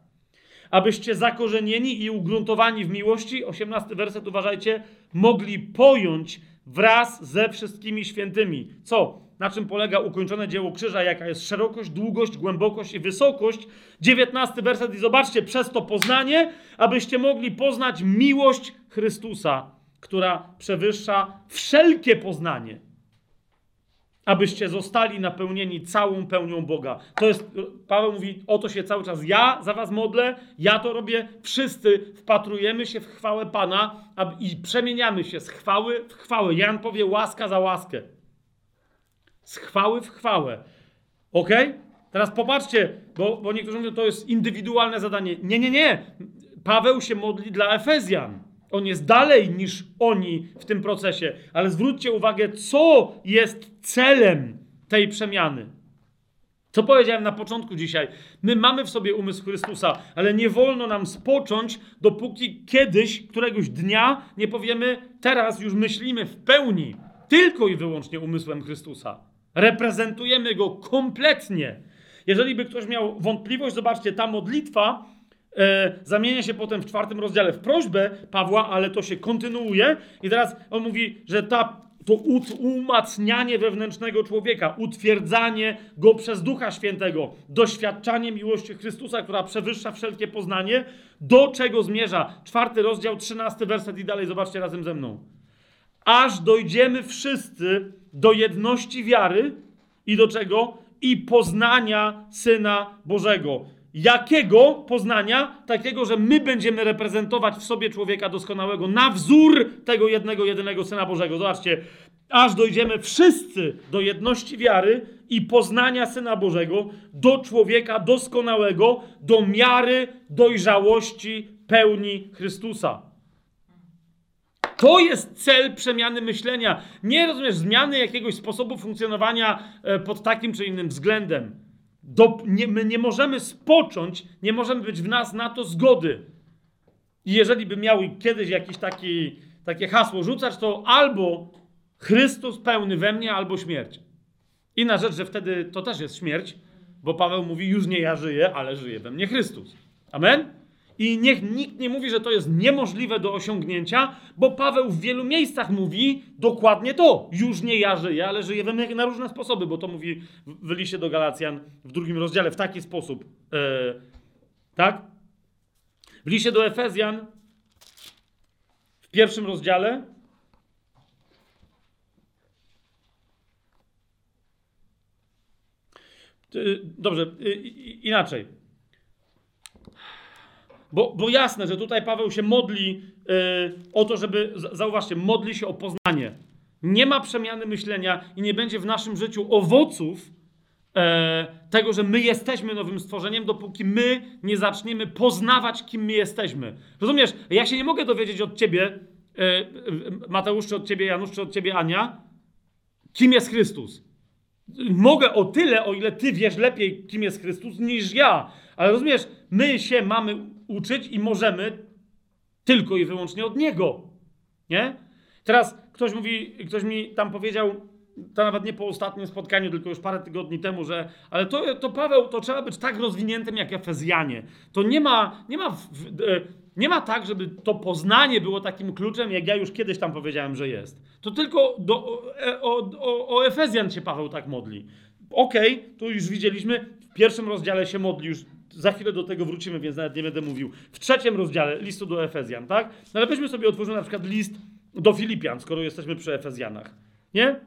Abyście zakorzenieni i ugruntowani w miłości, 18 werset, uważajcie, mogli pojąć wraz ze wszystkimi świętymi. Co? Na czym polega ukończone dzieło krzyża? Jaka jest szerokość, długość, głębokość i wysokość? 19 werset i zobaczcie, przez to poznanie, abyście mogli poznać miłość Chrystusa, która przewyższa wszelkie poznanie abyście zostali napełnieni całą pełnią Boga. To jest, Paweł mówi, o to się cały czas ja za was modlę, ja to robię, wszyscy wpatrujemy się w chwałę Pana i przemieniamy się z chwały w chwałę. Jan powie łaska za łaskę. Z chwały w chwałę. Ok? Teraz popatrzcie, bo, bo niektórzy mówią, to jest indywidualne zadanie. Nie, nie, nie. Paweł się modli dla Efezjan. On jest dalej niż oni w tym procesie, ale zwróćcie uwagę, co jest celem tej przemiany. Co powiedziałem na początku dzisiaj? My mamy w sobie umysł Chrystusa, ale nie wolno nam spocząć, dopóki kiedyś, któregoś dnia nie powiemy, teraz już myślimy w pełni, tylko i wyłącznie umysłem Chrystusa. Reprezentujemy go kompletnie. Jeżeli by ktoś miał wątpliwość, zobaczcie, ta modlitwa e, zamienia się potem w czwartym rozdziale w prośbę Pawła, ale to się kontynuuje. I teraz on mówi, że ta, to umacnianie wewnętrznego człowieka, utwierdzanie go przez Ducha Świętego, doświadczanie miłości Chrystusa, która przewyższa wszelkie poznanie, do czego zmierza? Czwarty rozdział, trzynasty werset i dalej, zobaczcie razem ze mną. Aż dojdziemy wszyscy do jedności wiary i do czego? I poznania Syna Bożego Jakiego poznania? Takiego, że my będziemy reprezentować w sobie człowieka doskonałego na wzór tego jednego, jedynego Syna Bożego. Zobaczcie, aż dojdziemy wszyscy do jedności wiary i poznania Syna Bożego, do człowieka doskonałego, do miary dojrzałości pełni Chrystusa. To jest cel przemiany myślenia. Nie rozumiesz zmiany jakiegoś sposobu funkcjonowania e, pod takim czy innym względem. Do, nie, my nie możemy spocząć, nie możemy być w nas na to zgody. I jeżeli by miały kiedyś jakieś taki, takie hasło rzucać, to albo Chrystus pełny we mnie, albo śmierć. Inna rzecz, że wtedy to też jest śmierć, bo Paweł mówi, już nie ja żyję, ale żyje we mnie Chrystus. Amen? I niech nikt nie mówi, że to jest niemożliwe do osiągnięcia, bo Paweł w wielu miejscach mówi dokładnie to. Już nie ja żyję, ale mnie na różne sposoby, bo to mówi w liście do Galacjan w drugim rozdziale w taki sposób. E, tak? W liście do Efezjan w pierwszym rozdziale e, Dobrze, e, inaczej. Bo, bo jasne, że tutaj Paweł się modli yy, o to, żeby, zauważcie, modli się o poznanie. Nie ma przemiany myślenia i nie będzie w naszym życiu owoców e, tego, że my jesteśmy nowym stworzeniem, dopóki my nie zaczniemy poznawać, kim my jesteśmy. Rozumiesz? Ja się nie mogę dowiedzieć od ciebie, e, Mateusz, czy od ciebie, Janusz, czy od ciebie, Ania, kim jest Chrystus. Mogę o tyle, o ile ty wiesz lepiej, kim jest Chrystus, niż ja. Ale rozumiesz, my się mamy uczyć i możemy tylko i wyłącznie od Niego. Nie? Teraz ktoś mówi, ktoś mi tam powiedział, to nawet nie po ostatnim spotkaniu, tylko już parę tygodni temu, że ale to, to Paweł, to trzeba być tak rozwiniętym jak Efezjanie. To nie ma, nie ma, e, nie ma tak, żeby to poznanie było takim kluczem, jak ja już kiedyś tam powiedziałem, że jest. To tylko do, o, o, o Efezjan się Paweł tak modli. Okej, okay, tu już widzieliśmy, w pierwszym rozdziale się modli już za chwilę do tego wrócimy, więc nawet nie będę mówił. W trzecim rozdziale listu do Efezjan, tak? No ale weźmy sobie otworzymy na przykład list do Filipian, skoro jesteśmy przy Efezjanach. Nie?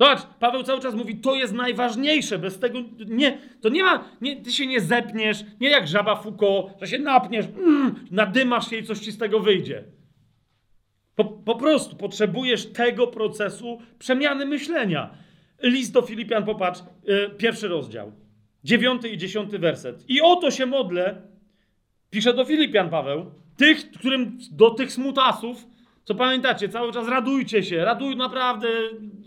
Zobacz, Paweł cały czas mówi, to jest najważniejsze, bez tego nie, to nie ma, nie, ty się nie zepniesz, nie jak żaba Foucault, że się napniesz, mm, nadymasz się i coś ci z tego wyjdzie. Po prostu potrzebujesz tego procesu przemiany myślenia. List do Filipian, popatrz, yy, pierwszy rozdział, dziewiąty i dziesiąty werset. I o to się modlę, pisze do Filipian Paweł, tych, którym do tych smutasów, co pamiętacie, cały czas radujcie się, raduj naprawdę,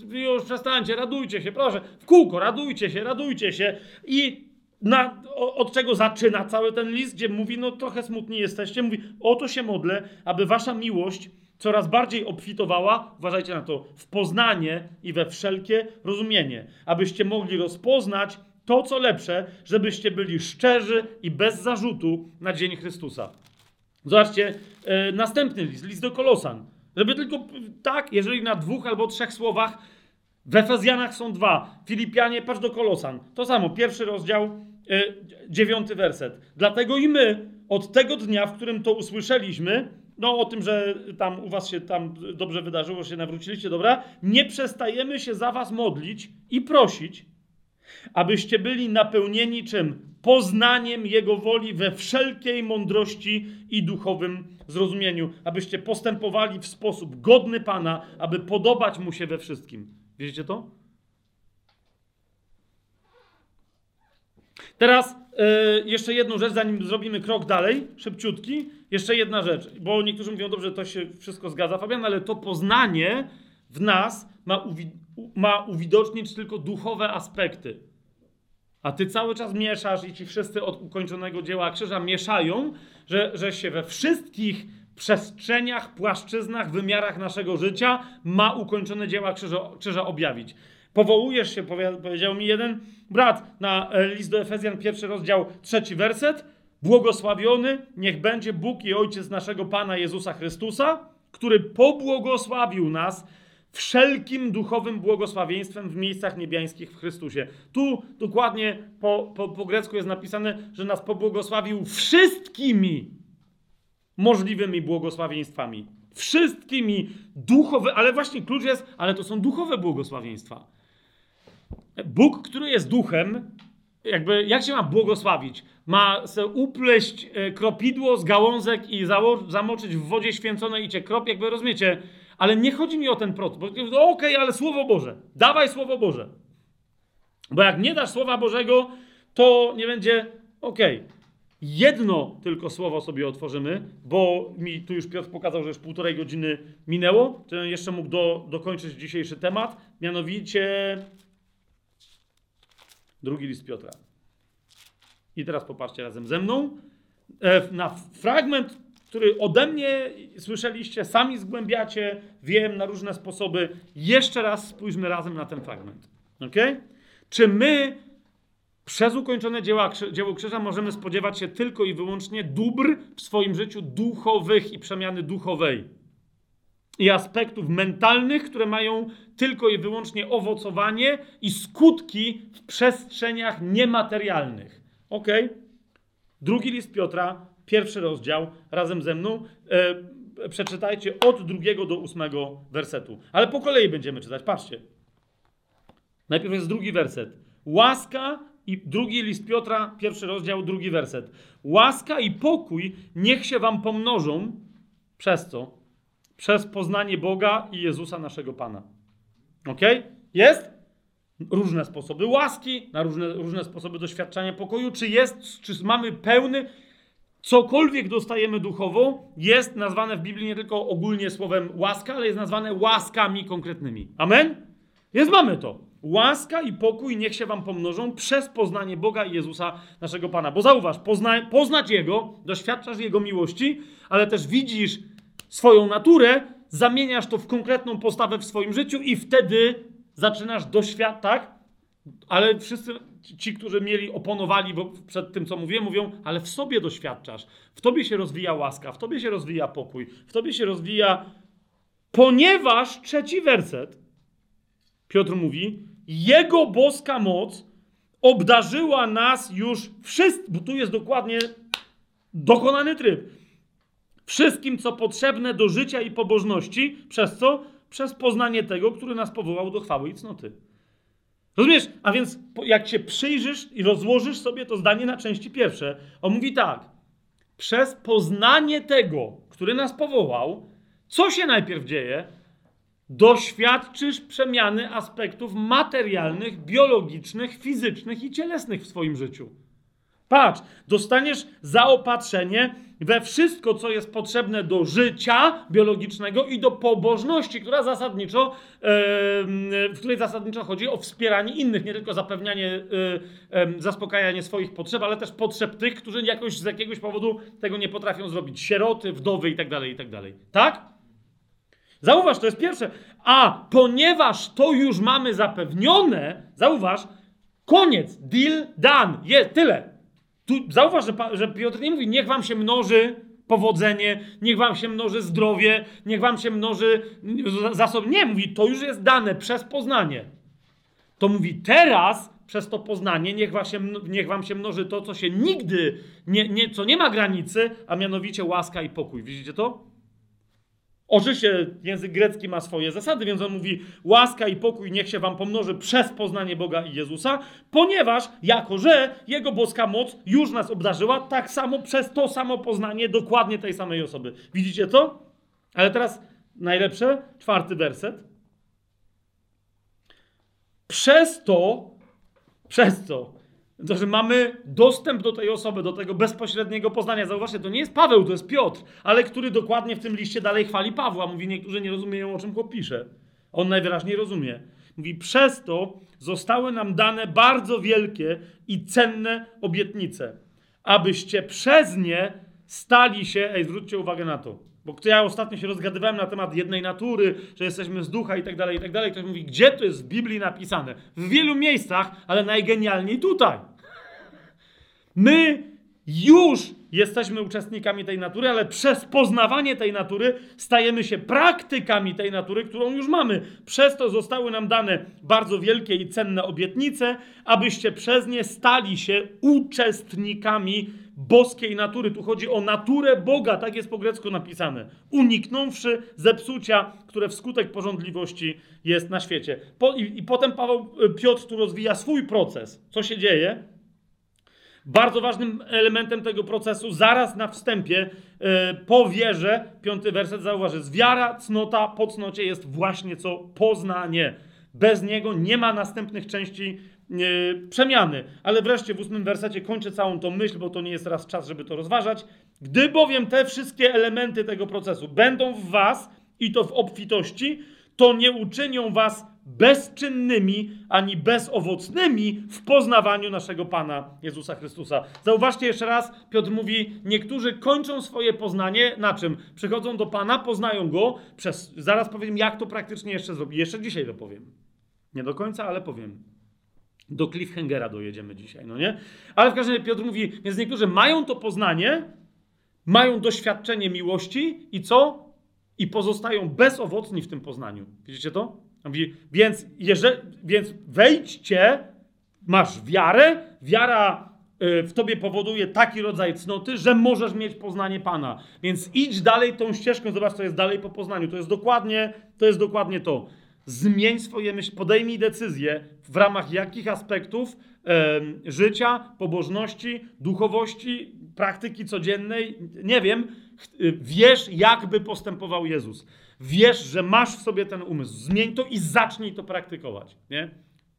już przestańcie, radujcie się, proszę, w kółko, radujcie się, radujcie się. I na, od czego zaczyna cały ten list, gdzie mówi, no trochę smutni jesteście, mówi, o to się modlę, aby wasza miłość coraz bardziej obfitowała, uważajcie na to, w poznanie i we wszelkie rozumienie, abyście mogli rozpoznać to, co lepsze, żebyście byli szczerzy i bez zarzutu na dzień Chrystusa. Zobaczcie, e, następny list, list do Kolosan. Żeby tylko tak, jeżeli na dwóch albo trzech słowach, w Efezjanach są dwa, Filipianie, patrz do Kolosan. To samo, pierwszy rozdział, e, dziewiąty werset. Dlatego i my od tego dnia, w którym to usłyszeliśmy, no o tym, że tam u was się tam dobrze wydarzyło, się nawróciliście, dobra, nie przestajemy się za was modlić i prosić, abyście byli napełnieni czym? Poznaniem Jego woli we wszelkiej mądrości i duchowym zrozumieniu, abyście postępowali w sposób godny Pana, aby podobać Mu się we wszystkim. Wiecie to? Teraz yy, jeszcze jedną rzecz, zanim zrobimy krok dalej, szybciutki. Jeszcze jedna rzecz, bo niektórzy mówią, dobrze, to się wszystko zgadza, Fabian, ale to poznanie w nas ma, uwi ma uwidocznić tylko duchowe aspekty. A ty cały czas mieszasz i ci wszyscy od ukończonego dzieła krzyża mieszają, że, że się we wszystkich przestrzeniach, płaszczyznach, wymiarach naszego życia ma ukończone dzieła krzyża, krzyża objawić. Powołujesz się, powiedział mi jeden brat, na e, list do Efezjan, pierwszy rozdział, trzeci werset. Błogosławiony niech będzie Bóg i Ojciec naszego Pana Jezusa Chrystusa, który pobłogosławił nas wszelkim duchowym błogosławieństwem w miejscach niebiańskich w Chrystusie. Tu dokładnie po, po, po grecku jest napisane, że nas pobłogosławił wszystkimi możliwymi błogosławieństwami. Wszystkimi duchowymi, ale właśnie klucz jest, ale to są duchowe błogosławieństwa. Bóg, który jest duchem, jakby jak się ma błogosławić? Ma se upleść e, kropidło z gałązek i zamoczyć w wodzie święconej i cię krop, jakby rozumiecie, ale nie chodzi mi o ten proces. Okej, okay, ale Słowo Boże. Dawaj Słowo Boże. Bo jak nie dasz Słowa Bożego, to nie będzie okej. Okay. Jedno tylko słowo sobie otworzymy, bo mi tu już Piotr pokazał, że już półtorej godziny minęło, to jeszcze mógł do, dokończyć dzisiejszy temat, mianowicie drugi list Piotra. I teraz popatrzcie razem ze mną e, na fragment który ode mnie słyszeliście, sami zgłębiacie, wiem na różne sposoby. Jeszcze raz spójrzmy razem na ten fragment. Ok? Czy my przez ukończone dzieła, dzieło krzyża możemy spodziewać się tylko i wyłącznie dóbr w swoim życiu duchowych i przemiany duchowej? I aspektów mentalnych, które mają tylko i wyłącznie owocowanie i skutki w przestrzeniach niematerialnych. Ok? Drugi list Piotra, pierwszy rozdział razem ze mną. E, przeczytajcie od drugiego do ósmego wersetu. Ale po kolei będziemy czytać. Patrzcie. Najpierw jest drugi werset. Łaska i drugi list Piotra, pierwszy rozdział, drugi werset. Łaska i pokój niech się wam pomnożą. Przez co? Przez poznanie Boga i Jezusa naszego Pana. Ok? Jest? Różne sposoby łaski, na różne, różne sposoby doświadczania pokoju. Czy jest, czy mamy pełny, cokolwiek dostajemy duchowo, jest nazwane w Biblii nie tylko ogólnie słowem łaska, ale jest nazwane łaskami konkretnymi. Amen? Jest, mamy to. Łaska i pokój niech się wam pomnożą przez poznanie Boga i Jezusa, naszego Pana. Bo zauważ, pozna, poznać Jego, doświadczasz Jego miłości, ale też widzisz swoją naturę, zamieniasz to w konkretną postawę w swoim życiu i wtedy zaczynasz doświadczać, tak? Ale wszyscy ci, którzy mieli, oponowali przed tym, co mówię, mówią, ale w sobie doświadczasz. W tobie się rozwija łaska, w tobie się rozwija pokój, w tobie się rozwija, ponieważ, trzeci werset, Piotr mówi, jego boska moc obdarzyła nas już wszystkim, bo tu jest dokładnie dokonany tryb. Wszystkim, co potrzebne do życia i pobożności, przez co? Przez poznanie tego, który nas powołał do chwały i cnoty. Rozumiesz? A więc jak się przyjrzysz i rozłożysz sobie to zdanie na części pierwsze, on mówi tak. Przez poznanie tego, który nas powołał, Co się najpierw dzieje? Doświadczysz przemiany aspektów materialnych, biologicznych, fizycznych i cielesnych w swoim życiu. Patrz, dostaniesz zaopatrzenie we wszystko, co jest potrzebne do życia biologicznego i do pobożności, która zasadniczo, w której zasadniczo chodzi o wspieranie innych, nie tylko zapewnianie, zaspokajanie swoich potrzeb, ale też potrzeb tych, którzy jakoś z jakiegoś powodu tego nie potrafią zrobić. Sieroty, wdowy itd., tak itd. Tak, tak? Zauważ, to jest pierwsze. A ponieważ to już mamy zapewnione, zauważ, koniec, deal done, jest tyle. Tu zauważ, że, że Piotr nie mówi, niech wam się mnoży powodzenie, niech wam się mnoży zdrowie, niech wam się mnoży zasob. Nie, mówi, to już jest dane przez poznanie. To mówi, teraz przez to poznanie niech wam się, niech wam się mnoży to, co się nigdy, nie, nie, co nie ma granicy, a mianowicie łaska i pokój. Widzicie to? Oczywiście język grecki ma swoje zasady, więc on mówi: łaska i pokój niech się wam pomnoży przez poznanie Boga i Jezusa, ponieważ jako że Jego boska moc już nas obdarzyła, tak samo przez to samo poznanie dokładnie tej samej osoby. Widzicie to? Ale teraz najlepsze, czwarty werset. Przez to, przez to, to, że mamy dostęp do tej osoby, do tego bezpośredniego poznania. Zauważcie, to nie jest Paweł, to jest Piotr, ale który dokładnie w tym liście dalej chwali Pawła. Mówi, niektórzy nie rozumieją, o czym go pisze. On najwyraźniej rozumie. Mówi, przez to zostały nam dane bardzo wielkie i cenne obietnice, abyście przez nie stali się, ej, zwróćcie uwagę na to, bo ja ostatnio się rozgadywałem na temat jednej natury, że jesteśmy z ducha i tak dalej, i tak dalej. Ktoś mówi, gdzie to jest w Biblii napisane? W wielu miejscach, ale najgenialniej tutaj. My już jesteśmy uczestnikami tej natury, ale przez poznawanie tej natury stajemy się praktykami tej natury, którą już mamy. Przez to zostały nam dane bardzo wielkie i cenne obietnice, abyście przez nie stali się uczestnikami boskiej natury. Tu chodzi o naturę Boga, tak jest po grecku napisane. Uniknąwszy zepsucia, które wskutek porządliwości jest na świecie. Po, i, I potem Paweł Piotr tu rozwija swój proces. Co się dzieje? Bardzo ważnym elementem tego procesu, zaraz na wstępie, yy, po wierze, piąty werset zauważy, z wiara, cnota, po cnocie jest właśnie co poznanie. Bez niego nie ma następnych części przemiany. Ale wreszcie w ósmym wersecie kończę całą tą myśl, bo to nie jest teraz czas, żeby to rozważać. Gdy bowiem te wszystkie elementy tego procesu będą w was i to w obfitości, to nie uczynią was bezczynnymi ani bezowocnymi w poznawaniu naszego Pana Jezusa Chrystusa. Zauważcie jeszcze raz, Piotr mówi, niektórzy kończą swoje poznanie na czym? Przychodzą do Pana, poznają Go, przez, zaraz powiem, jak to praktycznie jeszcze zrobić. Jeszcze dzisiaj to powiem. Nie do końca, ale powiem. Do cliffhangera dojedziemy dzisiaj, no nie? Ale w każdym razie Piotr mówi, więc niektórzy mają to poznanie, mają doświadczenie miłości i co? I pozostają bezowocni w tym poznaniu. Widzicie to? Mówi, więc, jeżeli, więc wejdźcie, masz wiarę, wiara y, w tobie powoduje taki rodzaj cnoty, że możesz mieć poznanie Pana. Więc idź dalej tą ścieżką, zobacz, co jest dalej po poznaniu. To jest dokładnie to. Jest dokładnie to. Zmień swoje myśli, podejmij decyzję w ramach jakich aspektów życia, pobożności, duchowości, praktyki codziennej, nie wiem, wiesz, jakby postępował Jezus. Wiesz, że masz w sobie ten umysł. Zmień to i zacznij to praktykować. Nie?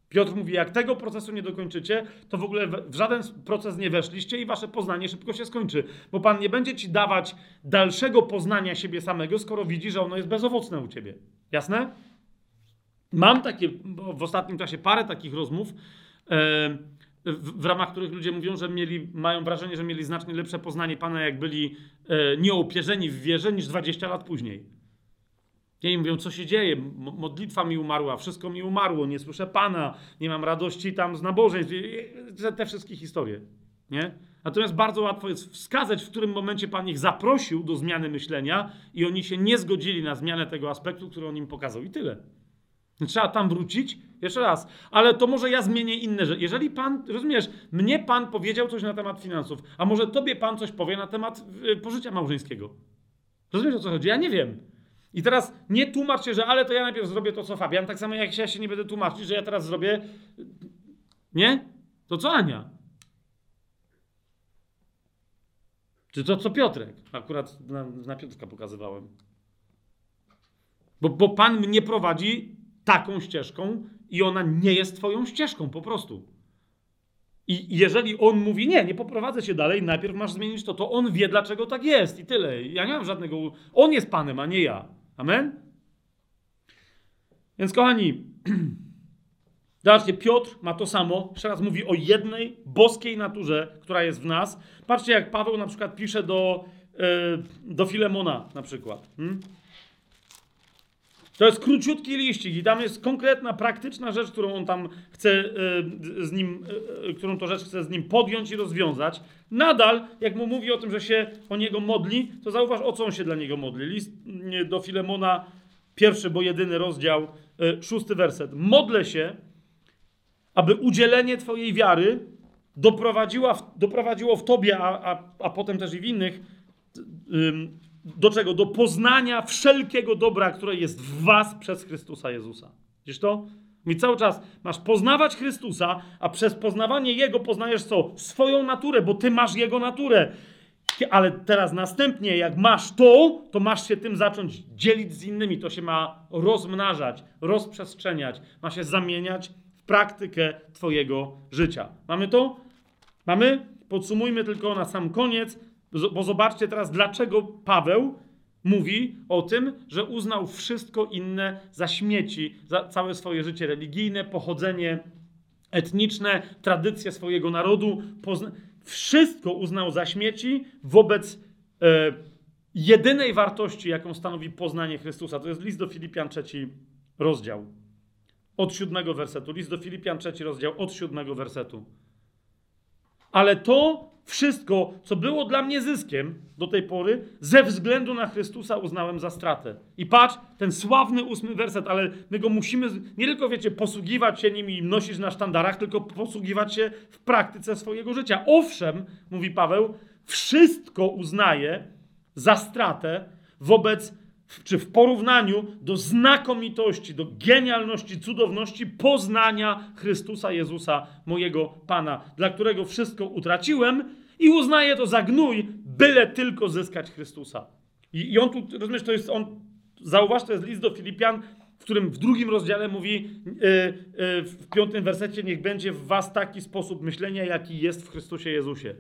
Piotr mówi, jak tego procesu nie dokończycie, to w ogóle w żaden proces nie weszliście i wasze poznanie szybko się skończy. Bo Pan nie będzie ci dawać dalszego poznania siebie samego, skoro widzi, że ono jest bezowocne u ciebie. Jasne? Mam takie w ostatnim czasie parę takich rozmów, w, ramach których ludzie mówią, że mieli, mają wrażenie, że mieli znacznie lepsze poznanie Pana, jak byli e, nieopierzeni w wierze, niż 20 lat później. I mówią, co się dzieje? Modlitwa mi umarła, wszystko mi umarło, nie słyszę Pana, nie mam radości tam z nabożeństw. Te wszystkie historie. Nie? Natomiast bardzo łatwo jest wskazać, w którym momencie Pan ich zaprosił do zmiany myślenia i oni się nie zgodzili na zmianę tego aspektu, który on im pokazał. I tyle. Trzeba tam wrócić. Jeszcze raz. Ale to może ja zmienię inne rzeczy. Jeżeli Pan, rozumiesz, mnie Pan powiedział coś na temat finansów, a może Tobie Pan coś powie na temat y, pożycia małżeńskiego. Rozumiesz o co chodzi? Ja nie wiem. I teraz nie tłumacz się, że ale to ja najpierw zrobię to, co Fabian, tak samo jak ja się nie będę tłumaczyć, że ja teraz zrobię. Nie? To co Ania? Czy to co Piotrek? Akurat na, na Piotrka pokazywałem. Bo, bo Pan mnie prowadzi taką ścieżką i ona nie jest twoją ścieżką, po prostu. I jeżeli on mówi, nie, nie poprowadzę cię dalej, najpierw masz zmienić to, to on wie, dlaczego tak jest i tyle. Ja nie mam żadnego. On jest Panem, a nie ja. Amen? Więc kochani, zobaczcie, Piotr ma to samo. Jeszcze raz mówi o jednej boskiej naturze, która jest w nas. Patrzcie, jak Paweł na przykład pisze do, yy, do Filemona na przykład. Hmm? To jest króciutki liścik i tam jest konkretna, praktyczna rzecz, którą on tam chce e, z nim, e, e, którą to rzecz chce z nim podjąć i rozwiązać. Nadal, jak mu mówi o tym, że się o niego modli, to zauważ, o co on się dla niego modli. List do Filemona, pierwszy, bo jedyny rozdział, szósty werset. Modlę się, aby udzielenie Twojej wiary doprowadziła, doprowadziło w Tobie, a, a, a potem też i w innych, do czego? Do poznania wszelkiego dobra, które jest w was przez Chrystusa Jezusa. Widzisz to? Mi cały czas masz poznawać Chrystusa, a przez poznawanie Jego poznajesz co? Swoją naturę, bo Ty masz Jego naturę. Ale teraz następnie, jak masz to, to masz się tym zacząć dzielić z innymi. To się ma rozmnażać, rozprzestrzeniać, ma się zamieniać w praktykę Twojego życia. Mamy to? Mamy? Podsumujmy tylko na sam koniec. Bo zobaczcie teraz, dlaczego Paweł mówi o tym, że uznał wszystko inne za śmieci, za całe swoje życie religijne, pochodzenie etniczne, tradycje swojego narodu. Wszystko uznał za śmieci wobec e, jedynej wartości, jaką stanowi poznanie Chrystusa. To jest list do Filipian, trzeci rozdział. Od siódmego wersetu. List do Filipian, trzeci rozdział, od siódmego wersetu. Ale to wszystko, co było dla mnie zyskiem do tej pory, ze względu na Chrystusa uznałem za stratę. I patrz, ten sławny ósmy werset, ale my go musimy nie tylko, wiecie, posługiwać się nim i nosić na sztandarach, tylko posługiwać się w praktyce swojego życia. Owszem, mówi Paweł, wszystko uznaję za stratę wobec czy w porównaniu do znakomitości, do genialności, cudowności poznania Chrystusa Jezusa, mojego Pana, dla którego wszystko utraciłem i uznaję to za gnój, byle tylko zyskać Chrystusa. I, i on tu, rozumiesz, to jest, on, zauważ, to jest list do Filipian, w którym w drugim rozdziale mówi yy, yy, w piątym wersecie, niech będzie w was taki sposób myślenia, jaki jest w Chrystusie Jezusie.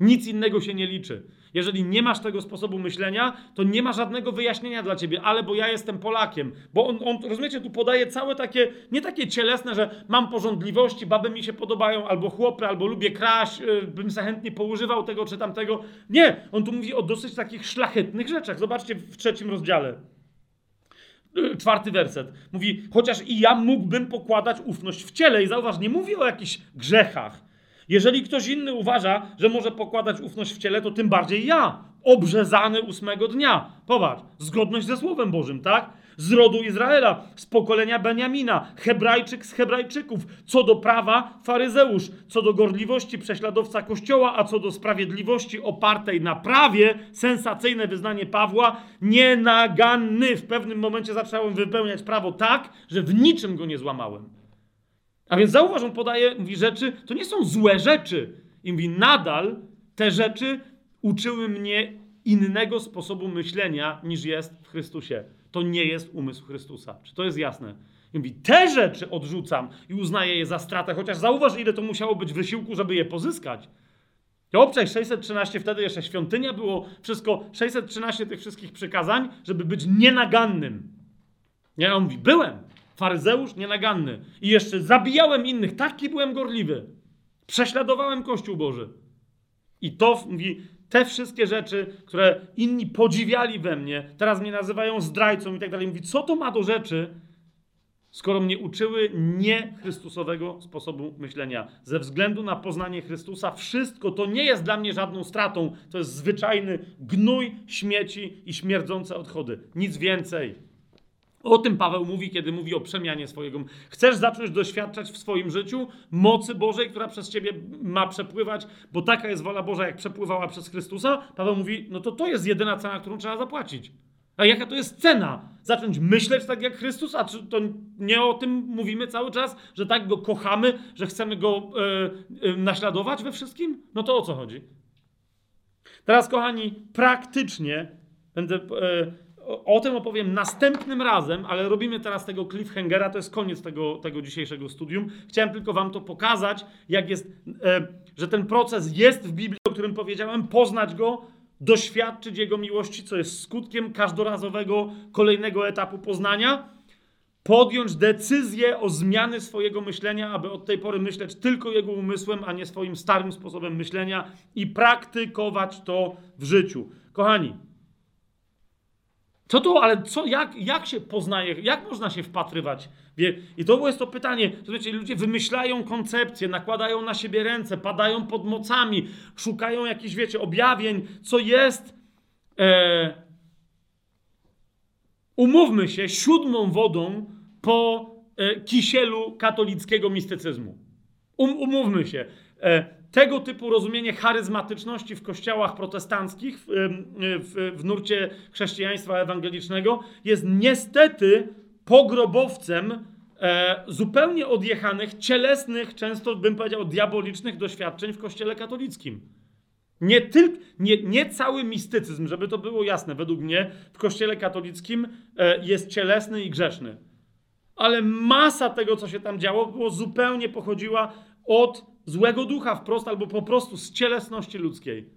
Nic innego się nie liczy. Jeżeli nie masz tego sposobu myślenia, to nie ma żadnego wyjaśnienia dla ciebie, ale bo ja jestem Polakiem. Bo on, on rozumiecie, tu podaje całe takie, nie takie cielesne, że mam porządliwości, baby mi się podobają, albo chłopy, albo lubię kraść, yy, bym se chętnie poużywał tego czy tamtego. Nie, on tu mówi o dosyć takich szlachetnych rzeczach. Zobaczcie w trzecim rozdziale. Yy, czwarty werset. Mówi, chociaż i ja mógłbym pokładać ufność w ciele. I zauważ, nie mówi o jakichś grzechach jeżeli ktoś inny uważa, że może pokładać ufność w ciele, to tym bardziej ja, obrzezany ósmego dnia. Popatrz, zgodność ze Słowem Bożym, tak? Z rodu Izraela, z pokolenia Beniamina, Hebrajczyk z Hebrajczyków, co do prawa faryzeusz, co do gorliwości prześladowca Kościoła, a co do sprawiedliwości opartej na prawie, sensacyjne wyznanie Pawła, nienaganny. W pewnym momencie zacząłem wypełniać prawo tak, że w niczym go nie złamałem. A więc zauważ, on podaje, mówi rzeczy, to nie są złe rzeczy. I mówi, nadal te rzeczy uczyły mnie innego sposobu myślenia niż jest w Chrystusie. To nie jest umysł Chrystusa. Czy to jest jasne? I mówi, te rzeczy odrzucam i uznaję je za stratę, chociaż zauważ, ile to musiało być wysiłku, żeby je pozyskać. To obczaj 613, wtedy jeszcze świątynia, było wszystko, 613 tych wszystkich przykazań, żeby być nienagannym. Nie, on mówi, byłem, faryzeusz nienaganny. I jeszcze zabijałem innych, taki byłem gorliwy. Prześladowałem Kościół Boży. I to mówi, te wszystkie rzeczy, które inni podziwiali we mnie, teraz mnie nazywają zdrajcą i tak dalej. Mówi, co to ma do rzeczy, skoro mnie uczyły nie Chrystusowego sposobu myślenia. Ze względu na poznanie Chrystusa, wszystko to nie jest dla mnie żadną stratą. To jest zwyczajny gnój, śmieci i śmierdzące odchody. Nic więcej. O tym Paweł mówi, kiedy mówi o przemianie swojego. Chcesz zacząć doświadczać w swoim życiu mocy Bożej, która przez ciebie ma przepływać, bo taka jest wola Boża, jak przepływała przez Chrystusa? Paweł mówi, no to to jest jedyna cena, którą trzeba zapłacić. A jaka to jest cena? Zacząć myśleć tak jak Chrystus? A czy to nie o tym mówimy cały czas, że tak go kochamy, że chcemy go e, e, naśladować we wszystkim? No to o co chodzi? Teraz, kochani, praktycznie będę. E, o, tym opowiem następnym razem, ale robimy teraz tego cliffhangera, to jest koniec tego, tego dzisiejszego studium. Chciałem tylko wam to pokazać, jak jest, e, że ten proces jest w Biblii, o którym powiedziałem, poznać go, doświadczyć Jego miłości, co jest skutkiem każdorazowego kolejnego etapu poznania, podjąć decyzję o zmiany swojego myślenia, aby od tej pory myśleć tylko Jego umysłem, a nie swoim starym sposobem myślenia i praktykować to w życiu. Kochani, co to, ale co, jak, jak się poznaje, jak można się wpatrywać? I to jest to pytanie. Słuchajcie, ludzie wymyślają koncepcje, nakładają na siebie ręce, padają pod mocami, szukają jakichś, wiecie, objawień, co jest, e, umówmy się, siódmą wodą po e, kisielu katolickiego mistycyzmu. Um, umówmy się. E, tego typu rozumienie charyzmatyczności w kościołach protestanckich, w, w, w nurcie chrześcijaństwa ewangelicznego, jest niestety pogrobowcem e, zupełnie odjechanych, cielesnych, często bym powiedział diabolicznych doświadczeń w kościele katolickim. Nie, tyl, nie, nie cały mistycyzm, żeby to było jasne, według mnie w kościele katolickim e, jest cielesny i grzeszny. Ale masa tego, co się tam działo, było zupełnie pochodziła od złego ducha wprost, albo po prostu z cielesności ludzkiej.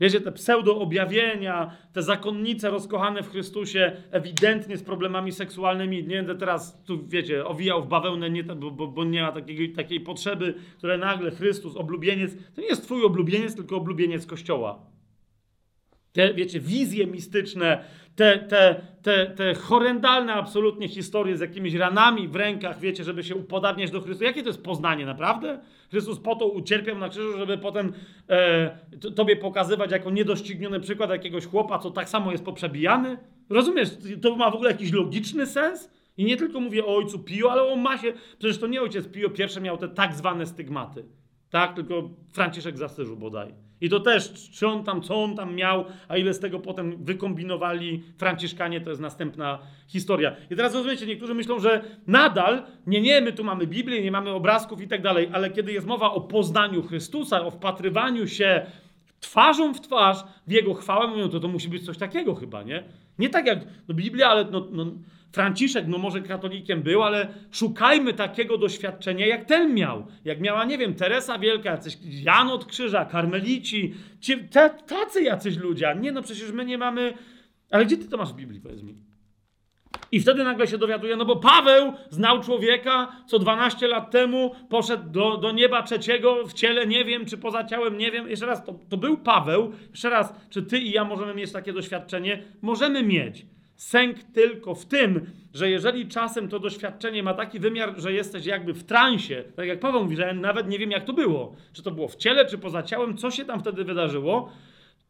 Wiecie, te pseudo-objawienia, te zakonnice rozkochane w Chrystusie, ewidentnie z problemami seksualnymi, nie będę teraz tu, wiecie, owijał w bawełnę, nie, bo, bo, bo nie ma takiej, takiej potrzeby, które nagle Chrystus, oblubieniec, to nie jest twój oblubieniec, tylko oblubieniec Kościoła. Te, wiecie, wizje mistyczne, te, te, te, te horrendalne absolutnie historie z jakimiś ranami w rękach, wiecie, żeby się upodabniać do Chrystusa. Jakie to jest poznanie, naprawdę? Chrystus po to ucierpiał na krzyżu, żeby potem e, tobie pokazywać jako niedościgniony przykład jakiegoś chłopa, co tak samo jest poprzebijany? Rozumiesz? To ma w ogóle jakiś logiczny sens? I nie tylko mówię o ojcu Pio, ale o masie. Przecież to nie ojciec Pio pierwszy miał te tak zwane stygmaty. Tak, tylko Franciszek z bodaj. I to też, czy on tam, co on tam miał, a ile z tego potem wykombinowali Franciszkanie, to jest następna historia. I teraz rozumiecie, niektórzy myślą, że nadal, nie, nie, my tu mamy Biblię, nie mamy obrazków i tak dalej, ale kiedy jest mowa o poznaniu Chrystusa, o wpatrywaniu się twarzą w twarz w Jego chwałę, mówią, to to musi być coś takiego chyba, nie? Nie tak jak no, Biblia, ale no, no, Franciszek, no może katolikiem był, ale szukajmy takiego doświadczenia, jak ten miał. Jak miała, nie wiem, Teresa Wielka, jacyś Jan od Krzyża, karmelici, ci, tacy jacyś ludzie. Nie, no przecież my nie mamy... Ale gdzie ty to masz w Biblii, powiedz mi? I wtedy nagle się dowiaduje, no bo Paweł znał człowieka, co 12 lat temu poszedł do, do nieba trzeciego w ciele, nie wiem, czy poza ciałem, nie wiem. Jeszcze raz, to, to był Paweł. Jeszcze raz, czy ty i ja możemy mieć takie doświadczenie? Możemy mieć. Sęk tylko w tym, że jeżeli czasem to doświadczenie ma taki wymiar, że jesteś jakby w transie, tak jak Paweł mówi, że ja nawet nie wiem, jak to było, czy to było w ciele, czy poza ciałem, co się tam wtedy wydarzyło,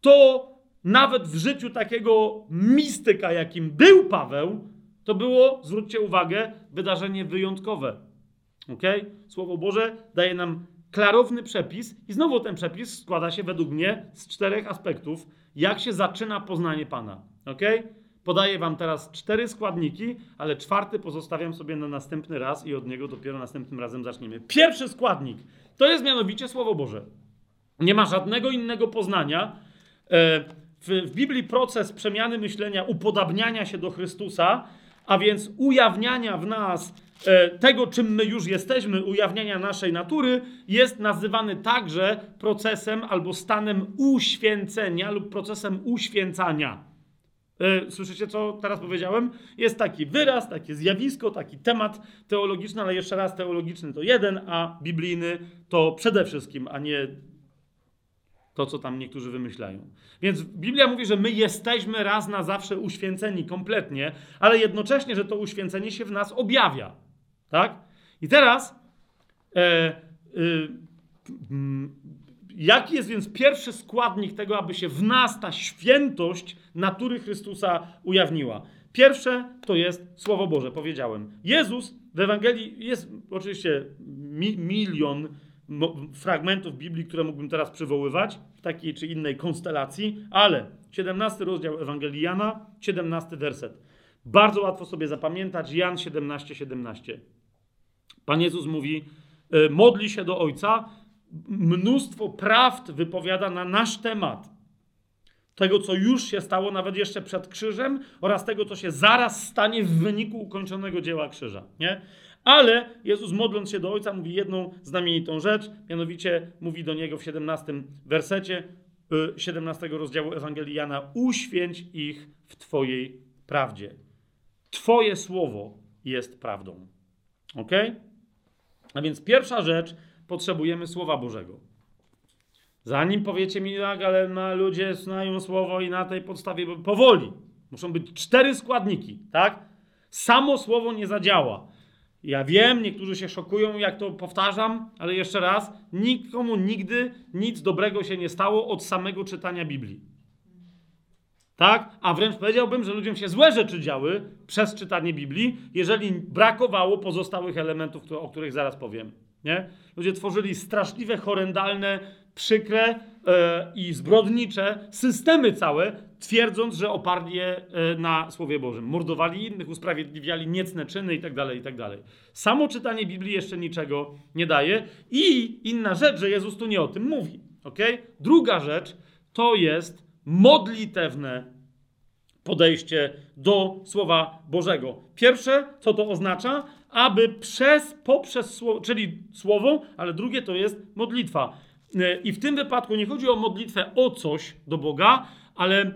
to nawet w życiu takiego mistyka, jakim był Paweł, to było, zwróćcie uwagę, wydarzenie wyjątkowe. Ok? Słowo Boże daje nam klarowny przepis, i znowu ten przepis składa się według mnie z czterech aspektów, jak się zaczyna poznanie Pana. Ok? Podaję Wam teraz cztery składniki, ale czwarty pozostawiam sobie na następny raz i od niego dopiero następnym razem zaczniemy. Pierwszy składnik to jest mianowicie Słowo Boże. Nie ma żadnego innego poznania. E, w, w Biblii proces przemiany myślenia, upodabniania się do Chrystusa, a więc ujawniania w nas e, tego, czym my już jesteśmy, ujawniania naszej natury, jest nazywany także procesem albo stanem uświęcenia lub procesem uświęcania. E, słyszycie, co teraz powiedziałem? Jest taki wyraz, takie zjawisko, taki temat teologiczny, ale jeszcze raz teologiczny to jeden, a biblijny to przede wszystkim, a nie to, co tam niektórzy wymyślają. Więc Biblia mówi, że my jesteśmy raz na zawsze uświęceni kompletnie, ale jednocześnie, że to uświęcenie się w nas objawia. Tak? I teraz. E, e, Jaki jest więc pierwszy składnik tego, aby się w nas ta świętość natury Chrystusa ujawniła? Pierwsze to jest Słowo Boże, powiedziałem. Jezus w Ewangelii jest oczywiście mi, milion fragmentów Biblii, które mógłbym teraz przywoływać w takiej czy innej konstelacji, ale 17 rozdział Ewangelii Jana, 17 werset. Bardzo łatwo sobie zapamiętać, Jan 17, 17. Pan Jezus mówi, e, modli się do Ojca, mnóstwo prawd wypowiada na nasz temat. tego, co już się stało, nawet jeszcze przed krzyżem, oraz tego, co się zaraz stanie w wyniku ukończonego dzieła krzyża. Nie? Ale Jezus, modląc się do Ojca, mówi jedną znamienitą rzecz, mianowicie mówi do Niego w 17 wersecie 17 y, rozdziału Ewangelii Jana: Uświęć ich w Twojej prawdzie. Twoje słowo jest prawdą. Ok? A więc pierwsza rzecz, potrzebujemy Słowa Bożego. Zanim powiecie mi, tak, ale na ludzie znają słowo i na tej podstawie powoli. Muszą być cztery składniki, tak? Samo słowo nie zadziała. Ja wiem, niektórzy się szokują, jak to powtarzam, ale jeszcze raz, nikomu nigdy nic dobrego się nie stało od samego czytania Biblii. Tak? A wręcz powiedziałbym, że ludziom się złe rzeczy działy przez czytanie Biblii, jeżeli brakowało pozostałych elementów, o których zaraz powiem. Nie? Ludzie tworzyli straszliwe, horrendalne, przykre e, i zbrodnicze systemy całe, twierdząc, że oparli je e, na Słowie Bożym. Mordowali innych, usprawiedliwiali niecne czyny itd., tak itd. Tak Samo czytanie Biblii jeszcze niczego nie daje. I inna rzecz, że Jezus tu nie o tym mówi. Okay? Druga rzecz to jest modlitewne podejście do Słowa Bożego. Pierwsze, co to oznacza? Aby przez, poprzez słowo, czyli słowo, ale drugie to jest modlitwa. E, I w tym wypadku nie chodzi o modlitwę o coś do Boga, ale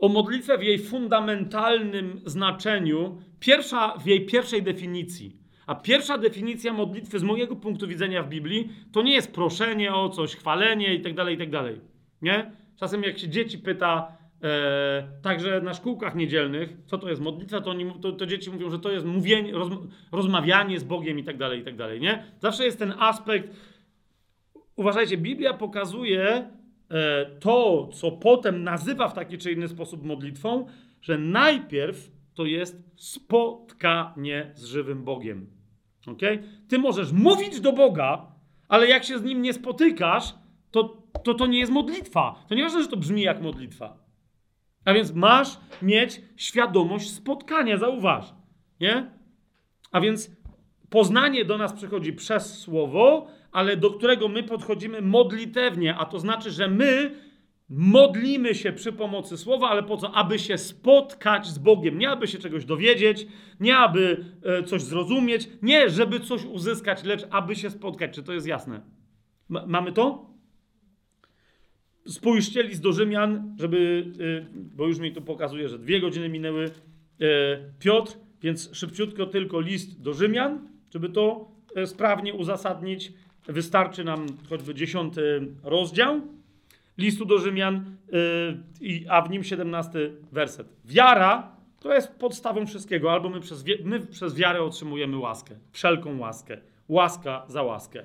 o modlitwę w jej fundamentalnym znaczeniu, pierwsza, w jej pierwszej definicji. A pierwsza definicja modlitwy z mojego punktu widzenia w Biblii to nie jest proszenie o coś, chwalenie itd., tak itd. Tak nie? Czasem jak się dzieci pyta, e, także na szkółkach niedzielnych, co to jest modlitwa, to, oni, to, to dzieci mówią, że to jest mówienie, roz, rozmawianie z Bogiem i tak dalej, i dalej, nie? Zawsze jest ten aspekt, uważajcie, Biblia pokazuje to, co potem nazywa w taki czy inny sposób modlitwą, że najpierw to jest spotkanie z żywym Bogiem. Okay? Ty możesz mówić do Boga, ale jak się z nim nie spotykasz, to to, to nie jest modlitwa. To nie ważne, że to brzmi jak modlitwa. A więc masz mieć świadomość spotkania, zauważ. Nie? A więc poznanie do nas przychodzi przez słowo, ale do którego my podchodzimy modlitewnie, a to znaczy, że my modlimy się przy pomocy słowa, ale po co? Aby się spotkać z Bogiem. Nie aby się czegoś dowiedzieć, nie aby e, coś zrozumieć, nie żeby coś uzyskać, lecz aby się spotkać. Czy to jest jasne? M mamy to? Spójrzcie list do Rzymian, żeby, y, bo już mi tu pokazuje, że dwie godziny minęły. Y, Piotr, więc szybciutko tylko list do Rzymian, żeby to y, sprawnie uzasadnić. Wystarczy nam choćby dziesiąty rozdział listu do Rzymian, a w nim siedemnasty werset. Wiara to jest podstawą wszystkiego, albo my przez, my przez wiarę otrzymujemy łaskę, wszelką łaskę. Łaska za łaskę.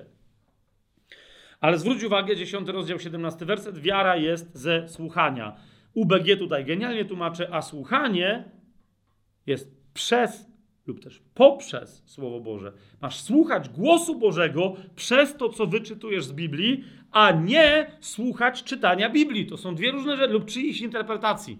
Ale zwróć uwagę, 10 rozdział, 17 werset, wiara jest ze słuchania. UBG tutaj genialnie tłumaczy, a słuchanie jest przez lub też poprzez Słowo Boże. Masz słuchać głosu Bożego przez to, co wyczytujesz z Biblii, a nie słuchać czytania Biblii. To są dwie różne rzeczy lub czyichś interpretacji.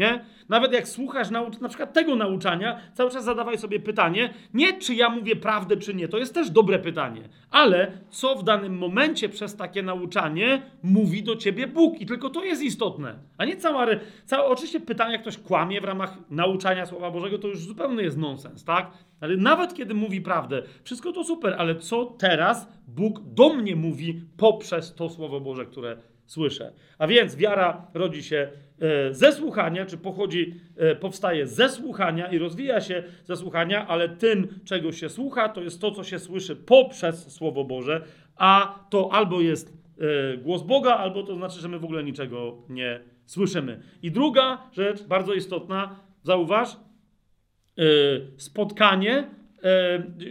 Nie? Nawet jak słuchasz na przykład tego nauczania, cały czas zadawaj sobie pytanie, nie czy ja mówię prawdę, czy nie. To jest też dobre pytanie. Ale co w danym momencie przez takie nauczanie mówi do ciebie Bóg? I tylko to jest istotne. A nie cała... Cała oczywiście pytanie, jak ktoś kłamie w ramach nauczania Słowa Bożego, to już zupełnie jest nonsens, tak? Ale nawet kiedy mówi prawdę, wszystko to super, ale co teraz Bóg do mnie mówi poprzez to Słowo Boże, które słyszę. A więc wiara rodzi się ze słuchania, czy pochodzi, e, powstaje ze słuchania i rozwija się ze słuchania, ale tym, czego się słucha, to jest to, co się słyszy poprzez Słowo Boże, a to albo jest e, głos Boga, albo to znaczy, że my w ogóle niczego nie słyszymy. I druga rzecz, bardzo istotna, zauważ, spotkanie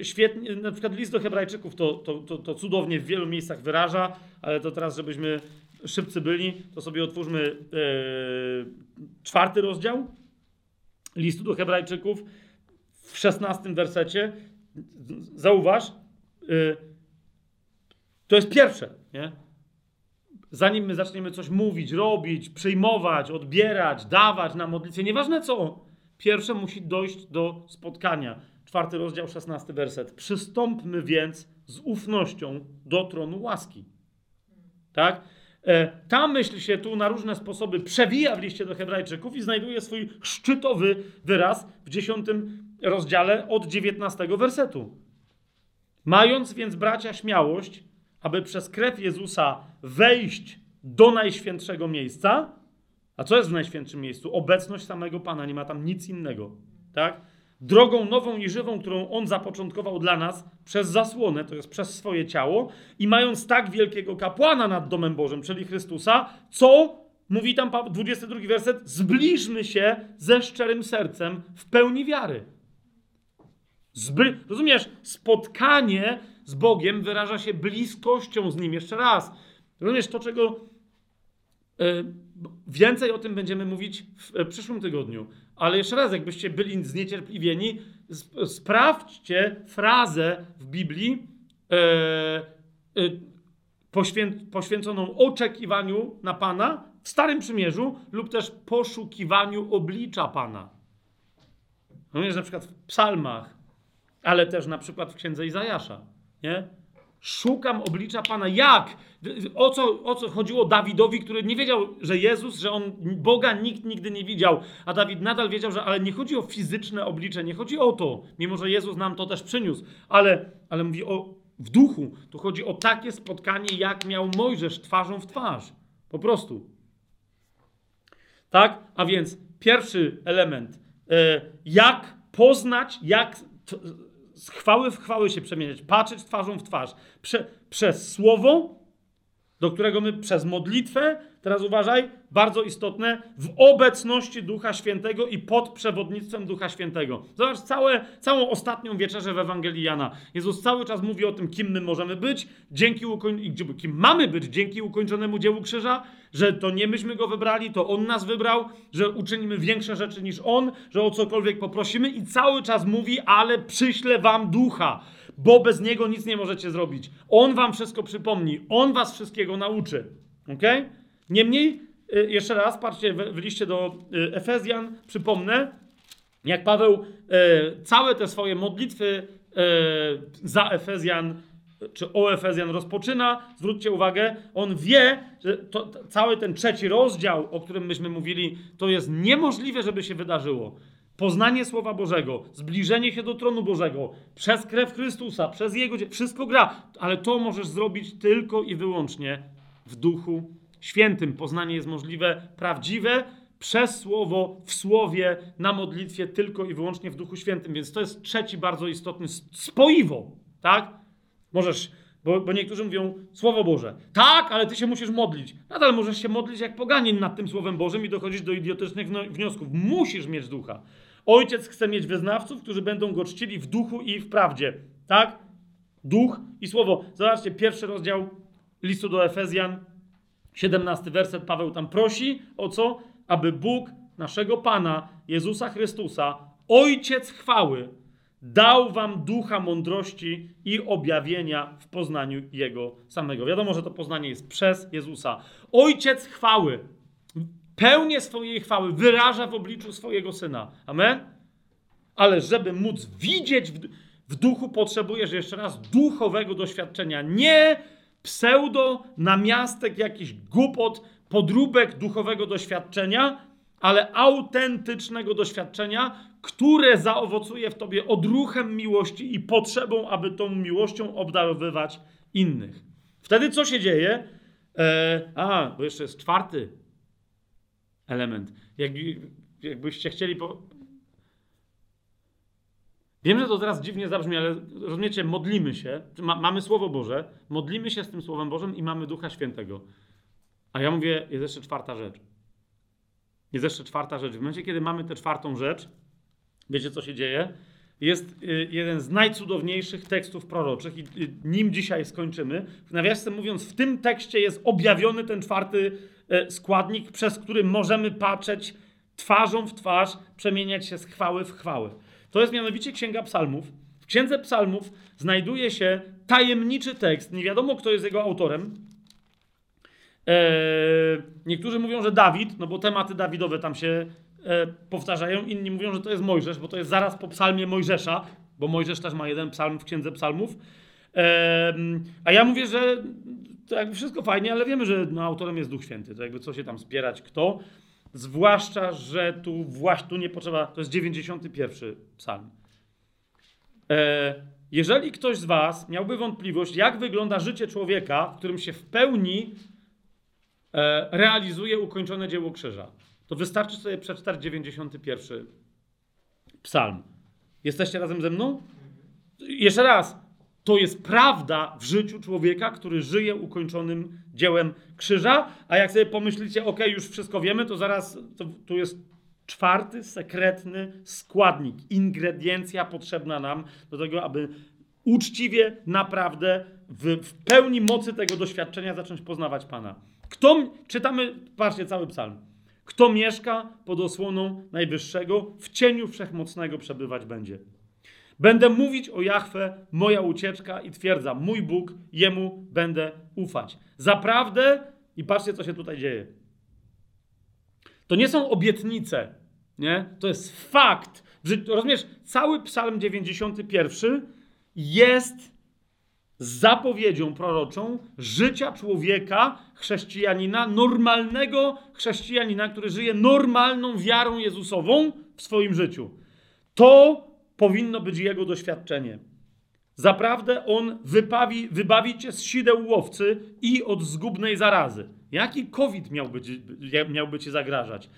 świetnie, na przykład list do Hebrajczyków to, to, to, to, cudownie w wielu miejscach wyraża, ale to teraz, żebyśmy szybcy byli, to sobie otwórzmy e, czwarty rozdział listu do Hebrajczyków w szesnastym wersecie. Zauważ, e, to jest pierwsze, nie? Zanim my zaczniemy coś mówić, robić, przyjmować, odbierać, dawać na modlitwie, nieważne co, pierwsze musi dojść do spotkania. Czwarty rozdział, szesnasty werset. Przystąpmy więc z ufnością do tronu łaski. Tak? E, ta myśl się tu na różne sposoby przewija w liście do Hebrajczyków i znajduje swój szczytowy wyraz w dziesiątym rozdziale od 19 wersetu. Mając więc bracia śmiałość, aby przez krew Jezusa wejść do najświętszego miejsca, a co jest w najświętszym miejscu? Obecność samego Pana, nie ma tam nic innego, tak? Drogą nową i żywą, którą On zapoczątkował dla nas przez zasłonę, to jest przez swoje ciało, i mając tak wielkiego kapłana nad domem Bożym, czyli Chrystusa, co, mówi tam 22 werset, zbliżmy się ze szczerym sercem w pełni wiary. Rozumiesz, spotkanie z Bogiem wyraża się bliskością z Nim. Jeszcze raz. Rozumiesz to, czego więcej o tym będziemy mówić w e, przyszłym tygodniu. Ale jeszcze raz, jakbyście byli zniecierpliwieni, sprawdźcie frazę w Biblii e, e, poświę, poświęconą oczekiwaniu na Pana w Starym Przymierzu lub też poszukiwaniu oblicza Pana. No jest na przykład w psalmach, ale też na przykład w księdze Izajasza. Nie? Szukam oblicza Pana. Jak? O co, o co chodziło Dawidowi, który nie wiedział, że Jezus, że on Boga nikt nigdy nie widział, a Dawid nadal wiedział, że ale nie chodzi o fizyczne oblicze, nie chodzi o to, mimo że Jezus nam to też przyniósł, ale, ale mówi o w duchu. Tu chodzi o takie spotkanie, jak miał Mojżesz twarzą w twarz. Po prostu. Tak? A więc pierwszy element. E, jak poznać, jak z chwały w chwały się przemieniać, patrzeć twarzą w twarz. Prze, przez słowo, do którego my przez modlitwę, teraz uważaj, bardzo istotne, w obecności Ducha Świętego i pod przewodnictwem Ducha Świętego. Zobacz całe, całą ostatnią wieczerzę w Ewangelii Jana. Jezus cały czas mówi o tym, kim my możemy być, dzięki ukoń... kim mamy być dzięki ukończonemu dziełu krzyża, że to nie myśmy go wybrali, to on nas wybrał, że uczynimy większe rzeczy niż on, że o cokolwiek poprosimy i cały czas mówi, ale przyślę wam ducha, bo bez niego nic nie możecie zrobić. On wam wszystko przypomni, on was wszystkiego nauczy. Ok? Niemniej, y, jeszcze raz, patrzcie w, liście do y, Efezjan, przypomnę, jak Paweł y, całe te swoje modlitwy za Efezjan czy o Efezjan rozpoczyna, zwróćcie uwagę, on wie, że to, cały ten trzeci rozdział, o którym myśmy mówili, to jest niemożliwe, żeby się wydarzyło. Poznanie Słowa Bożego, zbliżenie się do tronu Bożego, przez krew Chrystusa, przez Jego... Wszystko gra, ale to możesz zrobić tylko i wyłącznie w Duchu Świętym. Poznanie jest możliwe, prawdziwe, przez Słowo, w Słowie, na modlitwie, tylko i wyłącznie w Duchu Świętym. Więc to jest trzeci bardzo istotny spoiwo, tak? Możesz, bo, bo niektórzy mówią Słowo Boże. Tak, ale ty się musisz modlić. Nadal możesz się modlić jak poganin nad tym Słowem Bożym i dochodzić do idiotycznych wniosków. Musisz mieć ducha. Ojciec chce mieć wyznawców, którzy będą go czcili w duchu i w prawdzie. Tak? Duch i słowo. Zobaczcie, pierwszy rozdział listu do Efezjan, 17 werset. Paweł tam prosi o co? Aby Bóg naszego Pana Jezusa Chrystusa, Ojciec chwały, dał wam ducha mądrości i objawienia w poznaniu Jego samego. Wiadomo, że to poznanie jest przez Jezusa. Ojciec chwały, pełnię swojej chwały wyraża w obliczu swojego Syna. Amen? Ale żeby móc widzieć w, w duchu, potrzebujesz jeszcze raz duchowego doświadczenia. Nie pseudo, namiastek, jakiś głupot, podróbek duchowego doświadczenia, ale autentycznego doświadczenia, które zaowocuje w tobie odruchem miłości i potrzebą, aby tą miłością obdarowywać innych. Wtedy co się dzieje? E, a, bo jeszcze jest czwarty element. Jak, jakbyście chcieli. Po... Wiem, że to teraz dziwnie zabrzmi, ale rozumiecie, modlimy się. Ma, mamy Słowo Boże, modlimy się z tym Słowem Bożym i mamy Ducha Świętego. A ja mówię, jest jeszcze czwarta rzecz. Jest jeszcze czwarta rzecz. W momencie, kiedy mamy tę czwartą rzecz, wiecie co się dzieje? Jest y, jeden z najcudowniejszych tekstów proroczych i nim dzisiaj skończymy. Nawiasem mówiąc, w tym tekście jest objawiony ten czwarty e, składnik, przez który możemy patrzeć twarzą w twarz, przemieniać się z chwały w chwałę. To jest mianowicie Księga Psalmów. W Księdze Psalmów znajduje się tajemniczy tekst. Nie wiadomo, kto jest jego autorem. Eee, niektórzy mówią, że Dawid, no bo tematy Dawidowe tam się e, powtarzają. Inni mówią, że to jest Mojżesz, bo to jest zaraz po psalmie Mojżesza, bo Mojżesz też ma jeden psalm w Księdze Psalmów. Em, a ja mówię, że to jakby wszystko fajnie, ale wiemy, że no, autorem jest Duch Święty. To jakby co się tam spierać, kto. Zwłaszcza, że tu właśnie tu nie potrzeba. To jest 91 psalm. E, jeżeli ktoś z Was miałby wątpliwość, jak wygląda życie człowieka, w którym się w pełni e, realizuje ukończone dzieło krzyża, to wystarczy sobie przeczytać 91 psalm. Jesteście razem ze mną? Jeszcze raz. To jest prawda w życiu człowieka, który żyje ukończonym dziełem krzyża. A jak sobie pomyślicie, ok, już wszystko wiemy, to zaraz to, tu jest czwarty sekretny składnik, ingrediencja potrzebna nam do tego, aby uczciwie, naprawdę, w, w pełni mocy tego doświadczenia zacząć poznawać Pana. Kto, czytamy, patrzcie, cały psalm. Kto mieszka pod osłoną Najwyższego, w cieniu Wszechmocnego przebywać będzie. Będę mówić o Jahwe, moja ucieczka i twierdza, mój Bóg, Jemu będę ufać. Zaprawdę, i patrzcie, co się tutaj dzieje. To nie są obietnice, nie? To jest fakt. Rozumiesz, cały psalm 91 jest zapowiedzią proroczą życia człowieka, chrześcijanina, normalnego chrześcijanina, który żyje normalną wiarą Jezusową w swoim życiu. To powinno być jego doświadczenie. Zaprawdę on wybawi, wybawi cię z sideł łowcy i od zgubnej zarazy. Jaki COVID miałby, miałby ci zagrażać?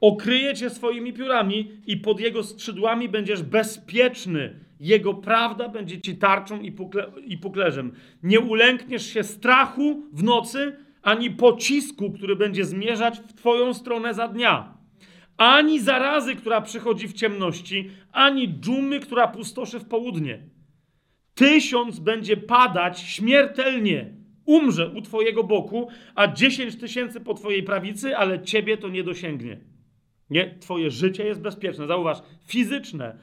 Okryje cię swoimi piórami i pod jego skrzydłami będziesz bezpieczny. Jego prawda będzie ci tarczą i, pukle, i puklerzem. Nie ulękniesz się strachu w nocy, ani pocisku, który będzie zmierzać w twoją stronę za dnia ani zarazy, która przychodzi w ciemności, ani dżumy, która pustoszy w południe. Tysiąc będzie padać śmiertelnie, umrze u Twojego boku, a dziesięć tysięcy po Twojej prawicy, ale Ciebie to nie dosięgnie. Nie, Twoje życie jest bezpieczne. Zauważ, fizyczne.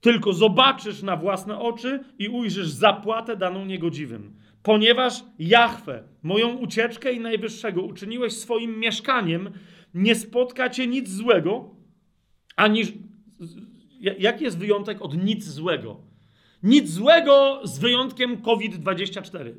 Tylko zobaczysz na własne oczy i ujrzysz zapłatę daną niegodziwym. Ponieważ Jahwe, moją ucieczkę i najwyższego, uczyniłeś swoim mieszkaniem, nie spotka cię nic złego, ani. Jaki jest wyjątek od nic złego? Nic złego z wyjątkiem COVID-24.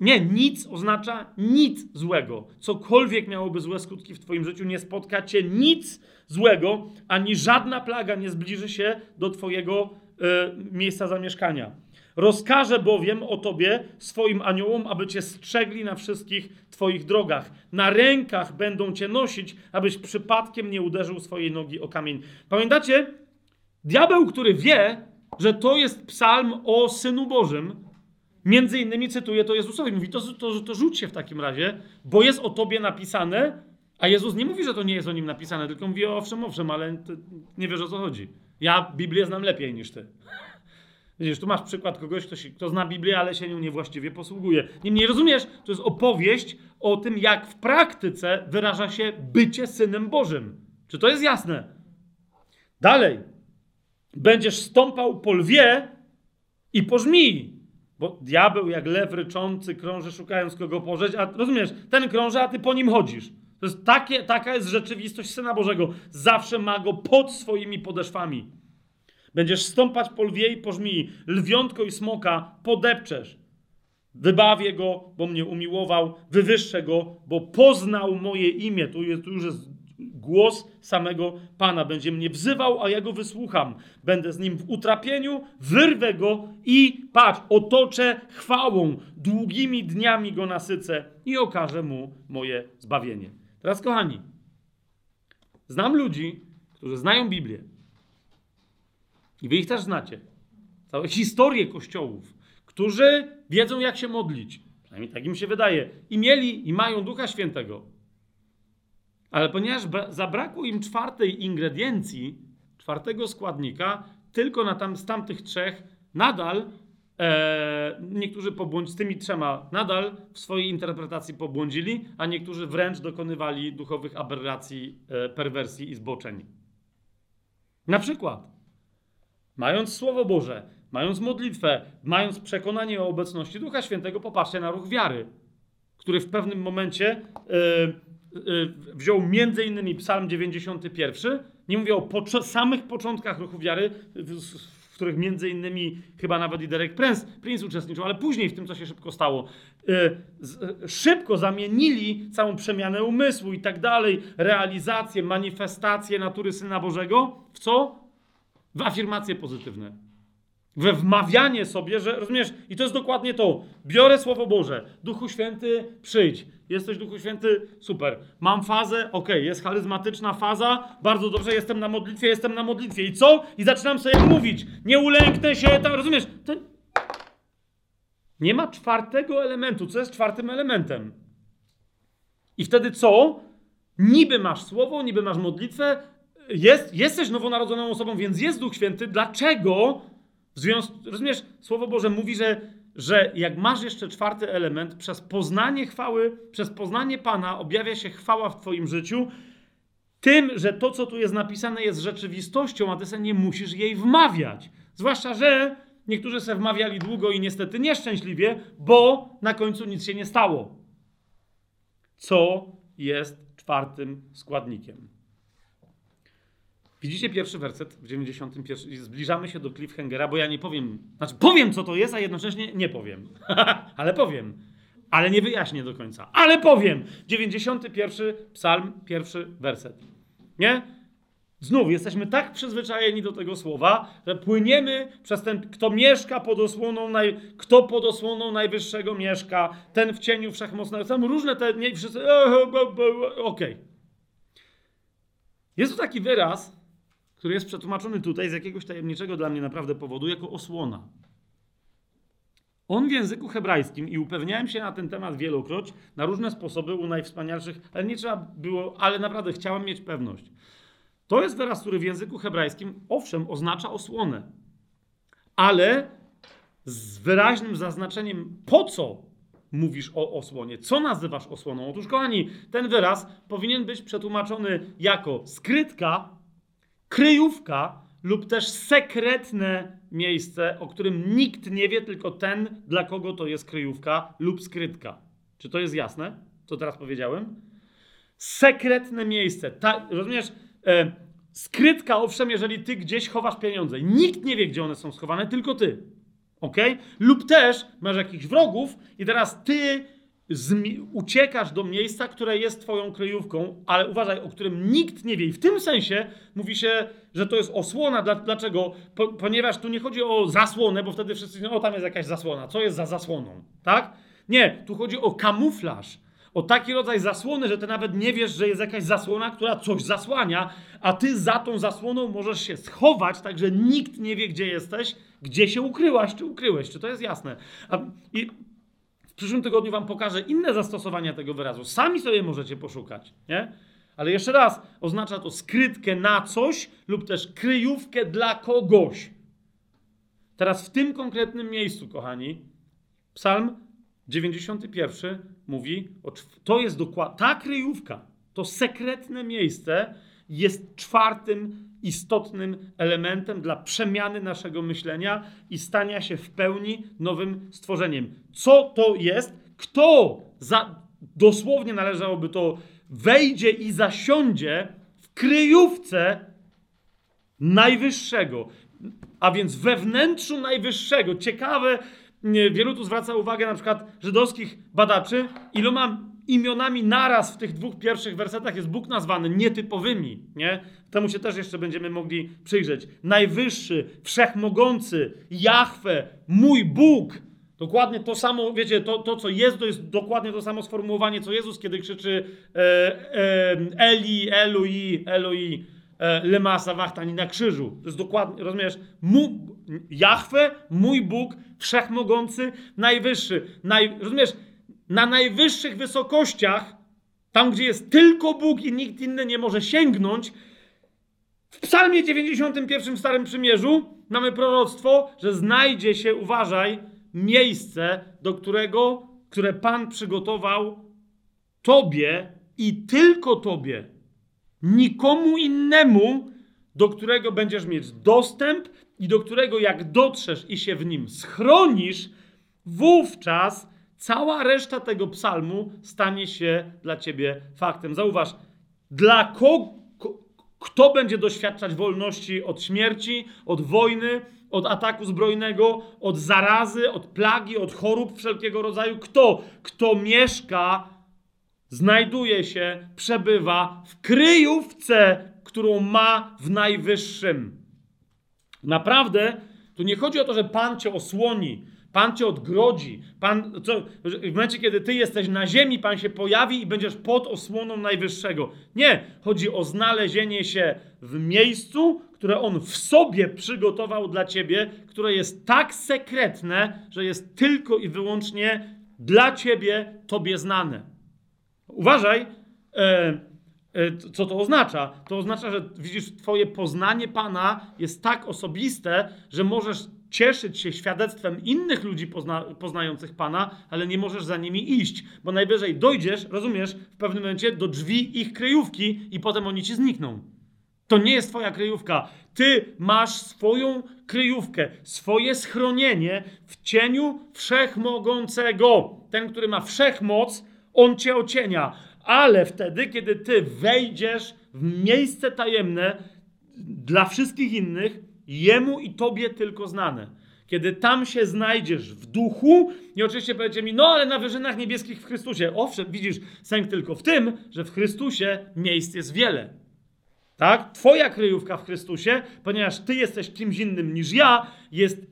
Nie, nic oznacza nic złego. Cokolwiek miałoby złe skutki w Twoim życiu, nie spotka Cię nic złego, ani żadna plaga nie zbliży się do Twojego y, miejsca zamieszkania. Rozkaże bowiem o tobie swoim aniołom, aby cię strzegli na wszystkich twoich drogach. Na rękach będą cię nosić, abyś przypadkiem nie uderzył swojej nogi o kamień. Pamiętacie? Diabeł, który wie, że to jest psalm o Synu Bożym, między innymi cytuje to Jezusowi. Mówi, to, to, to rzuć się w takim razie, bo jest o tobie napisane, a Jezus nie mówi, że to nie jest o nim napisane, tylko mówi, owszem, owszem, ale nie wiesz o co chodzi. Ja Biblię znam lepiej niż ty. Widzisz, tu masz przykład kogoś, kto, się, kto zna Biblię, ale się nią niewłaściwie posługuje. Niemniej rozumiesz, to jest opowieść o tym, jak w praktyce wyraża się bycie synem Bożym. Czy to jest jasne? Dalej. Będziesz stąpał po lwie i po żmii. Bo diabeł jak lew ryczący krąży szukając kogo pożeć, a rozumiesz, ten krąży, a ty po nim chodzisz. To jest takie, taka jest rzeczywistość Syna Bożego. Zawsze ma go pod swoimi podeszwami. Będziesz stąpać po lwie i po żmii, lwiątko i smoka podepczesz. Wybawię go, bo mnie umiłował, wywyższę go, bo poznał moje imię. Tu, jest, tu już jest głos samego Pana. Będzie mnie wzywał, a ja go wysłucham. Będę z nim w utrapieniu, wyrwę go i patrz, otoczę chwałą. Długimi dniami go nasycę i okażę mu moje zbawienie. Teraz, kochani, znam ludzi, którzy znają Biblię i wy ich też znacie. Całe historie kościołów, którzy wiedzą, jak się modlić. Przynajmniej tak im się wydaje. I mieli, i mają Ducha Świętego. Ale ponieważ zabrakło im czwartej ingrediencji, czwartego składnika, tylko na tam, z tamtych trzech nadal e, niektórzy pobłądź z tymi trzema nadal w swojej interpretacji pobłądzili, a niektórzy wręcz dokonywali duchowych aberracji, e, perwersji i zboczeń. Na przykład Mając Słowo Boże, mając modlitwę, mając przekonanie o obecności Ducha Świętego, popatrzcie na ruch wiary, który w pewnym momencie yy, yy, wziął między innymi Psalm 91. Nie mówię o samych początkach ruchu wiary, w których między innymi chyba nawet i Derek Prince, Prince uczestniczył, ale później w tym, co się szybko stało. Y, z, szybko zamienili całą przemianę umysłu i tak dalej, realizację, manifestację natury Syna Bożego w co? W afirmacje pozytywne. We wmawianie sobie, że rozumiesz, i to jest dokładnie to. Biorę Słowo Boże, Duchu Święty, przyjdź. Jesteś Duchu Święty, super. Mam fazę, ok, jest charyzmatyczna faza, bardzo dobrze, jestem na modlitwie, jestem na modlitwie. I co? I zaczynam sobie mówić. Nie ulęknę się, tam, rozumiesz? Nie ma czwartego elementu. Co jest czwartym elementem? I wtedy co? Niby masz słowo, niby masz modlitwę, jest, jesteś nowonarodzoną osobą, więc jest Duch Święty. Dlaczego? W związku, rozumiesz, Słowo Boże mówi, że, że jak masz jeszcze czwarty element, przez poznanie chwały, przez poznanie Pana objawia się chwała w Twoim życiu, tym, że to, co tu jest napisane, jest rzeczywistością, a Ty sobie nie musisz jej wmawiać. Zwłaszcza, że niektórzy se wmawiali długo i niestety nieszczęśliwie, bo na końcu nic się nie stało. Co jest czwartym składnikiem? Widzicie pierwszy werset w 91. Zbliżamy się do cliffhangera, bo ja nie powiem. Znaczy, powiem, co to jest, a jednocześnie nie powiem. ale powiem. Ale nie wyjaśnię do końca. Ale powiem. 91. Psalm, pierwszy werset. Nie? Znów jesteśmy tak przyzwyczajeni do tego słowa, że płyniemy przez ten, kto mieszka pod osłoną, naj, kto pod osłoną najwyższego mieszka, ten w cieniu wszechmocnego. Są różne te, nie wszyscy, okej. Okay. Jest tu taki wyraz, który jest przetłumaczony tutaj z jakiegoś tajemniczego dla mnie naprawdę powodu jako osłona. On w języku hebrajskim, i upewniałem się na ten temat wielokroć, na różne sposoby u najwspanialszych, ale nie trzeba było, ale naprawdę chciałem mieć pewność. To jest wyraz, który w języku hebrajskim, owszem, oznacza osłonę, ale z wyraźnym zaznaczeniem, po co mówisz o osłonie, co nazywasz osłoną. Otóż, kochani, ten wyraz powinien być przetłumaczony jako skrytka kryjówka lub też sekretne miejsce, o którym nikt nie wie, tylko ten, dla kogo to jest kryjówka lub skrytka. Czy to jest jasne, co teraz powiedziałem? Sekretne miejsce. Ta, rozumiesz? E, skrytka, owszem, jeżeli ty gdzieś chowasz pieniądze. Nikt nie wie, gdzie one są schowane, tylko ty. Ok? Lub też masz jakichś wrogów i teraz ty uciekasz do miejsca, które jest twoją kryjówką, ale uważaj, o którym nikt nie wie. I w tym sensie mówi się, że to jest osłona. Dlaczego? Po, ponieważ tu nie chodzi o zasłonę, bo wtedy wszyscy mówią, o tam jest jakaś zasłona. Co jest za zasłoną? Tak? Nie, tu chodzi o kamuflaż. O taki rodzaj zasłony, że ty nawet nie wiesz, że jest jakaś zasłona, która coś zasłania, a ty za tą zasłoną możesz się schować, tak że nikt nie wie, gdzie jesteś, gdzie się ukryłaś, czy ukryłeś. Czy to jest jasne? A, I w przyszłym tygodniu wam pokażę inne zastosowania tego wyrazu. Sami sobie możecie poszukać, nie? Ale jeszcze raz, oznacza to skrytkę na coś lub też kryjówkę dla kogoś. Teraz w tym konkretnym miejscu, kochani, Psalm 91 mówi, to jest dokładnie, ta kryjówka, to sekretne miejsce jest czwartym istotnym elementem dla przemiany naszego myślenia i stania się w pełni nowym stworzeniem. Co to jest? Kto za, dosłownie należałoby to wejdzie i zasiądzie w kryjówce najwyższego, a więc we wnętrzu najwyższego. Ciekawe, wielu tu zwraca uwagę na przykład żydowskich badaczy, iloma imionami naraz w tych dwóch pierwszych wersetach jest Bóg nazwany nietypowymi, nie? Temu się też jeszcze będziemy mogli przyjrzeć. Najwyższy, wszechmogący, Jahwe, mój Bóg. Dokładnie to samo, wiecie, to, to co jest, to jest dokładnie to samo sformułowanie, co Jezus, kiedy krzyczy e, e, Eli, Eloi, Eloi, e, lema sawachtani na krzyżu. To jest dokładnie, rozumiesz? Mu, Jahwe, mój Bóg, wszechmogący, najwyższy. Naj, rozumiesz? Na najwyższych wysokościach, tam gdzie jest tylko Bóg i nikt inny nie może sięgnąć, w Psalmie 91 w Starym Przymierzu mamy proroctwo, że znajdzie się, uważaj, miejsce, do którego, które Pan przygotował Tobie i tylko Tobie, nikomu innemu, do którego będziesz mieć dostęp i do którego jak dotrzesz i się w nim schronisz, wówczas cała reszta tego psalmu stanie się dla ciebie faktem. Zauważ, dla kogo, kto będzie doświadczać wolności od śmierci, od wojny, od ataku zbrojnego, od zarazy, od plagi, od chorób wszelkiego rodzaju. Kto? Kto mieszka, znajduje się, przebywa w kryjówce, którą ma w najwyższym. Naprawdę, tu nie chodzi o to, że Pan cię osłoni, Pan cię odgrodzi. Pan, co, w momencie, kiedy ty jesteś na ziemi, Pan się pojawi i będziesz pod osłoną Najwyższego. Nie, chodzi o znalezienie się w miejscu, które On w sobie przygotował dla ciebie, które jest tak sekretne, że jest tylko i wyłącznie dla ciebie, tobie znane. Uważaj, e, e, co to oznacza? To oznacza, że widzisz, twoje poznanie Pana jest tak osobiste, że możesz cieszyć się świadectwem innych ludzi pozna, poznających Pana, ale nie możesz za nimi iść, bo najwyżej dojdziesz, rozumiesz, w pewnym momencie do drzwi ich kryjówki i potem oni ci znikną. To nie jest twoja kryjówka. Ty masz swoją kryjówkę, swoje schronienie w cieniu wszechmogącego. Ten, który ma wszechmoc, on cię ocienia. Ale wtedy, kiedy ty wejdziesz w miejsce tajemne dla wszystkich innych, jemu i tobie tylko znane. Kiedy tam się znajdziesz w duchu, i oczywiście powiecie mi, no ale na wyżynach niebieskich w Chrystusie. Owszem, widzisz, sęk tylko w tym, że w Chrystusie miejsc jest wiele. Tak? Twoja kryjówka w Chrystusie, ponieważ ty jesteś kimś innym niż ja, jest,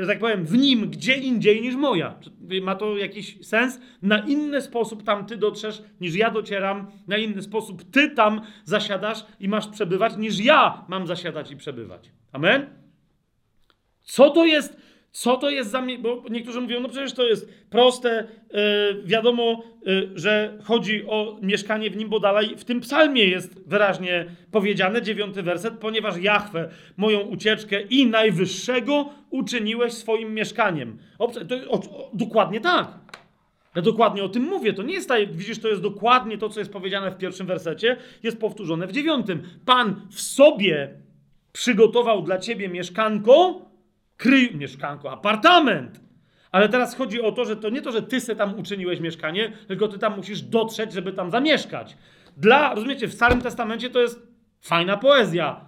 że tak powiem, w nim gdzie indziej niż moja. Ma to jakiś sens? Na inny sposób tam ty dotrzesz, niż ja docieram, na inny sposób ty tam zasiadasz i masz przebywać, niż ja mam zasiadać i przebywać. Amen? Co to jest? Co to jest za. Bo niektórzy mówią, no przecież to jest proste, yy, wiadomo, yy, że chodzi o mieszkanie w nim, bo dalej w tym psalmie jest wyraźnie powiedziane, dziewiąty werset, ponieważ Jahwe moją ucieczkę i najwyższego uczyniłeś swoim mieszkaniem. O, to, o, o, dokładnie tak. Ja dokładnie o tym mówię. To nie jest tak, widzisz, to jest dokładnie to, co jest powiedziane w pierwszym wersecie, jest powtórzone w dziewiątym. Pan w sobie przygotował dla ciebie mieszkanko, kryj, mieszkanko, apartament. Ale teraz chodzi o to, że to nie to, że ty se tam uczyniłeś mieszkanie, tylko ty tam musisz dotrzeć, żeby tam zamieszkać. Dla, rozumiecie, w Starym Testamencie to jest fajna poezja.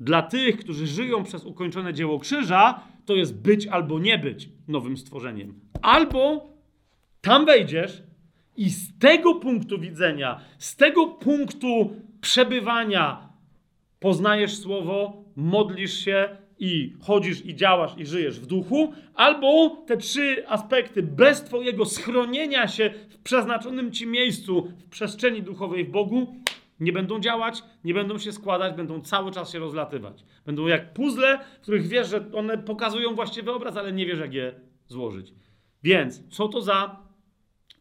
Dla tych, którzy żyją przez ukończone dzieło krzyża, to jest być albo nie być nowym stworzeniem. Albo tam wejdziesz i z tego punktu widzenia, z tego punktu przebywania poznajesz słowo, modlisz się i chodzisz i działasz i żyjesz w duchu, albo te trzy aspekty bez twojego schronienia się w przeznaczonym ci miejscu w przestrzeni duchowej w Bogu nie będą działać, nie będą się składać, będą cały czas się rozlatywać. Będą jak puzzle, w których wiesz, że one pokazują właściwy obraz, ale nie wiesz, jak je złożyć. Więc co to za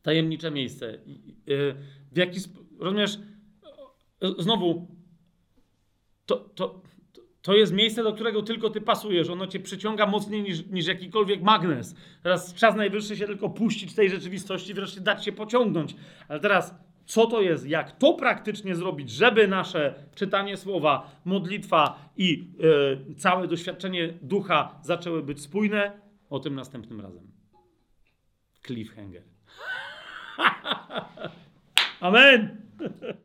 tajemnicze miejsce? Y, W jaki sp- rozumiesz? Znowu, to, to, to jest miejsce, do którego tylko ty pasujesz. Ono cię przyciąga mocniej niż, niż jakikolwiek magnes. Teraz czas najwyższy się tylko puścić tej rzeczywistości, wreszcie dać się pociągnąć. Ale teraz, co to jest? Jak to praktycznie zrobić, żeby nasze czytanie słowa, modlitwa i e, całe doświadczenie ducha zaczęły być spójne? O tym następnym razem. Cliffhanger. Amen.